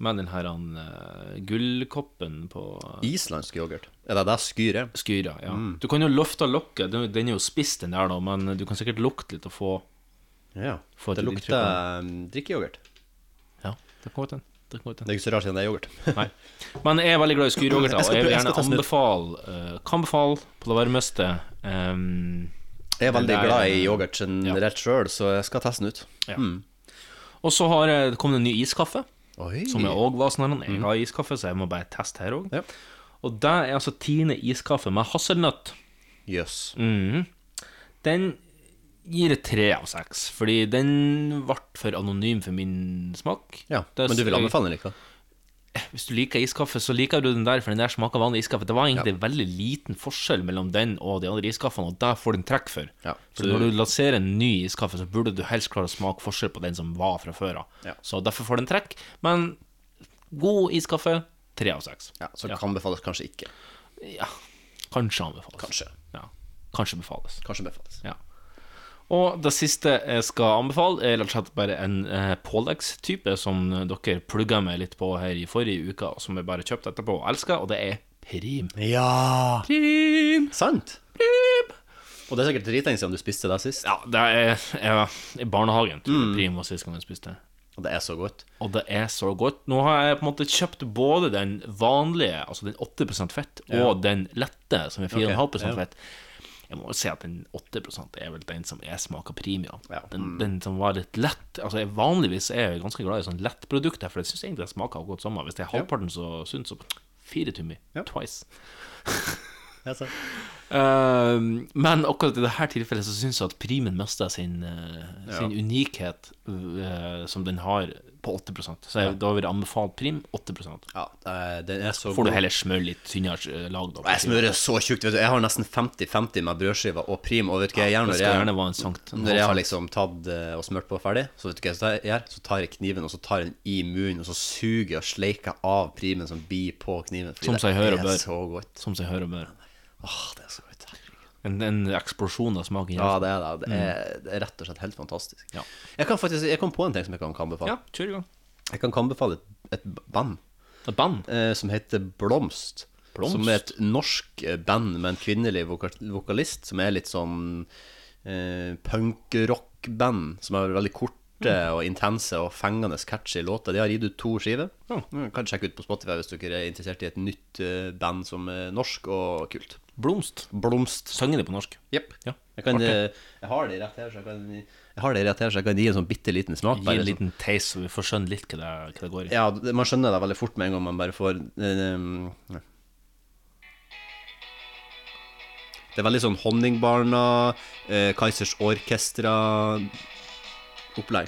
Med den her han, eh, gullkoppen på Islandsk yoghurt. Er det det skyret? Skyret, ja. Mm. Du kan jo løfte lokket. Den er jo spist, den der, da, men du kan sikkert lukte litt og få Ja. få Det lukter um, drikkeyoghurt. Ja, det kan godt hende. Det er ikke så rart siden det er yoghurt. Nei. Men jeg er veldig glad i skyryoghurt, og jeg vil gjerne anbefale eh, Kan befale på det varmeste. Um, Jeg er veldig glad i yoghurt generelt sjøl, så jeg skal teste den ut. Ja. Mm. Og så har jeg- det kommet en ny iskaffe. Oi. Som jeg òg var sånn. Mm. Jeg har iskaffe, så jeg må bare teste her òg. Og det er altså Tine iskaffe med hasselnøtt. Jøss. Mhm. Den gir jeg tre av seks, fordi den ble for anonym for min smak. Ja, Det er men du vil så- anbefale den likevel? Hvis du liker iskaffe, så liker du den der, for den der smaker vanlig iskaffe. Det var egentlig veldig liten forskjell mellom den og de andre iskaffene, og det får den trekk for. Ja, For så når du- du lanserer en ny iskaffe, så burde du helst klare å smake forskjell på den som var fra før av. Ja. Så derfor får den trekk. Men god iskaffe, tre av seks. Ja, så kan befales kanskje ikke. Ja, kanskje anbefales. Kanskje. Ja, kanskje befales. Kanskje befales. Og det siste jeg skal anbefale, er rett og slett bare en eh, påleggstype som dere plugga meg litt på her i forrige uke, og som jeg bare kjøpte etterpå og elska, og det er prim. Ja! Prim! Sant? Prim. Og det er sikkert dritlenge siden du spiste det sist. Ja, det er ja, i barnehagen, tror jeg Mm. prim var sist gang jeg spiste. Og det er så godt. Og det er så godt. Nå har jeg på en måte kjøpt både den vanlige, altså den 8% fett, og den lette, som er 4,5 Ok, ja. fett. Jeg må jo si at den 8% er vel den som jeg smaker premium. Ja. Den, Mm. den som var litt lett Altså jeg Vanligvis er jeg ganske glad i sånn lettprodukter, for jeg syns egentlig det smaker godt samme. Hvis det er halvparten så sunt, så fire tummi. Ja. Twice. Eh, men akkurat i dette tilfellet så syns jeg at primen mister sin, uh, sin Ja. unikhet uh, som den har på 8% Så jeg, da vil jeg anbefale prim 8 Ja, den er så Får du heller smøre litt tynnere eh, lag. da, Jeg smører så tjukt. vet du Jeg har nesten 50-50 med brødskiver og prim. Og vet du hva jeg gjør når jeg, når jeg har liksom tatt eh, og smurt på ferdig? Så vet du hva jeg gjør? Så tar jeg kniven og så tar jeg den i munnen, og så suger jeg og sleiker av primen som blir på kniven. Som seg hører og bør. Som seg hører og bør. Åh, det er så godt. En, en eksplosjon av smak. Ja, det er det. Det Mm. er, det er rett og slett helt fantastisk. Ja. Jeg kan faktisk Jeg kom på en ting som jeg kan anbefale. Ja, kjør i gang. Jeg kan anbefale et, et band. Et band? Eh, som heter Blomst. Blomst? Som er et norsk eh, band med en kvinnelig voka vokalist, som er litt sånn eh, punkrock-band, som er veldig korte Mm. og intense og fengende catchy låter. De har gitt ut to skiver. Ja. Kan sjekke ut på Spotify hvis dere er interessert i et nytt eh, band som er norsk og kult. Blomst. Blomst. Synger de på norsk? Jepp. Ja. Jeg, kan, eh, jeg har det rett her, så jeg kan, jeg har det rett her, så jeg kan gi en sånn bitte liten smak. Gi en liten taste, så vi får skjønne litt hva det, hva det går i. Ja, man skjønner det veldig fort med en gang man bare får um, ja. Det er veldig sånn Honningbarna, eh, Kaizers Orkestra-opplegg.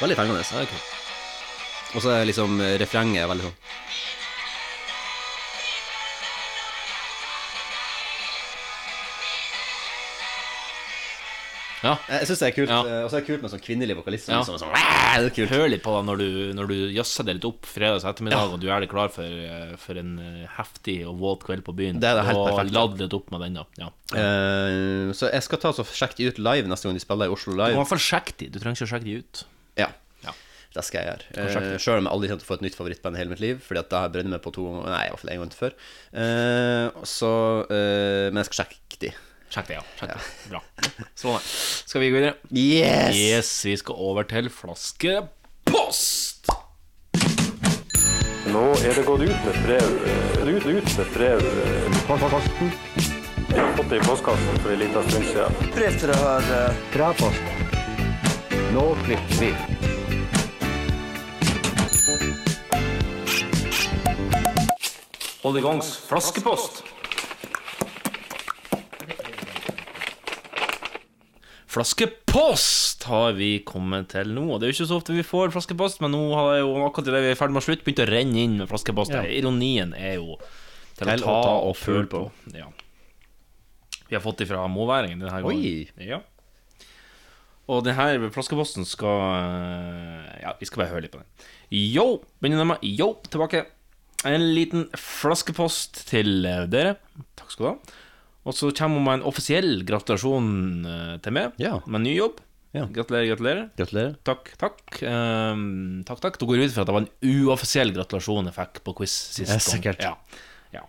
Veldig fengende. Og så er liksom eh, refrenget veldig sånn Ja. Eh, jeg syns det er kult. Ja. Eh, og så er det kult med sånn kvinnelig vokalist. Ja. sånn, sånn, Hør litt på det når du, du jøsser det litt opp fredags ettermiddag, ja. og du er det klar for, for, en heftig og våt kveld på byen. Det er det helt og ladd litt opp med den, da. Ja. Uh, så jeg skal ta og sjekke de ut live neste gang de spiller i Oslo Live. Du må i hvert fall sjekke de. Du trenger ikke å sjekke de ut. Ja ja. Det skal jeg gjøre. det. Sjøl om jeg aldri kommer til å få et nytt favorittband i hele mitt liv. Fordi at det har jeg brent meg på to ganger Nei, i hvert fall en gang til før. Eh, så, eh, men jeg skal sjekke de. Sjekk det, ja. Sjekk det. Bra. Sånn, da. Skal vi gå videre? Yes! Yes, Vi skal over til flaskepost. Nå er det gått ut med brev eh, ut, ut med brev eh, posten. Jeg har fått det i postkassen for en liten stund siden. Brev til det her Bra post. Nå klipper vi. Hold i gangs flaskepost. Flaskepost har vi kommet til nå. Og Det er jo ikke så ofte vi får flaskepost, men nå har jeg jo akkurat det vi er ferdig med å slutte, begynt å renne inn med flaskepost. Ja. Ironien er jo til, Til å ta ta og føle på. på. Ja. Vi har fått det fra Moværingen denne gangen. Oi. Ja. Og denne flaskeposten skal Ja, vi skal bare høre litt på den. Yo, begynner med Yo, tilbake. En liten flaskepost til eh, dere. Takk skal du ha. Og så kommer hun med en offisiell gratulasjon eh, til meg Ja. med ny jobb. Ja. Gratulerer, gratulerer. Gratulerer. Takk, takk. Um, takk, takk. Da går jeg ut fra at det var en uoffisiell gratulasjon jeg fikk på quiz sist Ja, gang. sikkert. Ja. ja.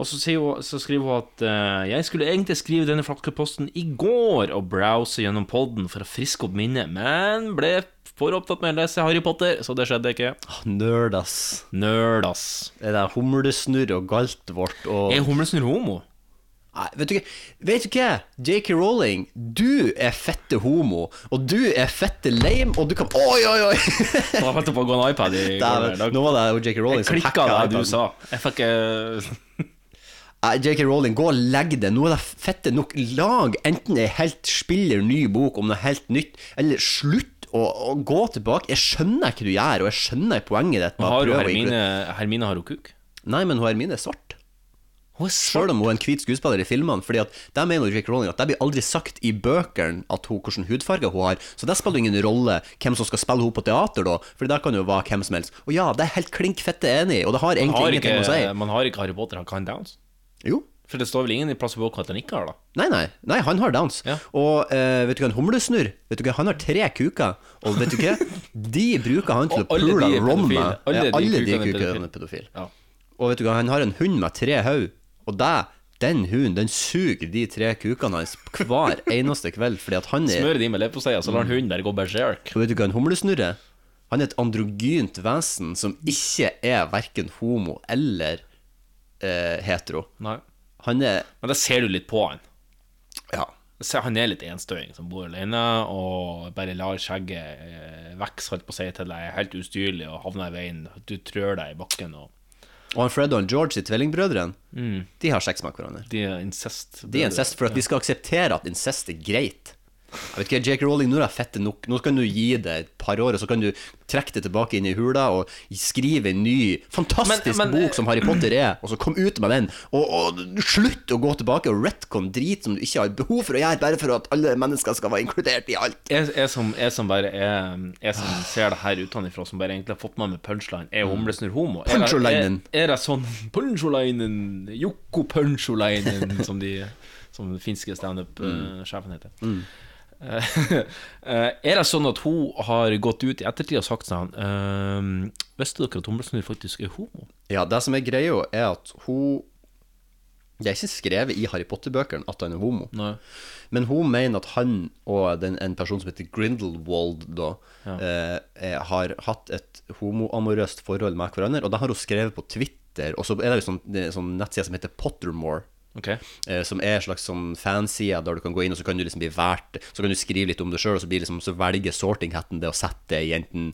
Og så, sier hun, så skriver hun at uh, jeg skulle egentlig skrive denne flaskeposten i går og browse gjennom podden for å friske opp minnet, men ble for opptatt med å lese Harry Potter, så det skjedde ikke. Nerd, ass. Nerd, ass. Det der humlesnurr og galtvort og Er humlesnurr homo? Nei, vet du Vet du hva? JK Rowling, du er fette homo, og du er fette lame, og du kan Oi, oi, oi! Jeg holdt på å gå en iPad i går. Der. Nå var det jo JK Rowling Jeg som hacka det du sa. Jeg fikk eh, Nei, JK Rowling, gå og legg det. Nå er det fette nok. Lag enten ei helt spiller ny bok om noe helt nytt, eller slutt å, å gå tilbake. Jeg skjønner hva du gjør, og jeg skjønner poenget ditt. Har Hermine, Hermine har hun kuk? Nei, men Hermine er svart. Hun er svart. Selv om hun er en hvit skuespiller i filmene. Fordi at Der mener Rick Rowling at det blir aldri sagt i bøkene at hun, hvilken hudfarge hun har. Så det spiller ingen rolle hvem som skal spille henne på teater, da. For der kan jo være hvem som helst. Og ja, det er helt klink fette enig og det har egentlig Har ingenting ikke, å si. Man har ikke Harry Potter har kan downs? Jo. For det står vel ingen i plass i boka at han ikke har, da? Nei, nei, nei, han har downs. Og eh, vet du hva, en humlesnurr Vet du hva, Han har tre kuker, og vet du hva? De bruker han til å pule rom med. Alle Ja, de Alle de kukene er pedofile. Ja. Og vet du hva, han har en hund med tre hode, og det den hunden den suger de tre kukene hans hver eneste kveld fordi at han er Smører de med leverpostei, så lar hunden bare gå berserk. Og vet du hva en humlesnurr er? Han er et androgynt vesen som ikke er verken homo eller eh, hetero. Nei. Han er Men det ser du litt på han. Ja. Han er litt enstøing som bor alene og bare lar skjegget eh, vokse, holdt på å si, til det er helt ustyrlig og havner i veien. Du trør deg i bakken. Og Og han Fred og han George, de tvillingbrødrene, Mm. de har sex med hverandre. de er incest. De er incest for at de skal akseptere at incest er greit. Jeg vet ikke, Jake Rowling, nå er det fette nok. Nå kan du gi det et par år, og så kan du trekke det tilbake inn i hula og skrive en ny, fantastisk Men- men- bok som Harry Potter er, og så kom ut med den. Og, og slutt å gå tilbake og retcon drit som du ikke har behov for å gjøre, bare for at alle mennesker skal være inkludert i alt. Jeg, jeg, som, jeg som bare er Jeg som ser det her utenfra, som bare egentlig har fått med meg punchline, er humlesnurr homo. Er. Er, er det sånn Puncholinen, Joko Puncholinen, som de Som den finske standup-sjefen heter. Mm. Eh, eh, er det sånn at hun har gått ut i ettertid og sagt sånn eh, Visste dere at humlesnurr faktisk er homo? Ja, det som er greia, er at hun Det er ikke skrevet i Harry Potter-bøkene at han er homo. Nei. Men hun mener at han og den, en person som heter Grindelwald, da, Ja. eh, har hatt et homoamorøst forhold med hverandre. Og det har hun skrevet på Twitter. Og så er det jo sånn, sånn nettside som heter Pottermore. Ok. Eh, som er en slags sånn fanside der du kan gå inn og så kan du liksom bli vært Så kan du skrive litt om det sjøl, og så, blir liksom, så velger sorting-hatten det å sette i enten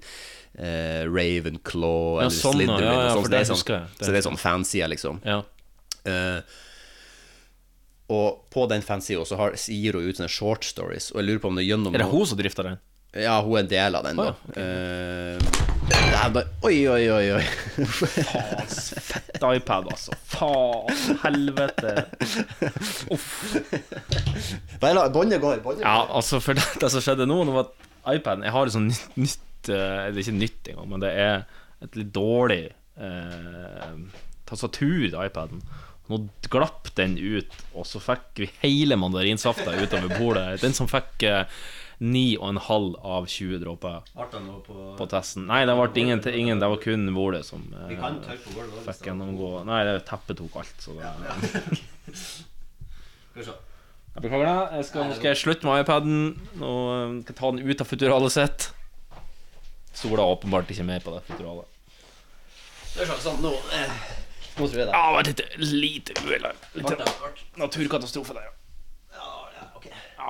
eh, Ravenclaw Ja, eller sånn, ja, Slytherin. ja, ja, sånt. Så det sånn, så det er sånn fanside, liksom. Ja. Eh, og på den fansida så gir hun ut sånne short stories, og jeg lurer på om det gjennom Er det hun som drifter den? Ja, hun er en del av den, da. Oh, ja, okay. uh, Oi, oi, oi, oi. Faen, fett iPad, altså. Faen, helvete. Uff. Båndet går. Ja, altså, for det, det som skjedde nå, det var at iPaden Jeg har et sånt nytt, nytt eh, Det er ikke nytt engang, men det er et litt dårlig eh, tastatur til iPaden. Nå glapp den ut, og så fikk vi hele mandarinsafta utover bordet. Den som fikk eh, 9,5 av 20 dråper på testen. Nei, det ble ingen, ingen Det var kun bordet som eh, på fikk gjennomgå Nei, det teppet tok alt, så det. Jeg beklager det. Jeg skal, nå skal jeg slutte med iPaden. Nå eh, skal jeg ta den ut av futuralet sitt. Sola er åpenbart ikke med på det futuralet. Det er sant nå, eh, nå tror jeg det. Ja, det var et lite, uhell her. Naturkatastrofe der, ja.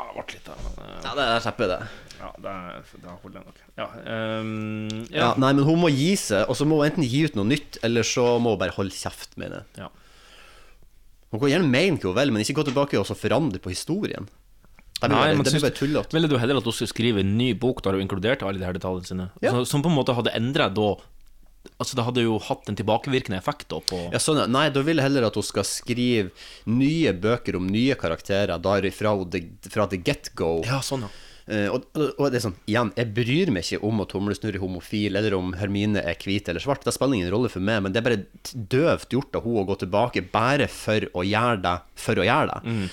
Ja, det ble litt men eh, Ja, det er kjeppe, det. Ja, det, det holder jeg nok. Ja, um, Ja. ja. nei, men hun må gi seg, og så må hun enten gi ut noe nytt, eller så må hun bare holde kjeft, mener jeg. Ja. Hun kan gjerne mene hva hun vil, men ikke gå tilbake og så forandre på historien. Det blir Nei, bare, men det blir syns- bare tullete. Ville du heller at hun skulle skrive en ny bok der hun inkluderte alle de her detaljene sine? Ja. Så, som på en måte hadde endra da Altså, det hadde jo hatt en tilbakevirkende effekt da på Ja, sånn. Nei, da vil jeg heller at hun skal skrive nye bøker om nye karakterer der fra, fra the get-go. Ja, sånn, ja. Eh, og, og, det er sånn, igjen, jeg bryr meg ikke om at Humlesnurr er homofil, eller om Hermine er hvit eller svart. Det spiller ingen rolle for meg, men det er bare døvt gjort av hun å gå tilbake bare for å gjøre det for å gjøre det. Mm.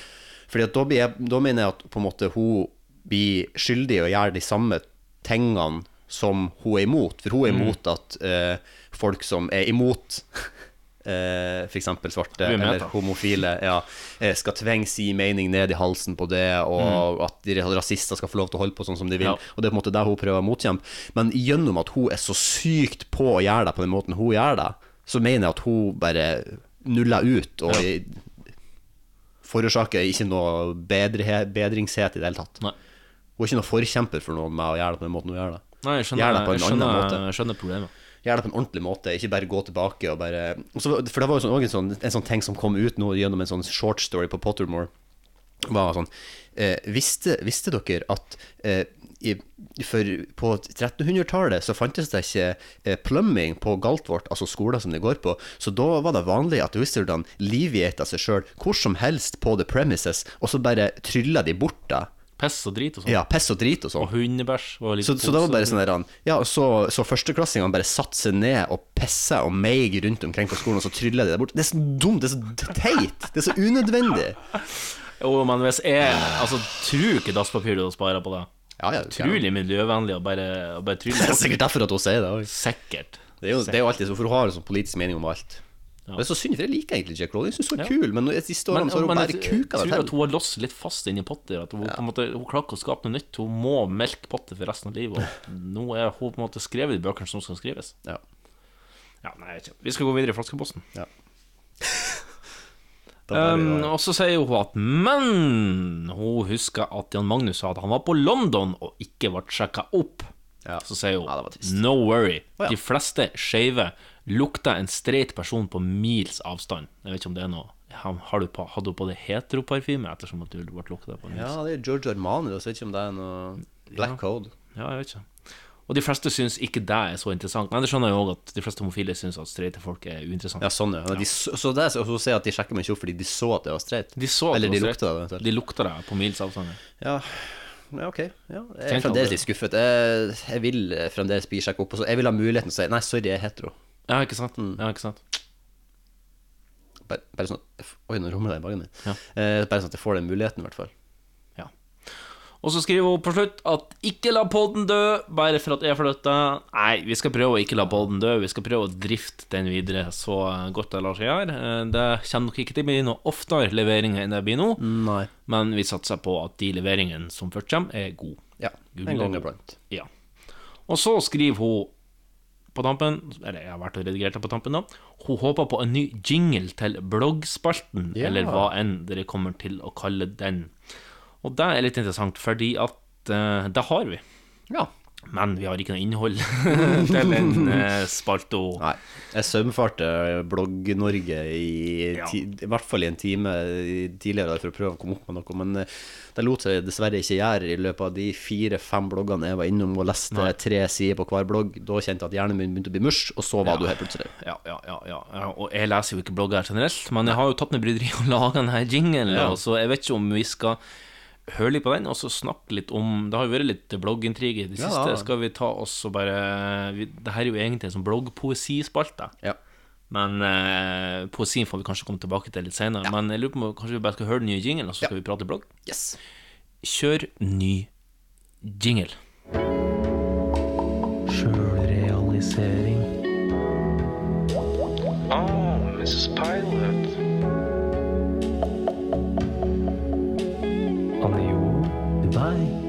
Fordi da, blir jeg, da mener jeg at på en måte hun blir skyldig i å gjøre de samme tingene som hun er imot. For hun er Mm. imot at uh, folk som er imot uh, f.eks. svarte er eller homofile ja, eh, skal tvinge si mening ned i halsen på det, og Mm. at de rasister skal få lov til å holde på sånn som de vil. Ja. Og det er på en måte det hun prøver å motkjempe. Men gjennom at hun er så sykt på å gjøre det på den måten hun gjør det, så mener jeg at hun bare nuller ut og Ja. forårsaker ikke noe bedre, bedringshet i det hele tatt. Nei. Hun er ikke noe forkjemper for noe med å gjøre det på den måten hun gjør det. Nei, jeg skjønner, Gjør på en jeg annen skjønner, måte. jeg skjønner problemet. Gjør det på en ordentlig måte, ikke bare gå tilbake og bare Også, For det var jo sånn, en, sånn, en sånn ting som kom ut nå gjennom en sånn short story på Pottermore. Var sånn eh, visste, visste dere at eh, i, for på 1300-tallet så fantes det ikke eh, plumbing på Galtvort, altså skoler som de går på, så da var det vanlig at wizardene livgjeta seg sjøl hvor som helst på the premises, og så bare trylla de bort det. Piss og drit og sånn. Ja, piss og drit og sånn. Og hundebæsj. var litt Så, så det var bare sånn der Ja, så, så førsteklassingene bare satte seg ned og pissa og meig rundt omkring på skolen, og så trylla de der bort. Det er så dumt, det er så teit, det er så unødvendig. Jo, men hvis jeg Altså, tror ikke dasspapir du sparer på det? Ja, ja, Utrolig miljøvennlig å bare, å bare trylle Det er sikkert derfor at hun sier det òg. Sikkert. Det er jo, det er jo alltid så, for hun har en sånn politisk mening om alt. Det er så synd, for jeg liker egentlig Jack Rowling. Jeg syns hun er Ja. kul, men de siste årene så har hun men bare kuka det til. hun har låst litt fast inni Potter. At hun, på en måte, hun klarer ikke å skape noe nytt. Hun må melke Potter for resten av livet. Og nå er hun på en måte skrevet i bøkene som skal skrives. Ja. Ja, nei. Vi skal gå videre i flaskeposten. Ja. Um, og så sier hun at Men hun husker at Jan Magnus sa at han var på London og ikke ble sjekka opp. Så sier hun No worry. Oh, ja. De fleste skeive lukter en streit person på mils avstand. Jeg vet ikke om det er noe har du på, Hadde hun på det heteroparfyme ettersom at du ble lukta på mils? Ja, det er George Armani, og så vet ikke om det er noe black Ja. code. Ja, jeg vet ikke. Og de fleste syns ikke det er så interessant. Men det skjønner jeg òg at de fleste homofile syns at streite folk er uinteressante. Ja, sånn, ja. De, så, så det er å si at de sjekker meg ikke opp fordi de så at det var streit? De så at Eller de lukta det. De lukta det på mils avstand. Ja, ja ok. Ja, jeg er fremdeles litt skuffet. Jeg, jeg vil fremdeles bli sjekka opp. Jeg vil ha muligheten til å si nei, sorry, jeg er hetero. Ja, ikke sant? Mm. Ja, ikke sant? Bare, bare sånn Oi, nå rommer det i magen min. Ja. Eh, bare sånn at jeg får den muligheten, i hvert fall. Og så skriver hun på slutt at ikke la podden dø bare for at jeg flytta. Nei, vi skal prøve å ikke la podden dø. Vi skal prøve å drifte den videre så godt det lar seg gjøre. Eh, Det kommer nok ikke til å bli noe oftere leveringer enn det blir nå, Nei. men vi satser på at de leveringene som først kommer, er gode. Ja, en gang iblant. Ja. Og så skriver hun på tampen, eller jeg har vært og redigert det på tampen da, hun håper på en ny jingle til bloggspalten, Ja. eller hva enn dere kommer til å kalle den. Og det er litt interessant, fordi at uh, det har vi. Ja. Men vi har ikke noe innhold til den uh, spalta. Nei. Jeg saumfarte Blogg-Norge i, ja. i hvert fall i en time tidligere for å prøve å komme opp med noe, men eh, det lot seg dessverre ikke gjøre i løpet av de fire-fem bloggene jeg var innom og leste Nei. tre sider på hver blogg. Da kjente jeg at hjernen min begynte å bli mush, og så var Ja. du her plutselig. Ja, ja, ja. Og jeg leser jo ikke blogger generelt, men jeg har jo tatt ned bryderiet og laga denne jinglen, Ja. så jeg vet ikke om vi skal høre litt på den, og så snakke litt om Det har jo vært litt bloggintriger i det siste. Skal vi ta oss og bare vi, Det her er jo egentlig en sånn bloggpoesispalte. Ja. Men eh, poesien får vi kanskje komme tilbake til litt senere. Men jeg lurer på om kanskje vi bare skal høre den nye jinglen, og så skal vi prate blogg? Yes. Kjør ny jingle. Sjølrealisering. Oh, Mrs. Pilot. Anjo, Dubai.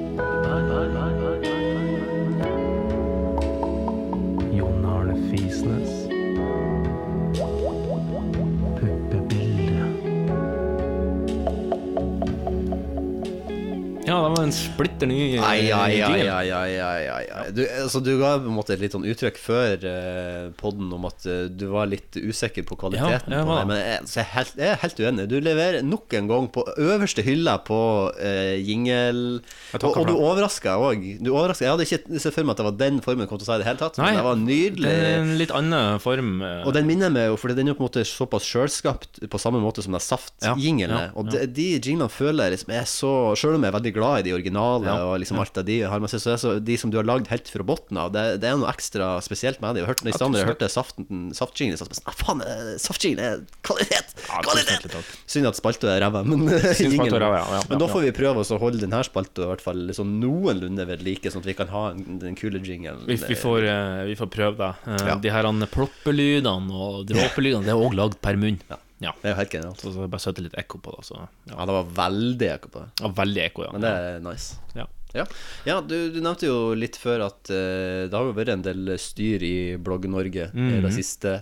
En splitter ny eh, Ai, ai, ai, ai, ai, ai, ai, ai. Du, altså, du ga på en måte et litt sånn uttrykk før eh, podden om at eh, du var litt usikker på kvaliteten Ja, jeg på var det. Men jeg, så jeg, er helt, jeg er helt uenig. Du leverer nok en gang på øverste hylla på uh, jingle. Jeg Og, og du for overraska òg. Jeg hadde ikke sett for meg at det var den formen du kom til å si i det hele tatt. Nei, men det var nydelig. Det er en litt annen form. eh. Og den minner meg jo, for den er jo på en måte såpass sjølskapt på samme måte som de Saft-jinglene. Ja, ja, Og de, de jinglene føler jeg liksom er så Sjøl om jeg er veldig glad i de originale Ja, og liksom alt av de så så de som du har lagd helt fra bunnen av, det, det er noe ekstra spesielt med de. Jeg hørte i stedet jeg hørte saften, saftjinglen, så jeg sånn, faen, eh, saftjingle er kvalitet! Kvalitet! Synd at spalta er ræva, men ja, Men da får vi prøve oss å holde denne spalta i hvert fall liksom noenlunde ved like, sånn at vi kan ha den kule jinglen. Vi, vi, får, eh, vi får prøve det. Eh. De her ploppelydene og dråpelydene, det er òg lagd per munn. Ja. Det er jo helt genialt. Så, så bare setter litt ekko på det. Så, ja. Ja, det var veldig ekko på det. Ja, veldig ekko, ja. Men det er nice. Ja. Ja, ja du, du nevnte jo litt før at uh, det har jo vært en del styr i Blogg-Norge i det Mhm. siste.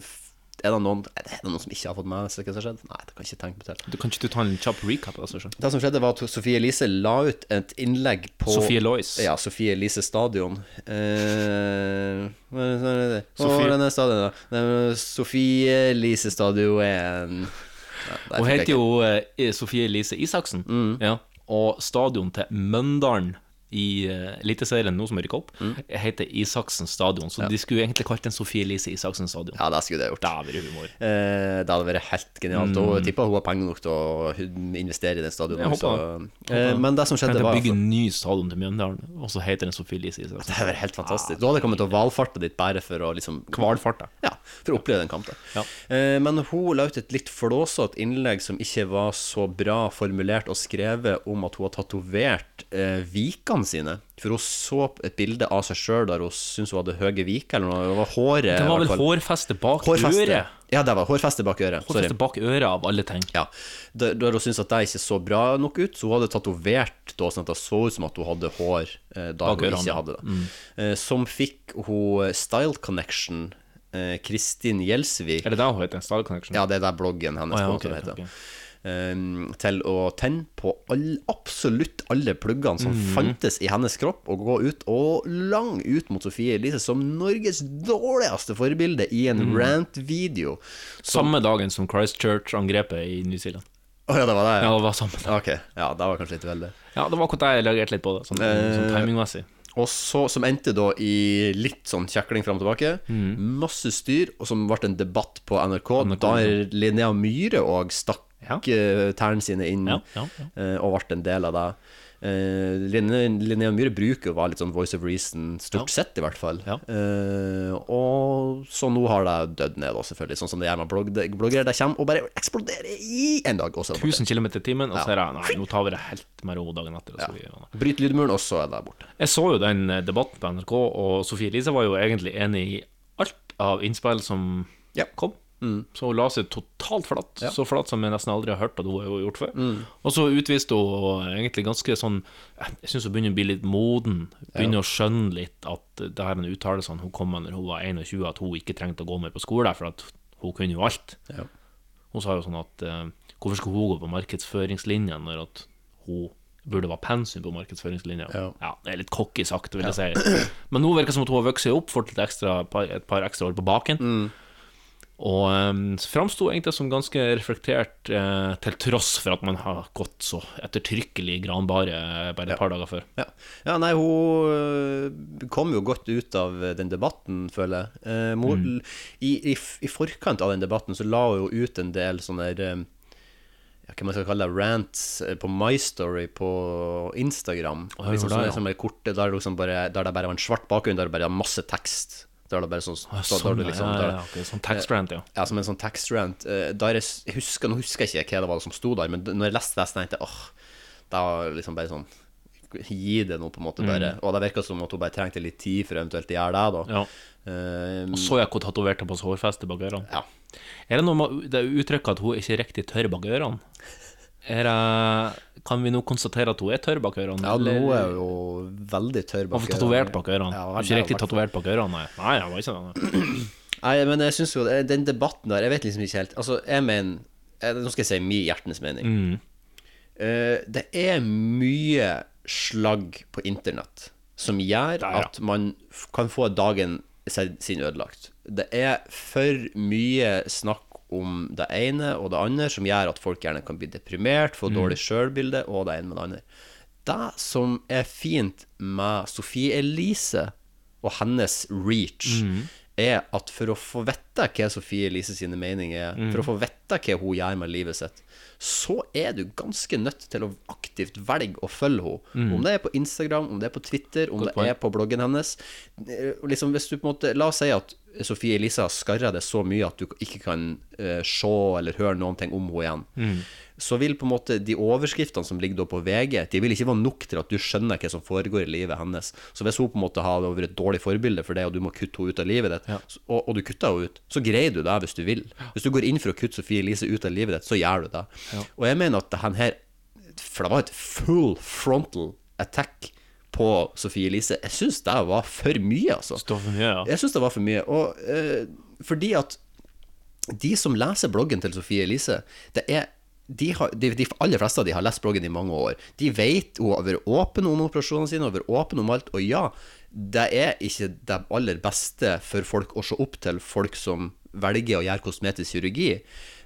F- er, det noen, er det noen som ikke har fått med seg hva som har skjedd? Nei, det kan jeg ikke tenke på til. Du Kan ikke du ta en kjapp recap? Altså. Det som skjedde, var at Sofie Elise la ut et innlegg på Sofie Lois. Ja, Sofie Elise Stadion. Eh, hva er det- hva? Å, Sofie- er stadion, da. Sofie Elise Stadion der Hun heter jo eh, Sofie Elise Isaksen. Mm. Ja. Og stadion til Møndalen i uh, Eliteserien, nå som rykker opp, heter Isaksen stadion. Så Mm. Ja. de skulle egentlig kalt den Sofie Elise Isaksen stadion. Ja, det skulle det gjort. Det hadde humor. Eh, det hadde vært helt genialt. Mm. Og tipper hun har penger nok til å investere i den stadionet. Jeg håper så- eh, men det som skjedde, var bygge en ny stadion til Mjøndalen, og så heter den Sofie Elise Isaksen. Det hadde vært helt fantastisk. Du hadde kommet til å valfarte ditt bare for å liksom Kvalfarte. Ja, for å oppleve den kampen. Eh, men hun la ut et litt flåsete innlegg som ikke var så bra formulert og skrevet om at hun har tatovert eh, vikene sine. For hun så et bilde av seg sjøl der hun syntes hun hadde høye viker, eller noe. Det var håret Det var vel hårfeste bak Hårfeste. øret. Ja, det var hårfeste bak øret. Sorry. Hårfeste bak øret av alle ting. Ja, Der, der hun syntes at det ikke så bra nok ut, så hun hadde tatovert da, sånn at det så ut som at hun hadde hår eh, da Bak hun ørene, ikke hadde det. Mm. Eh, som fikk hun Style Connection, eh, Kristin Gjelsvik Er det det hun heter? Style Connection? Ja, det er der bloggen hennes Oh, ja, på en Um, til å tenne på all, absolutt alle pluggene som mm. fantes i hennes kropp, og gå ut og lang ut mot Sofie Elise som Norges dårligste forbilde i en mm. rant-video. Samme dagen som Christchurch-angrepet i New Zealand. Å ja, det var det? Ja, det var samme Ok, ja, det var kanskje litt veldig. Ja, det var akkurat det jeg reagerte litt på, det, sånn, sånn Eh, timingmessig. Og så, som endte da i litt sånn kjekling fram og tilbake. Mm. Masse styr, og som ble en debatt på NRK. Der Linnea Myhre òg stakk tærne sine inn Ja, ja, ja. eh, og ble en del av det. Uh, Linnea, Myhre bruker å være litt sånn voice of reason, stort sett i hvert fall. Eh, og så nå har det dødd ned, også, selvfølgelig. Sånn som det gjør med blogg, bloggere. Det kommer og bare eksploderer i en dag. Også, 1000 km i timen, og så er det Nei, nå tar vi det helt med ro dagen etter. så vi- Bryt lydmuren, og så er det borte. Jeg så jo den eh, debatten på NRK, og Sofie Elise var jo egentlig enig i alt av innspill som kom. Så hun la seg totalt flatt. Ja. Så flatt som jeg nesten aldri har hørt at hun har gjort før. Mm. Og så utviste hun egentlig ganske sånn Jeg syns hun begynner å bli litt moden. Begynner Ja. å skjønne litt at det her er uttalelsene hun kom med når hun var 21, at hun ikke trengte å gå mer på skole, for at hun kunne jo alt. Ja. Hun sa jo sånn at eh, hvorfor skulle hun gå på markedsføringslinjen når at hun burde være pensum på markedsføringslinja. Ja. det er litt cocky sagt, vil Ja. jeg si. Men nå virker det som at hun har vokst opp, fått ekstra, et par, et par ekstra år på baken. Mm. Og um, framsto egentlig som ganske reflektert, eh, til tross for at man har gått så ettertrykkelig granbare bare et par dager før. Ja. ja, nei, hun øh, kom jo godt ut av den debatten, føler jeg. Eh, mor, Mm. i, i, I forkant av den debatten så la hun jo ut en del sånne der, eh, ja, hva man skal kalle det, rants eh, på My Story på Instagram. Å, liksom, det, ja. sånne, sånne korte, der, liksom bare, der det bare var en svart bakgrunn, der det bare var masse tekst. Der det bare sånn, så, sånn, der det ja, liksom, ja, ja, okay. sånn text rant, ja. Ja, som en sånn text rant. Eh, Der jeg, husker, nå husker jeg ikke hva det var som sto der, men når jeg leste det, så tenkte jeg åh, det var liksom bare sånn Gi det nå, på en måte, bare. Mm. Og det virka som at hun bare trengte litt tid for eventuelt å gjøre det, da. Ja. um, Og så jeg hvor tatovert på seg hårfeste bak ørene. Ja. Er det noe med det uttrykket at hun ikke er riktig tørr bak ørene? Er det, kan vi nå konstatere at hun er tørr bak ørene? Ja, nå er hun jo veldig tørr bak ørene. tatovert bak ørene. Ja, Hun er ikke riktig tatovert bak ørene, nei. Nei, jeg var ikke det. Nei, men jeg syns jo Den debatten der, jeg vet liksom ikke helt Altså, jeg mener eh, Nå skal jeg si min hjertens mening. Mm. Uh, det er mye slagg på internett som gjør at man kan få dagen sin ødelagt. Det er for mye snakk om det ene og det andre som gjør at folk gjerne kan bli deprimert, få Mm. dårlig sjølbilde og det ene med det andre. Det som er fint med Sofie Elise og hennes reach, Mm. Er at for å få vite hva Sofie Elise sine meninger er, Mm. for å få vite hva hun gjør med livet sitt, så er du ganske nødt til å aktivt velge å følge henne. Mm. Om det er på Instagram, om det er på Twitter, om det er på bloggen hennes. Eh, Liksom hvis du på en måte La oss si at Sofie Elise har skarra det så mye at du ikke kan uh, se eller høre noen ting om henne igjen. Mm. Så vil på en måte de overskriftene som ligger på VG, de vil ikke være nok til at du skjønner hva som foregår i livet hennes. Så hvis hun på en måte har vært et dårlig forbilde for det, og du må kutte henne ut av livet ditt, ja. og, og du kutter henne ut, så greier du det hvis du vil. Hvis du går inn for å kutte Sofie Elise ut av livet ditt, så gjør du det. Og jeg mener at denne her For det var et full frontal attack på Sofie Elise. Jeg syns det var for mye, altså. For mye, ja. Jeg syns det var for mye. Og eh, fordi at de som leser bloggen til Sofie Elise, det er de, har, de, de aller fleste av de har lest bloggen i mange år. De vet hun har vært åpen om operasjonene sine, har vært åpen om alt. Og ja, det er ikke det aller beste for folk å se opp til folk som velger å gjøre kosmetisk kirurgi.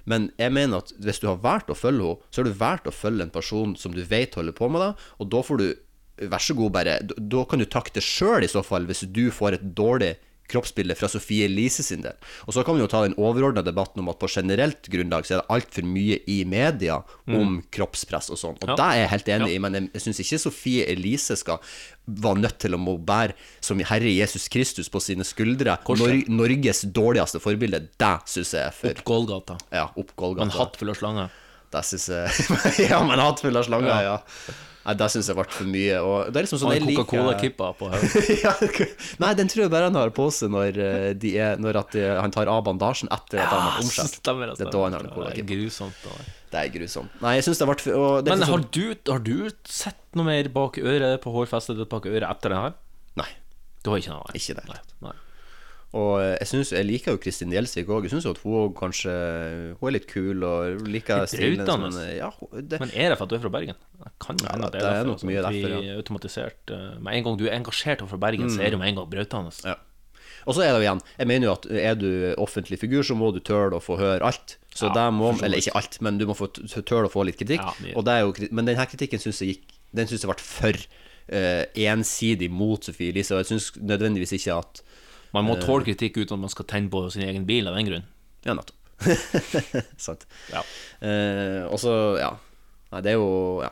Men jeg mener at hvis du har valgt å følge henne, så har du valgt å følge en person som du vet holder på med det, og da får du Vær så god, bare Da kan du takke deg sjøl i så fall, hvis du får et dårlig kroppsbilde fra Sofie Elise sin del. Og så kan vi jo ta den overordna debatten om at på generelt grunnlag så er det altfor mye i media om kroppspress og sånn. Og Ja. det er jeg helt enig Ja. i, men jeg, syns ikke Sofie Elise skal være nødt til å må bære som Herre Jesus Kristus på sine skuldre Nor Norges dårligste forbilde. Det syns jeg er for Opp Golgata. Ja, opp Golgata. Med en hatt full av slanger. Det syns jeg Ja, med en hatt full av slanger, Ja. ja. Nei, det syns jeg ble for mye. Og det er liksom sånn jeg liker Coca-Cola-kippa på hodet. ja, Nei, den tror jeg bare han har på seg når, eh, de er, når at eh, han tar av bandasjen etter at han har omskjært. det, er da han har den. Det er cola-kippa. grusomt. Det. Det er grusomt. Nei, jeg syns det ble for Men har sånn- du, har du sett noe mer bak øret på hårfestet ditt bak øret etter det her? Nei. Du har ikke noe? Ikke det. Nei. Og eh, jeg, synes, jeg liker jo Kristin Gjelsvik òg. Jeg syns at hun kanskje Hun er litt kul og liker stilen. brautende. som- Ja, det, Men er det for at du er fra Bergen? Det kan jo Ja, hende at det er derfor, nok altså, mye derfor, er automatisert eh, Med en gang du er engasjert overfor Bergen, så Mm. er du med en gang brautende. Ja. Og så er det jo igjen Jeg mener jo at er du offentlig figur, så må du tøle å få høre alt. Så Ja, der må Eller ikke alt, men du må få tøle å få litt kritikk. Ja, og det er jo, men denne kritikken syns jeg gikk Den syns jeg ble for uh, ensidig mot Sofie Elise, og jeg syns nødvendigvis ikke at Man må eh, tåle kritikk uten at man skal tenne på sin egen bil av den grunn. Ja, nettopp. Sant. Ja. Eh, og så, ja Nei, det er jo Ja.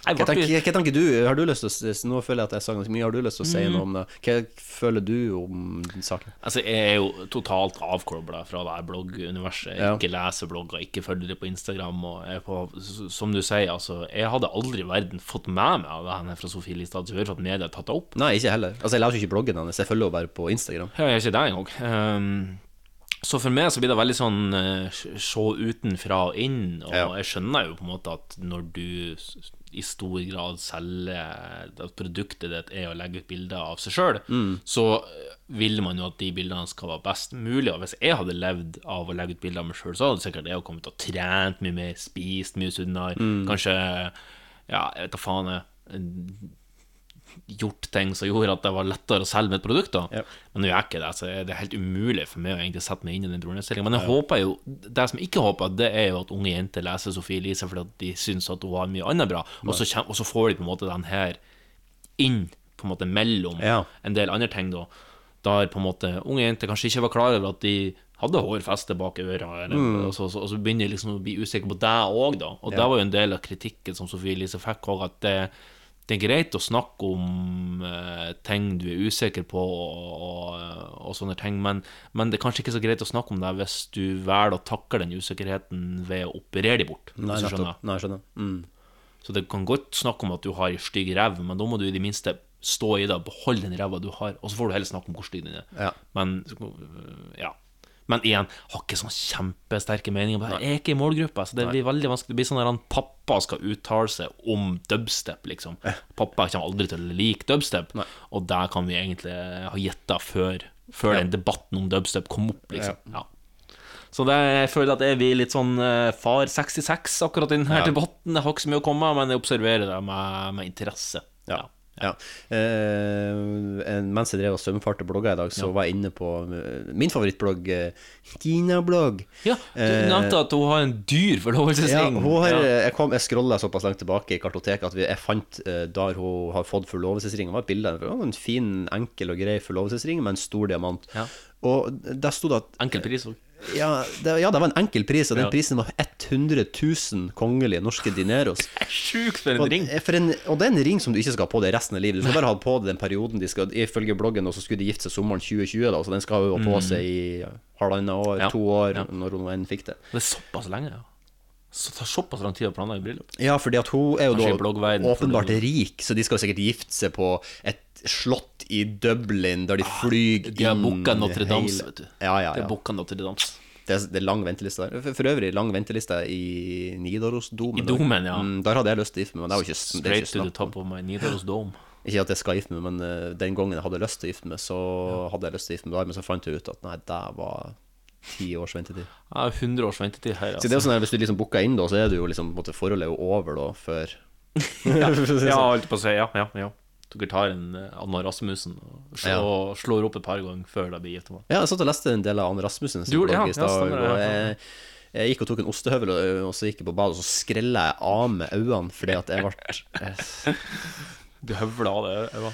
Hva tenker, hva tenker du? Har du lyst til å Nå føler jeg at jeg sa ganske mye. Har du lyst til å si Mm. noe om det? Hva føler du om den saken? Altså, jeg er jo totalt avkobla fra det her blogguniverset. Ja. ikke leser blogger, ikke følger det på Instagram. Og jeg på, som du sier, altså Jeg hadde aldri i verden fått med meg av det her fra Sofie Listad Du hører at media har tatt det opp. Nei, ikke heller. Altså, Jeg leser ikke bloggen hennes, jeg følger henne bare på Instagram. Ja, jeg er ikke det engang. Um, så for meg så blir det veldig sånn eh, se utenfra og inn. Og Ja. jeg skjønner jo på en måte at når du i stor grad selger At produktet ditt er å legge ut bilder av seg sjøl, Mm. så eh, vil man jo at de bildene skal være best mulig. Og hvis jeg hadde levd av å legge ut bilder av meg sjøl, så hadde sikkert jeg kommet til å trent mye mer, spist mye sunnere, Mm. kanskje Ja, jeg vet da faen, jeg gjort ting som gjorde at det var lettere å selge mitt produkt. da Men nå gjør jeg ikke det, så det er helt umulig for meg å egentlig sette meg inn i den problemstillingen. Men jeg Ja. håper jo Det som jeg ikke håper, det er jo at unge jenter leser Sofie Elise fordi at de syns at hun har mye annet bra, og så, kjem, og så får de på en måte den her inn på en måte mellom Ja. en del andre ting, da. Der på en måte unge jenter kanskje ikke var klar over at de hadde hårfeste bak øra, eller, Mm. og, så, så, og så begynner de liksom å bli usikre på det òg, da. Og det var jo en del av kritikken som Sofie Elise fikk òg, at det, det er greit å snakke om uh, ting du er usikker på, og, og, og sånne ting, men, men det er kanskje ikke så greit å snakke om det hvis du velger å takle den usikkerheten ved å operere dem bort. Nei, skjønner. Nei, skjønner. Mm. Så det kan godt snakke om at du har ei stygg rev, men da må du i det minste stå i det beholde den ræva du har, og så får du heller snakke om hvor stygg den er. Ja. Men ja. Men igjen, har ikke sånn kjempesterke meninger. Jeg er ikke i målgruppa, så det blir veldig vanskelig. Det blir sånn at han pappa skal uttale seg om dubstep, liksom. Pappa kommer aldri til å like dubstep, og der kan vi egentlig ha gjetta før, før Ja. den debatten om dubstep kom opp, liksom. Ja. Så det, jeg føler at jeg blir litt sånn eh, far 66 akkurat i denne Ja. debatten. Jeg har ikke så mye å komme med, men jeg observerer det med, med interesse. Ja. Ja. Eh, mens jeg drev og svømmefarte blogger i dag, så Ja. var jeg inne på eh, min favorittblogg, eh, Gina-blogg. Ja, du nevnte at hun har en dyr forlovelsesring. Ja, har, Ja. Jeg, kom, jeg scrolla såpass langt tilbake i kartoteket at jeg fant eh, der hun har fått forlovelsesring. Det var et bilde av en fin, enkel og grei forlovelsesring med en stor diamant. Og der sto det at Enkel pris òg. Ja det, ja, det var en enkel pris, og den Ja. prisen var 100 000 kongelige norske dineros. Sjukt for en og, ring. for en, og det er en ring som du ikke skal ha på deg resten av livet. Du skal bare ha på deg den perioden de skal Ifølge bloggen og så skulle de gifte seg sommeren 2020, da, så den skal jo ha på Mm. seg i halvannet år, Ja. to år, når hun enn fikk det. Det er såpass lenge, ja. Så det tar såpass lang tid å planlegge bryllup. Ja, fordi at hun er jo da åpenbart rik, så de skal jo sikkert gifte seg på et slott i Dublin, der de flyr inn De har booka Notre Dame, vet du. Ja, ja, De ja. har booka Notre Dame. Det er, det er lang venteliste der. For, for øvrig lang venteliste i Nidarosdomen. I domen, ja. Mm, der hadde jeg lyst til å gifte meg, men det er jo ikke, Straight to the top of my Nidaros Dome. Ikke at jeg skal gifte meg, men eh, den gangen jeg hadde lyst til å gifte meg, så hadde jeg lyst til å gifte meg der, men så fant jeg ut at nei, det var ti års ventetid. Ja, 100 års ventetid her, Så det er sånn at Hvis du liksom booker inn, da, så er det jo liksom på en måte, Forholdet er jo over da, før ja, ja, holdt på å si. Ja, ja, ja. Dere tar en eh, Anna Rasmussen og slår, slår opp et par ganger før det blir gitt. Ja, jeg satt og leste en del av Anne Rasmussen Du det, ja. blogg i Ja, stad, ja. jeg, jeg gikk og tok en ostehøvel, og, og så gikk jeg på badet, og så skrella jeg av med øynene fordi at jeg ble eh, Du høvla av det øynene?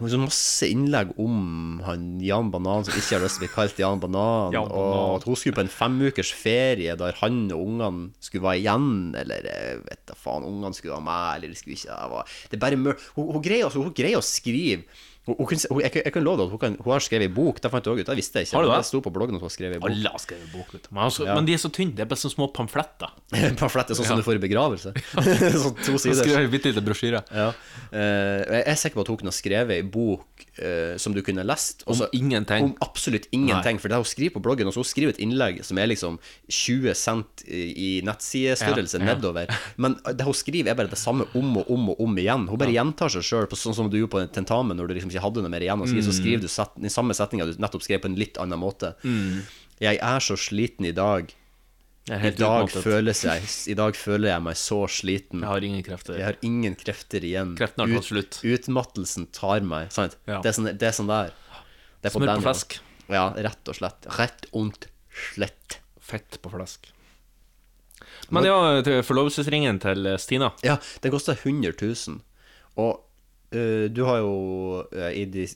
Det har masse innlegg om han Jan Banan som ikke har lyst til å bli kalt Jan Banan, Jan Banan. og at hun skulle på en femukers ferie der han og ungene skulle være igjen, eller vet da faen, ungene skulle være med, eller de skulle ikke det var, Det er bare mør... Hun, hun, greier, altså, hun greier å skrive hun, hun, hun, jeg, kan- jeg kan love deg at hun, kan, hun har skrevet bok. Det fant jeg også ut. Det visste jeg ikke. Har du det? Det sto på bloggen at hun har skrevet bok. Alle har skrevet bok. Men, altså, Ja. men de er så tynne. Det er bare sånne små pamfletter. pamfletter sånn som du får i begravelse. sånn to sider. jeg en bitte liten brosjyre. Ja. Uh, jeg er sikker på at hun kunne skrevet ei bok eh, som du kunne lest. Om også- ingenting. Om absolutt ingenting. For det hun skriver på bloggen, og så hun skriver et innlegg som er liksom 20 cent i, nettsidestørrelse Ja, ja. nedover. Men det hun skriver, er bare det samme om og om og om igjen. Hun bare gjentar seg sjøl, sånn som du gjorde på en tentamen når du liksom ikke hadde noe mer igjen å skrive. Så Mm. skriver du set, den samme setninga du nettopp skrev på en litt annen måte. Mm. Jeg er så sliten i dag. I dag, jeg, I dag føler jeg meg så sliten. Jeg har ingen krefter. Jeg har ingen krefter igjen. Kreftene har tatt slutt. Utmattelsen tar meg. Ja. Det, er sånn, det er sånn der. Det er Smør på flesk. Ja, rett og slett. Rett ondt slett. Fett på flesk. Men ja, forlovelsesringen til Stina. Ja, den kosta 100 000. Og du har jo eh, i de,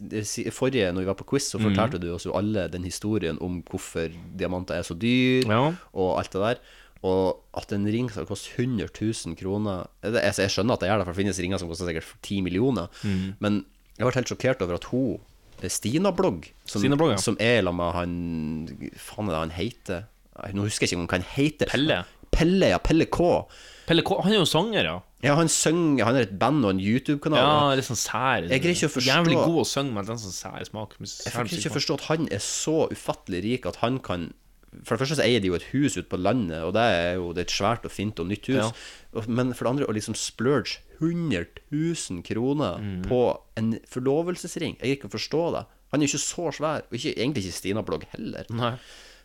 forrige, når vi var på quiz, så fortalte fortalte du oss jo alle den historien om hvorfor diamanter er så dyr, Ja. og alt det der. Og at en ring skal koste 100 000 kroner det, altså, Jeg skjønner at det gjør det, for det finnes ringer som koster sikkert 10 millioner, Mm. men jeg ble helt sjokkert over at hun eh, Stina Blogg, som, Stina ja. som er sammen med han Faen er det han heter? Nå husker jeg ikke om hva han heter. Pelle. Pelle, ja. Pelle K. Pelle K. Han er jo sanger, ja. Ja, han synger Han har et band og en YouTube-kanal. Ja, det litt sånn sær. Jeg greier ikke å forstå Jævlig god å synge, men den sånn sær smak. Jeg greier ikke forstå at han er så ufattelig rik at han kan For det første så eier de jo et hus ute på landet, og det er jo det er et svært og fint og nytt hus. Ja. Men for det andre å liksom splurge 100 000 kroner Mm. på en forlovelsesring Jeg greier ikke å forstå det. Han er jo ikke så svær, og ikke, egentlig ikke Stina Blogg heller. Nei.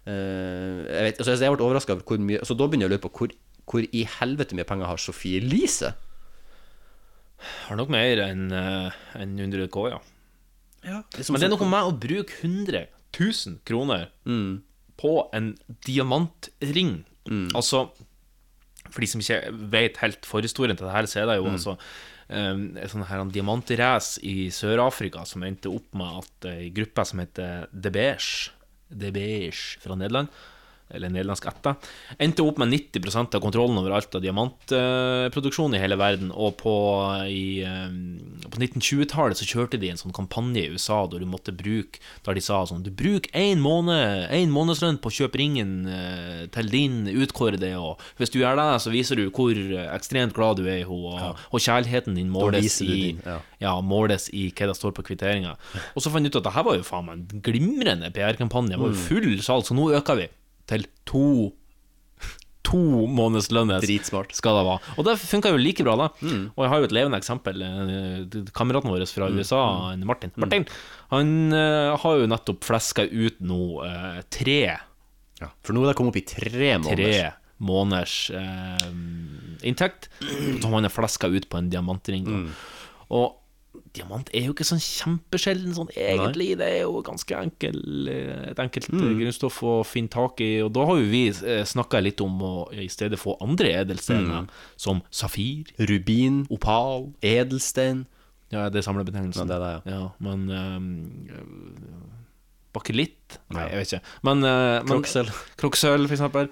Uh, jeg, vet, altså, jeg ble overraska over hvor mye Så da begynner jeg å lure på hvor, hvor i helvete mye penger har Sofie Elise? Har nok mer enn eh, enn 100 K, ja. som Men det er noe med å bruke 100 000 kroner på en diamantring. Altså, for de som ikke vet helt forhistorien til det her, så er det jo altså um, et sånn her en diamantrace i Sør-Afrika som endte opp med at ei gruppe som heter De Beige, De Beige fra Nederland, eller nederlandsk ætta, endte opp med 90% av kontrollen over alt av diamantproduksjon i hele verden. Og på, i, eh, på 1920-tallet så kjørte de en sånn kampanje i USA der du måtte bruke Der de sa sånn Du bruker én måned, en månedslønn på å kjøpe ringen eh, til din utkårede, og hvis du gjør det, så viser du hvor ekstremt glad du er i henne, og, og kjærligheten din måles i din, ja. ja, måles i hva det står på kvitteringa. Og så fant jeg ut at det her var jo faen meg en glimrende PR-kampanje. Det var jo Mm. full salg, så nå øker vi til to To månedslønner skal det være. Og det funka jo like bra, da. Mm. Og jeg har jo et levende eksempel. eh, Kameraten vår fra Mm. USA, mm. Martin, Martin han uh, har jo nettopp fleska ut nå uh, tre For nå er det kommet opp i tre måneder. Tre måneders eh, inntekt som han har fleska ut på en diamantring. Mm. Og diamant er jo ikke sånn kjempesjelden sånn egentlig. Det er jo ganske enkel, eh, et enkelt eh, Mm. grunnstoff å finne tak i. Og da har jo vi eh, snakka litt om å i stedet få andre edelstener, Mm. som safir, Rubin, opal edelstein. Ja, det er samlebetegnelsen. Ja, det er det, ja. men um, Bakelitt? Nei, jeg vet ikke. Men, uh. Kroksølv, for eksempel.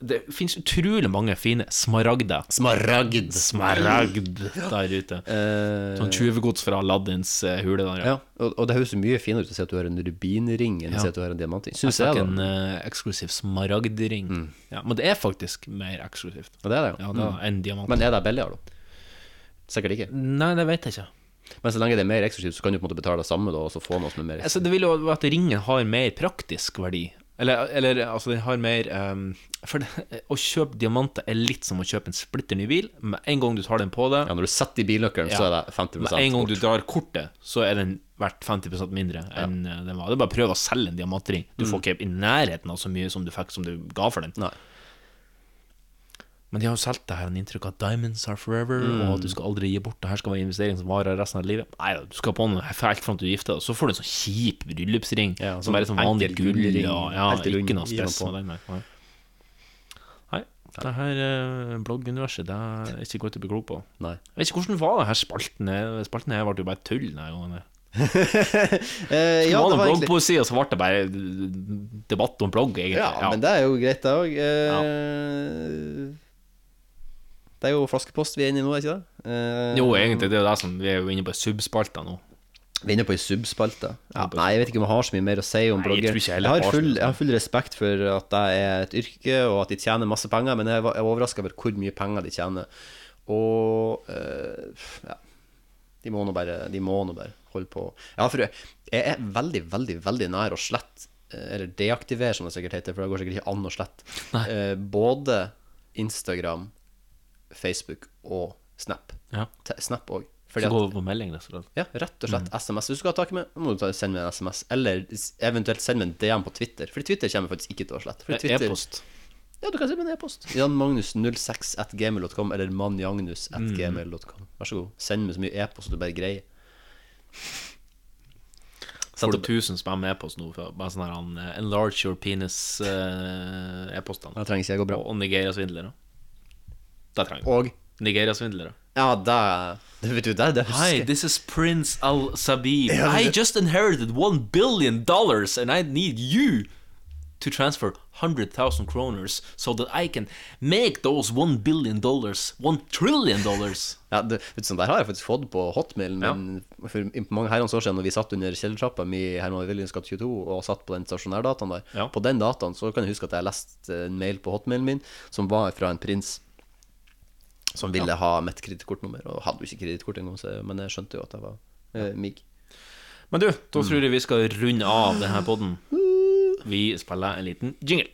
Det finnes utrolig mange fine smaragder. Smaragd. Smaragd der ute. sånn tjuvegods fra Aladdins eh, hule der. ja. Ja, og, og det høres mye finere ut å si at du har en rubinring enn å Ja. si at du har en diamantring. Jeg Syns jeg, fikk en uh, eksklusiv smaragdring. Ja, men det er faktisk mer eksklusivt. Og det er det, Ja, det er Mm. diamant. Men er det billigere, da? Sikkert ikke. Nei, det vet jeg ikke. Men så lenge det er mer eksklusivt, så kan du på en måte betale det samme, da, og så få noe som er mer Altså, det vil jo at ringen har mer praktisk verdi. Eller, eller altså, den har mer um, For det, å kjøpe diamanter er litt som å kjøpe en splitter ny bil. Med en gang du tar den på deg Ja, når du setter i bilnøkkelen, så er det 50 Med en gang du drar kortet, så er den verdt 50 mindre enn ja. den var. Det er bare å prøve å selge en diamantring. Du får Mm. ikke i nærheten av så mye som du fikk som du ga for den. Men de har jo solgt det her en inntrykk av 'diamonds are forever', Mm. og at du skal aldri gi bort. Det her skal være investering som varer resten av livet. Nei du skal på den helt fram til du gifter deg, og så får du en sånn kjip bryllupsring som sånn bare er sånn vanlig gull. gullring, Og, ja, ikke noe stress med den. Nei, nei. det her eh, blogguniverset, det er ikke godt å bli klok på. Nei. Jeg vet ikke hvordan var det her spalten. Spalten her ble jo bare tull denne gangen. Eh, ja, det var bloggpoesi, og så ble det bare debatt om blogg, egentlig. Ja, men det er jo greit, det òg. Det er jo flaskepost vi er inne i nå, er ikke det? Eh, Jo, egentlig, det er jo det som Vi er jo inne på subspalta nå. Vi er inne på ei subspalte. Ja, nei, jeg vet ikke om jeg har så mye mer å si om jeg blogger. jeg Jeg, har full, jeg har full respekt for at det er et yrke, og at de tjener masse penger, men jeg er overraska over hvor mye penger de tjener. Og eh, ja De må nå bare, bare holde på. Ja, for jeg jeg er veldig, veldig, veldig nær å slette, eh, eller deaktivere, som det sikkert heter, for det går sikkert ikke an å slette, eh, både Instagram, Facebook og Snap. Ja. Snap òg. Så gå på melding, rett og slett. Ja, rett og slett Mm. SMS. Hvis du skal ha tak i meg, må du sende meg en SMS. Eller eventuelt sende meg en DM på Twitter. Fordi Twitter kommer faktisk ikke til å slette. Eh, Twitter- E-post. Ja, du kan sende meg en e-post. janmagnus06 at gmail.com eller manjagnus at Mm. gmail.com. Vær så god. Send meg så mye e-post du bare greier. Får du 1000 spam e-post nå bare sånn her eh, Enlarge your penis eh, e-postene. Det trenger ikke jeg gå bra. Og, og Nigeria-svindlere. Det trenger vi. Og Nigeria-svindlere. Ja, det Det vet du, det, det husker Hi, this is Prince Al Sabib. Ja, I just inherited one billion dollars, and I need you to transfer 100,000 kroners so that I can make those one billion dollars one trillion dollars. Ja, det, vet du, sånn der har jeg faktisk fått på hotmailen min for mange herrens år siden Når vi satt under kjellertrappa mi i Herman Williams gate 22 og satt på den stasjonærdataen der. På den dataen så kan jeg huske at jeg leste en mail på hotmailen min som var fra en prins som ville ha mitt kredittkortnummer, og hadde jo ikke kredittkort engang, så- men jeg skjønte jo at jeg var eh, mig. Men du, da tror jeg vi skal runde av denne podden. Vi spiller en liten jingle.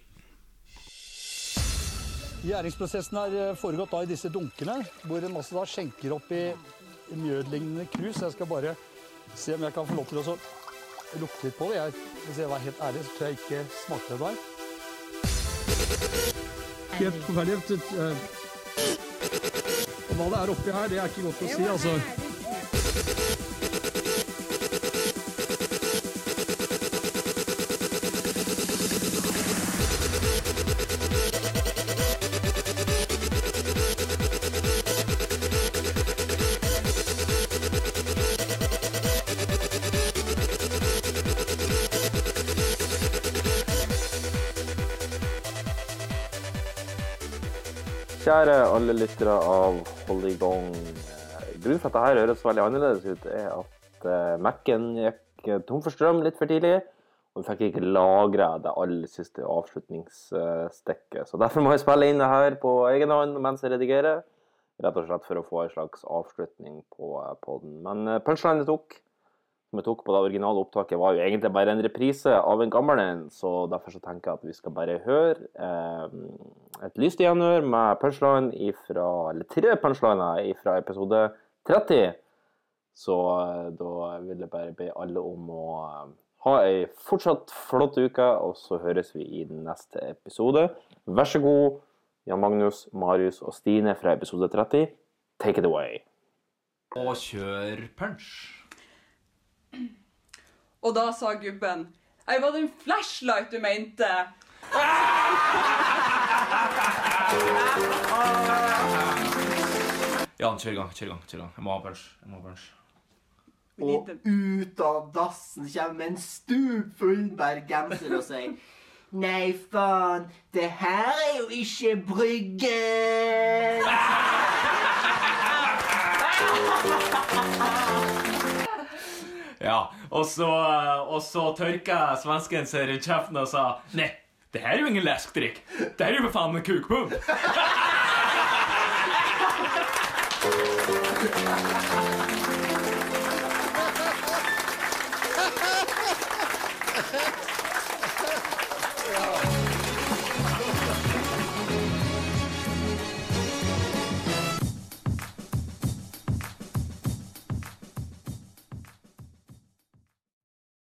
Gjæringsprosessen har eh, foregått da i disse dunkene, hvor en masse da skjenker opp i mjødlignende krus. Jeg skal bare se om jeg kan få lov til å lukte litt på det. Jeg, hvis jeg var helt ærlig, så tror jeg ikke smakte det der. Helt forferdelig. Hva det er oppi her, det er ikke godt å si, altså. Kjære alle lyttere av Hold i gang. Eh, Grunnen for at dette høres veldig annerledes ut, er at eh, Mac-en gikk eh, tom for strøm litt for tidlig. Og vi fikk ikke lagra det aller siste avslutningsstikket. Så derfor må jeg spille inn det her på egen hånd mens jeg redigerer. Rett og slett for å få en slags avslutning på podden. Men punchline punchline tok, som jeg tok på det originale opptaket, var jo egentlig bare en reprise av en gammel en. Så derfor så tenker jeg at vi skal bare høre eh, et lyst januar med punchline ifra, eller tre punchliner fra episode 30. Så eh, da vil jeg bare be alle om å eh, ha ei fortsatt flott uke, og så høres vi i den neste episode. Vær så god, Jan Magnus, Marius og Stine fra episode 30. Take it away. Og kjør punch. Og da sa gubben Ei, var det en flashlight du mente? Jan, kjør i gang. kjør i gang, kjør i gang. Jeg må ha punch. Jeg må ha punch. Og ut av dassen kommer en stupfull bergenser og sier Nei, faen, det her er jo ikke Bryggen! Ja, og så, og så tørka svensken seg rundt kjeften og sa Nei, det her er jo ingen leskdrikk. Det her er jo for faen en kukpung.